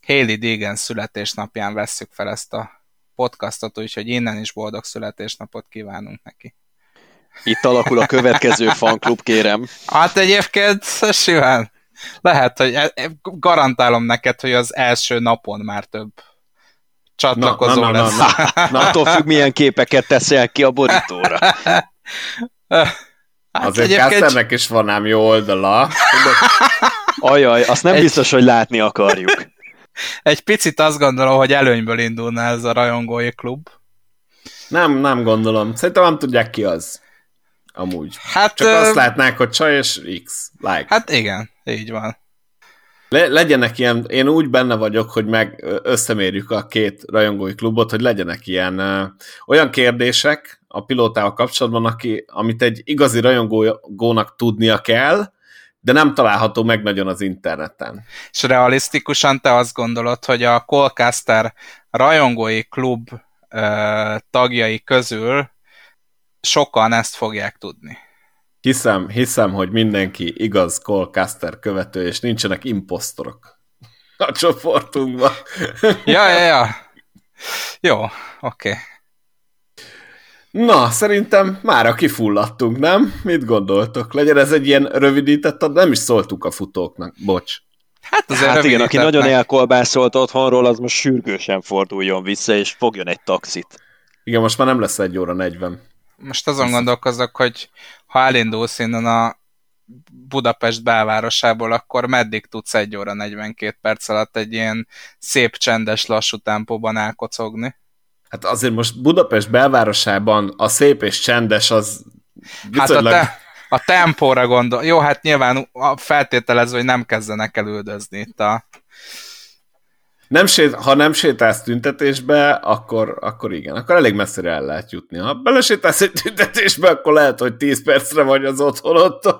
Haley Deegan születésnapján vesszük fel ezt a podcastot, úgyhogy innen is boldog születésnapot kívánunk neki. Itt alakul a következő fanklub, kérem. Hát egyébként simán. Lehet, hogy e- e- garantálom neked, hogy az első napon már több csatlakozó na, na, na, lesz. Na, na, na. attól függ, milyen képeket teszel ki a borítóra. Hát Azért egyébként... is van ám jó oldala. Ajaj, azt nem Egy... biztos, hogy látni akarjuk. Egy picit azt gondolom, hogy előnyből indulna ez a rajongói klub. Nem, nem gondolom. Szerintem nem tudják ki az. Amúgy. Hát, Csak ö... azt látnák, hogy csaj és X. Like. Hát igen, így van. Le, legyenek ilyen, én úgy benne vagyok, hogy meg összemérjük a két rajongói klubot, hogy legyenek ilyen ö, olyan kérdések a pilótával kapcsolatban, aki, amit egy igazi rajongónak tudnia kell, de nem található meg nagyon az interneten. És realisztikusan te azt gondolod, hogy a Colcaster rajongói klub ö, tagjai közül sokan ezt fogják tudni. Hiszem, hiszem, hogy mindenki igaz Colcaster követő, és nincsenek imposztorok a csoportunkban. ja, ja, ja. Jó, oké. Okay. Na, szerintem mára kifulladtunk, nem? Mit gondoltok? Legyen ez egy ilyen rövidített, nem is szóltuk a futóknak, bocs. Hát, azért hát igen, aki nagyon elkolbászolt otthonról, az most sürgősen forduljon vissza, és fogjon egy taxit. Igen, most már nem lesz egy óra 40. Most azon gondolkozok, hogy ha elindulsz innen a Budapest belvárosából, akkor meddig tudsz egy óra 42 perc alatt egy ilyen szép, csendes, lassú tempóban elkocogni? Hát azért most Budapest belvárosában a szép és csendes az viszonylag... Hát a, te, a tempóra gondol. Jó, hát nyilván feltételező, hogy nem kezdenek el üldözni itt a... Nem sét, ha nem sétálsz tüntetésbe, akkor, akkor igen, akkor elég messzire el lehet jutni. Ha belesétálsz egy tüntetésbe, akkor lehet, hogy 10 percre vagy az otthonot.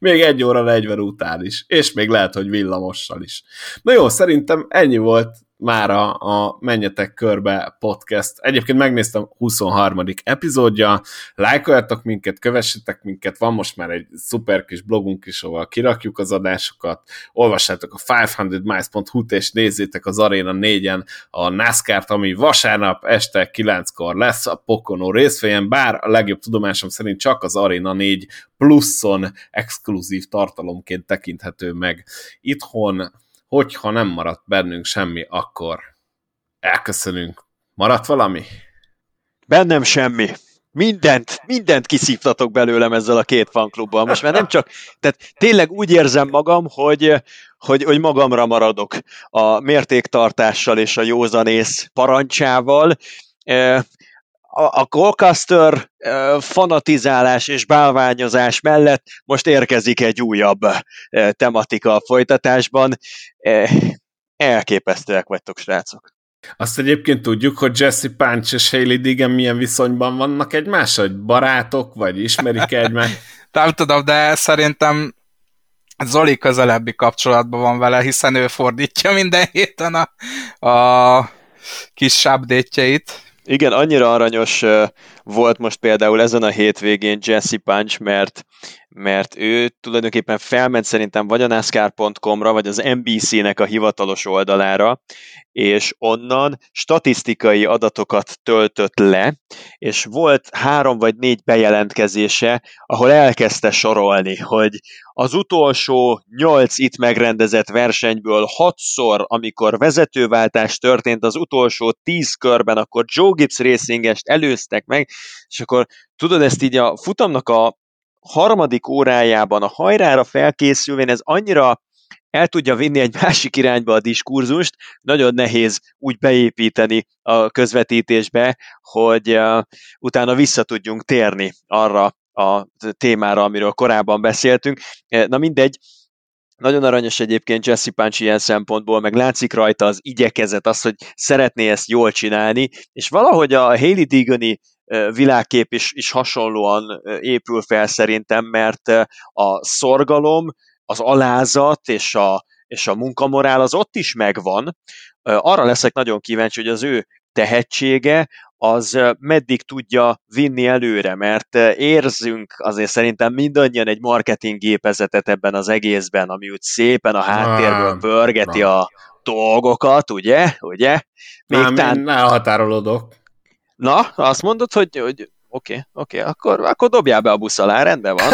Még egy óra 40 után is. És még lehet, hogy villamossal is. Na jó, szerintem ennyi volt már a, a Menjetek Körbe podcast. Egyébként megnéztem 23. epizódja, lájkoljatok minket, kövessetek minket, van most már egy szuper kis blogunk is, ahol kirakjuk az adásokat, olvassátok a 500miles.hu-t és nézzétek az Arena 4-en a NASCAR-t, ami vasárnap este 9-kor lesz a Pocono részfélyen, bár a legjobb tudomásom szerint csak az Arena 4 pluszon exkluzív tartalomként tekinthető meg itthon, hogyha nem maradt bennünk semmi, akkor elköszönünk. Maradt valami? Bennem semmi. Mindent, mindent kiszívtatok belőlem ezzel a két fanklubbal. Most már nem csak, tehát tényleg úgy érzem magam, hogy, hogy, hogy magamra maradok a mértéktartással és a józanész parancsával a, a Colcaster fanatizálás és bálványozás mellett most érkezik egy újabb tematika a folytatásban. Elképesztőek vagytok, srácok. Azt egyébként tudjuk, hogy Jesse Punch és Hailey Digan milyen viszonyban vannak egymással? Hogy barátok, vagy ismerik egymást? Nem tudom, de szerintem Zoli közelebbi kapcsolatban van vele, hiszen ő fordítja minden héten a, a kis update igen, annyira aranyos volt most például ezen a hétvégén Jesse Punch, mert, mert ő tulajdonképpen felment szerintem vagy a NASCAR.com-ra, vagy az NBC-nek a hivatalos oldalára, és onnan statisztikai adatokat töltött le, és volt három vagy négy bejelentkezése, ahol elkezdte sorolni, hogy az utolsó nyolc itt megrendezett versenyből hatszor, amikor vezetőváltás történt az utolsó tíz körben, akkor Joe Gibbs Racingest előztek meg, és akkor tudod, ezt így a futamnak a harmadik órájában a hajrára felkészülvén, ez annyira el tudja vinni egy másik irányba a diskurzust, nagyon nehéz úgy beépíteni a közvetítésbe, hogy utána vissza tudjunk térni arra a témára, amiről korábban beszéltünk. Na mindegy, nagyon aranyos egyébként Jesse Punch ilyen szempontból, meg látszik rajta az igyekezet, az, hogy szeretné ezt jól csinálni, és valahogy a Haley Digony világkép is, is hasonlóan épül fel szerintem, mert a szorgalom, az alázat és a, és a munkamorál az ott is megvan. Arra leszek nagyon kíváncsi, hogy az ő tehetsége az meddig tudja vinni előre, mert érzünk azért szerintem mindannyian egy marketing gépezetet ebben az egészben, ami úgy szépen a háttérből pörgeti a dolgokat, ugye? ugye? Még nem, tán... ne határolódok. Na, azt mondod, hogy, hogy oké, okay, oké, okay, akkor, akkor dobjál be a busz alá, rendben van.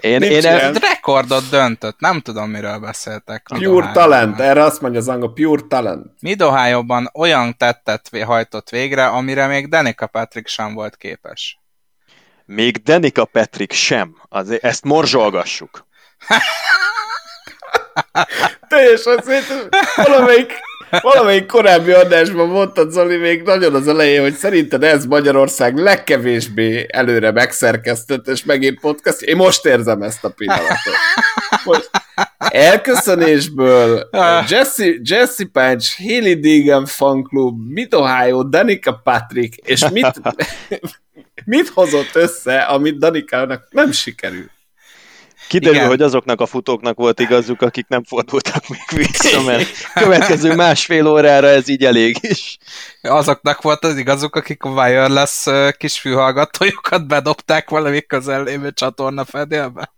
Én, én, én el... rekordot döntött, nem tudom, miről beszéltek. Pure talent, erre azt mondja az angol, pure talent. Midohájóban olyan tettet hajtott végre, amire még Danica Patrick sem volt képes. Még Danica Patrick sem. Az, ezt morzsolgassuk. Teljesen szét, valamelyik Valamelyik korábbi adásban mondtad, Zoli, még nagyon az elején, hogy szerinted ez Magyarország legkevésbé előre megszerkesztett és megint podcast. Én most érzem ezt a pillanatot. Most elköszönésből Jesse, Jesse Patch, Haley Deegan Fan Club, Mid Ohio, Danica Patrick, és mit, mit hozott össze, amit Danikának nem sikerült? Kiderül, Igen. hogy azoknak a futóknak volt igazuk, akik nem fordultak még vissza, mert következő másfél órára ez így elég is. Azoknak volt az igazuk, akik a wireless kis fülhallgatójukat bedobták valami közellévő csatorna fedélbe.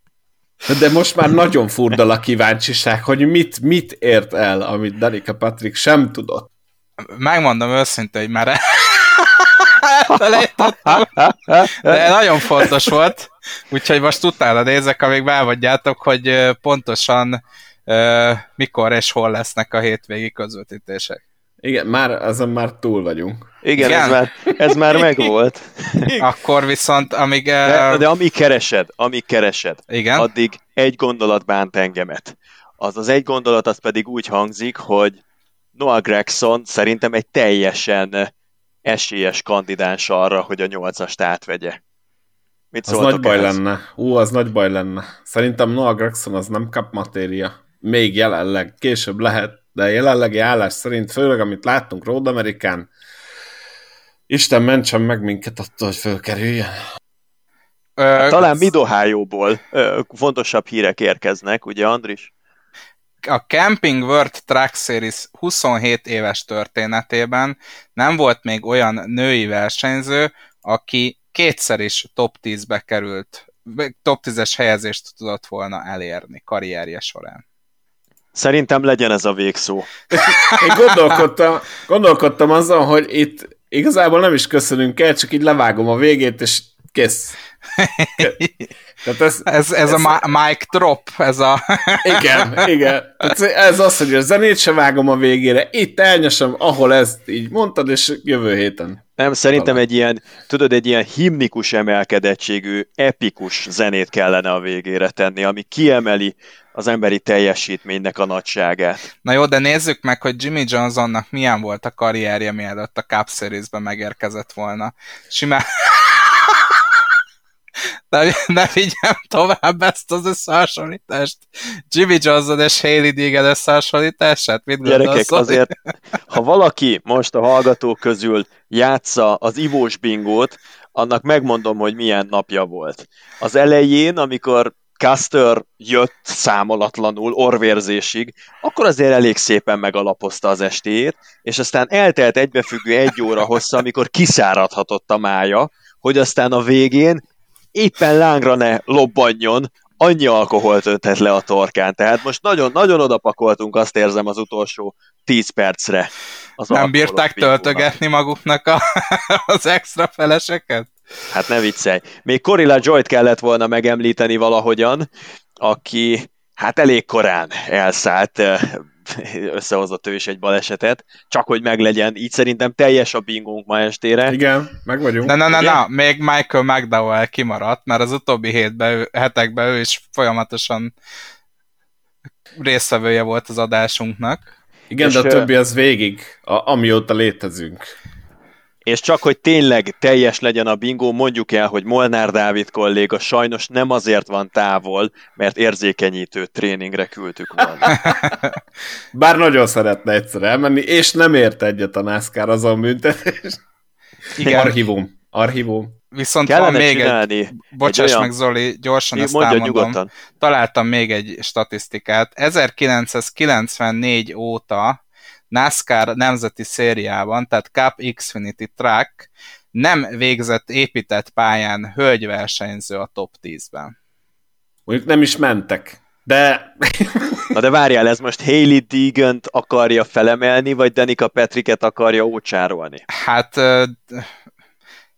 De most már nagyon furdal a kíváncsiság, hogy mit, mit ért el, amit Danica Patrick sem tudott. Megmondom őszintén, hogy már De nagyon fontos volt, úgyhogy most utána nézek, amíg elmondjátok, hogy pontosan uh, mikor és hol lesznek a hétvégi közvetítések. Igen, már, azon már túl vagyunk. Igen, Igen? Ez, már, ez már megvolt. Akkor viszont, amíg... De, de amíg keresed, amíg keresed, Igen? addig egy gondolat bánt engemet. Az az egy gondolat, az pedig úgy hangzik, hogy Noah Gregson szerintem egy teljesen esélyes kandidáns arra, hogy a nyolcast átvegye. Mit az nagy baj ehhez? lenne. Ú, az nagy baj lenne. Szerintem Noah Gregson az nem kap matéria. Még jelenleg, később lehet, de jelenlegi állás szerint, főleg amit láttunk Road Amerikán, Isten mentsen meg minket attól, hogy fölkerüljön. Talán Midohájóból fontosabb hírek érkeznek, ugye Andris? A Camping World Truck Series 27 éves történetében nem volt még olyan női versenyző, aki kétszer is top 10-be került, top 10-es helyezést tudott volna elérni karrierje során. Szerintem legyen ez a végszó. Én gondolkodtam, gondolkodtam azon, hogy itt igazából nem is köszönünk el, csak így levágom a végét, és kész. Tehát ez, ez, ez, ez a mic drop, ez a... igen, igen. Tehát ez az, hogy a zenét se vágom a végére, itt elnyesem, ahol ezt így mondtad, és jövő héten. Nem, szerintem egy ilyen, tudod, egy ilyen himnikus emelkedettségű, epikus zenét kellene a végére tenni, ami kiemeli az emberi teljesítménynek a nagyságát. Na jó, de nézzük meg, hogy Jimmy Johnsonnak milyen volt a karrierje, mielőtt a Cup Series-be megérkezett volna. Simán ne, ne vigyem tovább ezt az összehasonlítást. Jimmy Johnson és Haley Deegan összehasonlítását? Mit Gyerekek, azért, ha valaki most a hallgatók közül játsza az ivós bingót, annak megmondom, hogy milyen napja volt. Az elején, amikor Custer jött számolatlanul, orvérzésig, akkor azért elég szépen megalapozta az estéjét, és aztán eltelt egybefüggő egy óra hossza, amikor kiszáradhatott a mája, hogy aztán a végén éppen lángra ne lobbanjon, annyi alkoholt önthet le a torkán. Tehát most nagyon-nagyon odapakoltunk, azt érzem az utolsó 10 percre. Az Nem bírták töltögetni maguknak a, az extra feleseket? Hát ne viccelj. Még Corilla Joyt kellett volna megemlíteni valahogyan, aki hát elég korán elszállt összehozott ő is egy balesetet, csak hogy meglegyen. Így szerintem teljes a bingónk ma estére. Igen, meg vagyunk. Na, na, na, na, még Michael McDowell kimaradt, mert az utóbbi hétben, hetekben ő is folyamatosan részvevője volt az adásunknak. Igen, és de a többi az végig, a, amióta létezünk. És csak, hogy tényleg teljes legyen a bingó, mondjuk el, hogy Molnár Dávid kolléga sajnos nem azért van távol, mert érzékenyítő tréningre küldtük volna. Bár nagyon szeretne egyszer elmenni, és nem ért egyet a NASCAR azon büntetés. Igen. Archívum. Archívum. Viszont Kellene van még egy, bocsáss egy meg Zoli, gyorsan ezt elmondom. Nyugodtan. Találtam még egy statisztikát. 1994 óta NASCAR nemzeti szériában, tehát Cup Xfinity Track nem végzett épített pályán hölgyversenyző a top 10-ben. Mondjuk nem is mentek, de... Na de várjál, ez most Hayley deegan akarja felemelni, vagy Danica Patricket akarja ócsárolni? Hát uh,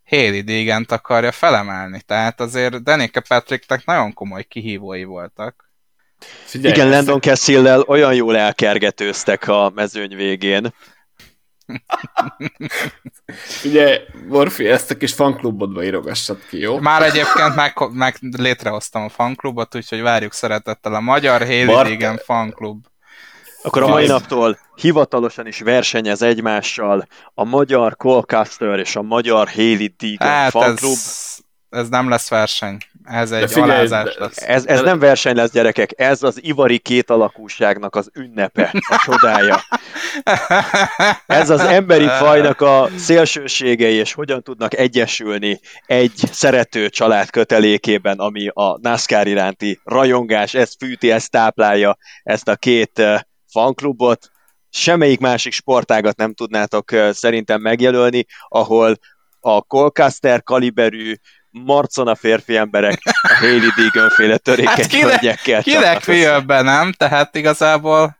Hayley deegan akarja felemelni, tehát azért Danica Patricknek nagyon komoly kihívói voltak. Figyelj, Igen, Landon cassill olyan jól elkergetőztek a mezőny végén. Ugye, Morfi, ezt a kis fanklubodba írogassad ki, jó? Már egyébként meg, meg létrehoztam a fanklubot, úgyhogy várjuk szeretettel a Magyar Héli fanklub. Akkor a mai naptól hivatalosan is versenyez egymással a magyar Colcaster és a magyar Haley Deegan hát fanklub. Ez, ez nem lesz verseny. Ez egy figyelj, alázás lesz. Ez, ez nem verseny lesz, gyerekek, ez az ivari két alakúságnak az ünnepe, a csodája. Ez az emberi fajnak a szélsőségei, és hogyan tudnak egyesülni egy szerető család kötelékében, ami a NASCAR iránti rajongás, ez fűti, ez táplálja ezt a két eh, fanklubot. Semmelyik másik sportágat nem tudnátok eh, szerintem megjelölni, ahol a Colcaster kaliberű marcona férfi emberek a Hailey Deegan féle törékeny hát kinek, nem? Tehát igazából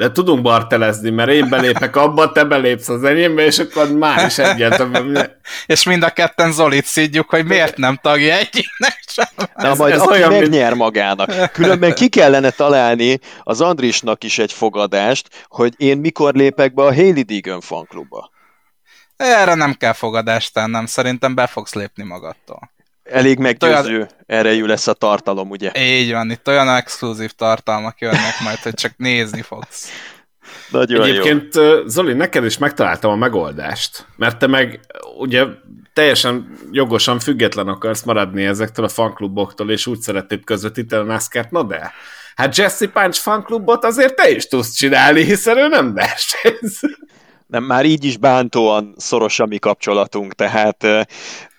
de tudunk bartelezni, mert én belépek abba, te belépsz az enyémbe, és akkor már is egyet. és mind a ketten Zolit szidjuk, hogy miért nem tagja egyiknek sem. Na ez, majd ez aki olyan, megnyer mint... magának. Különben ki kellene találni az Andrisnak is egy fogadást, hogy én mikor lépek be a Hailey Deegan fanklubba. Erre nem kell fogadást tennem, szerintem be fogsz lépni magadtól. Elég meggyőző olyan... erejű lesz a tartalom, ugye? Így van, itt olyan exkluzív tartalmak jönnek majd, hogy csak nézni fogsz. Nagyon Egyébként, jó. Zoli, neked is megtaláltam a megoldást, mert te meg ugye teljesen jogosan független akarsz maradni ezektől a fankluboktól, és úgy szeretnéd közvetíteni a nascar na de, hát Jesse Punch fanklubot azért te is tudsz csinálni, hiszen ő nem versenyz nem, már így is bántóan szoros a mi kapcsolatunk, tehát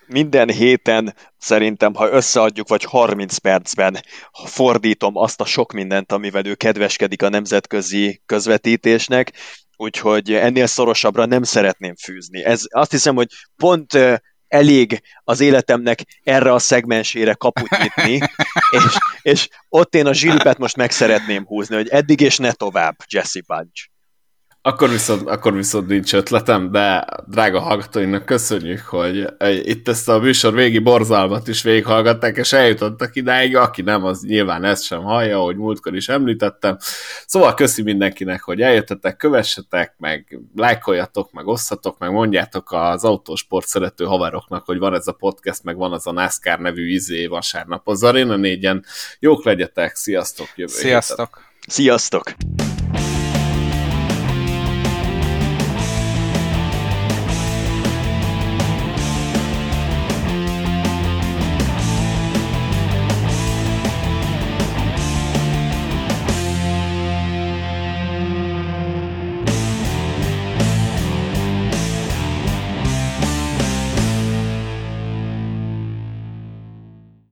minden héten szerintem, ha összeadjuk, vagy 30 percben fordítom azt a sok mindent, amivel ő kedveskedik a nemzetközi közvetítésnek, úgyhogy ennél szorosabbra nem szeretném fűzni. Ez azt hiszem, hogy pont elég az életemnek erre a szegmensére kaput nyitni, és, és ott én a zsilipet most meg szeretném húzni, hogy eddig és ne tovább, Jesse Bunch. Akkor viszont, akkor viszont nincs ötletem, de drága hallgatóinak köszönjük, hogy itt ezt a műsor végi borzalmat is végighallgatták, és eljutottak idáig, aki nem, az nyilván ezt sem hallja, ahogy múltkor is említettem. Szóval köszi mindenkinek, hogy eljöttetek, kövessetek, meg lájkoljatok, meg osszatok, meg mondjátok az autósport szerető haveroknak, hogy van ez a podcast, meg van az a NASCAR nevű izé vasárnap az Arena négyen. Jók legyetek, sziasztok! Jövő Sziasztok! Héten. Sziasztok!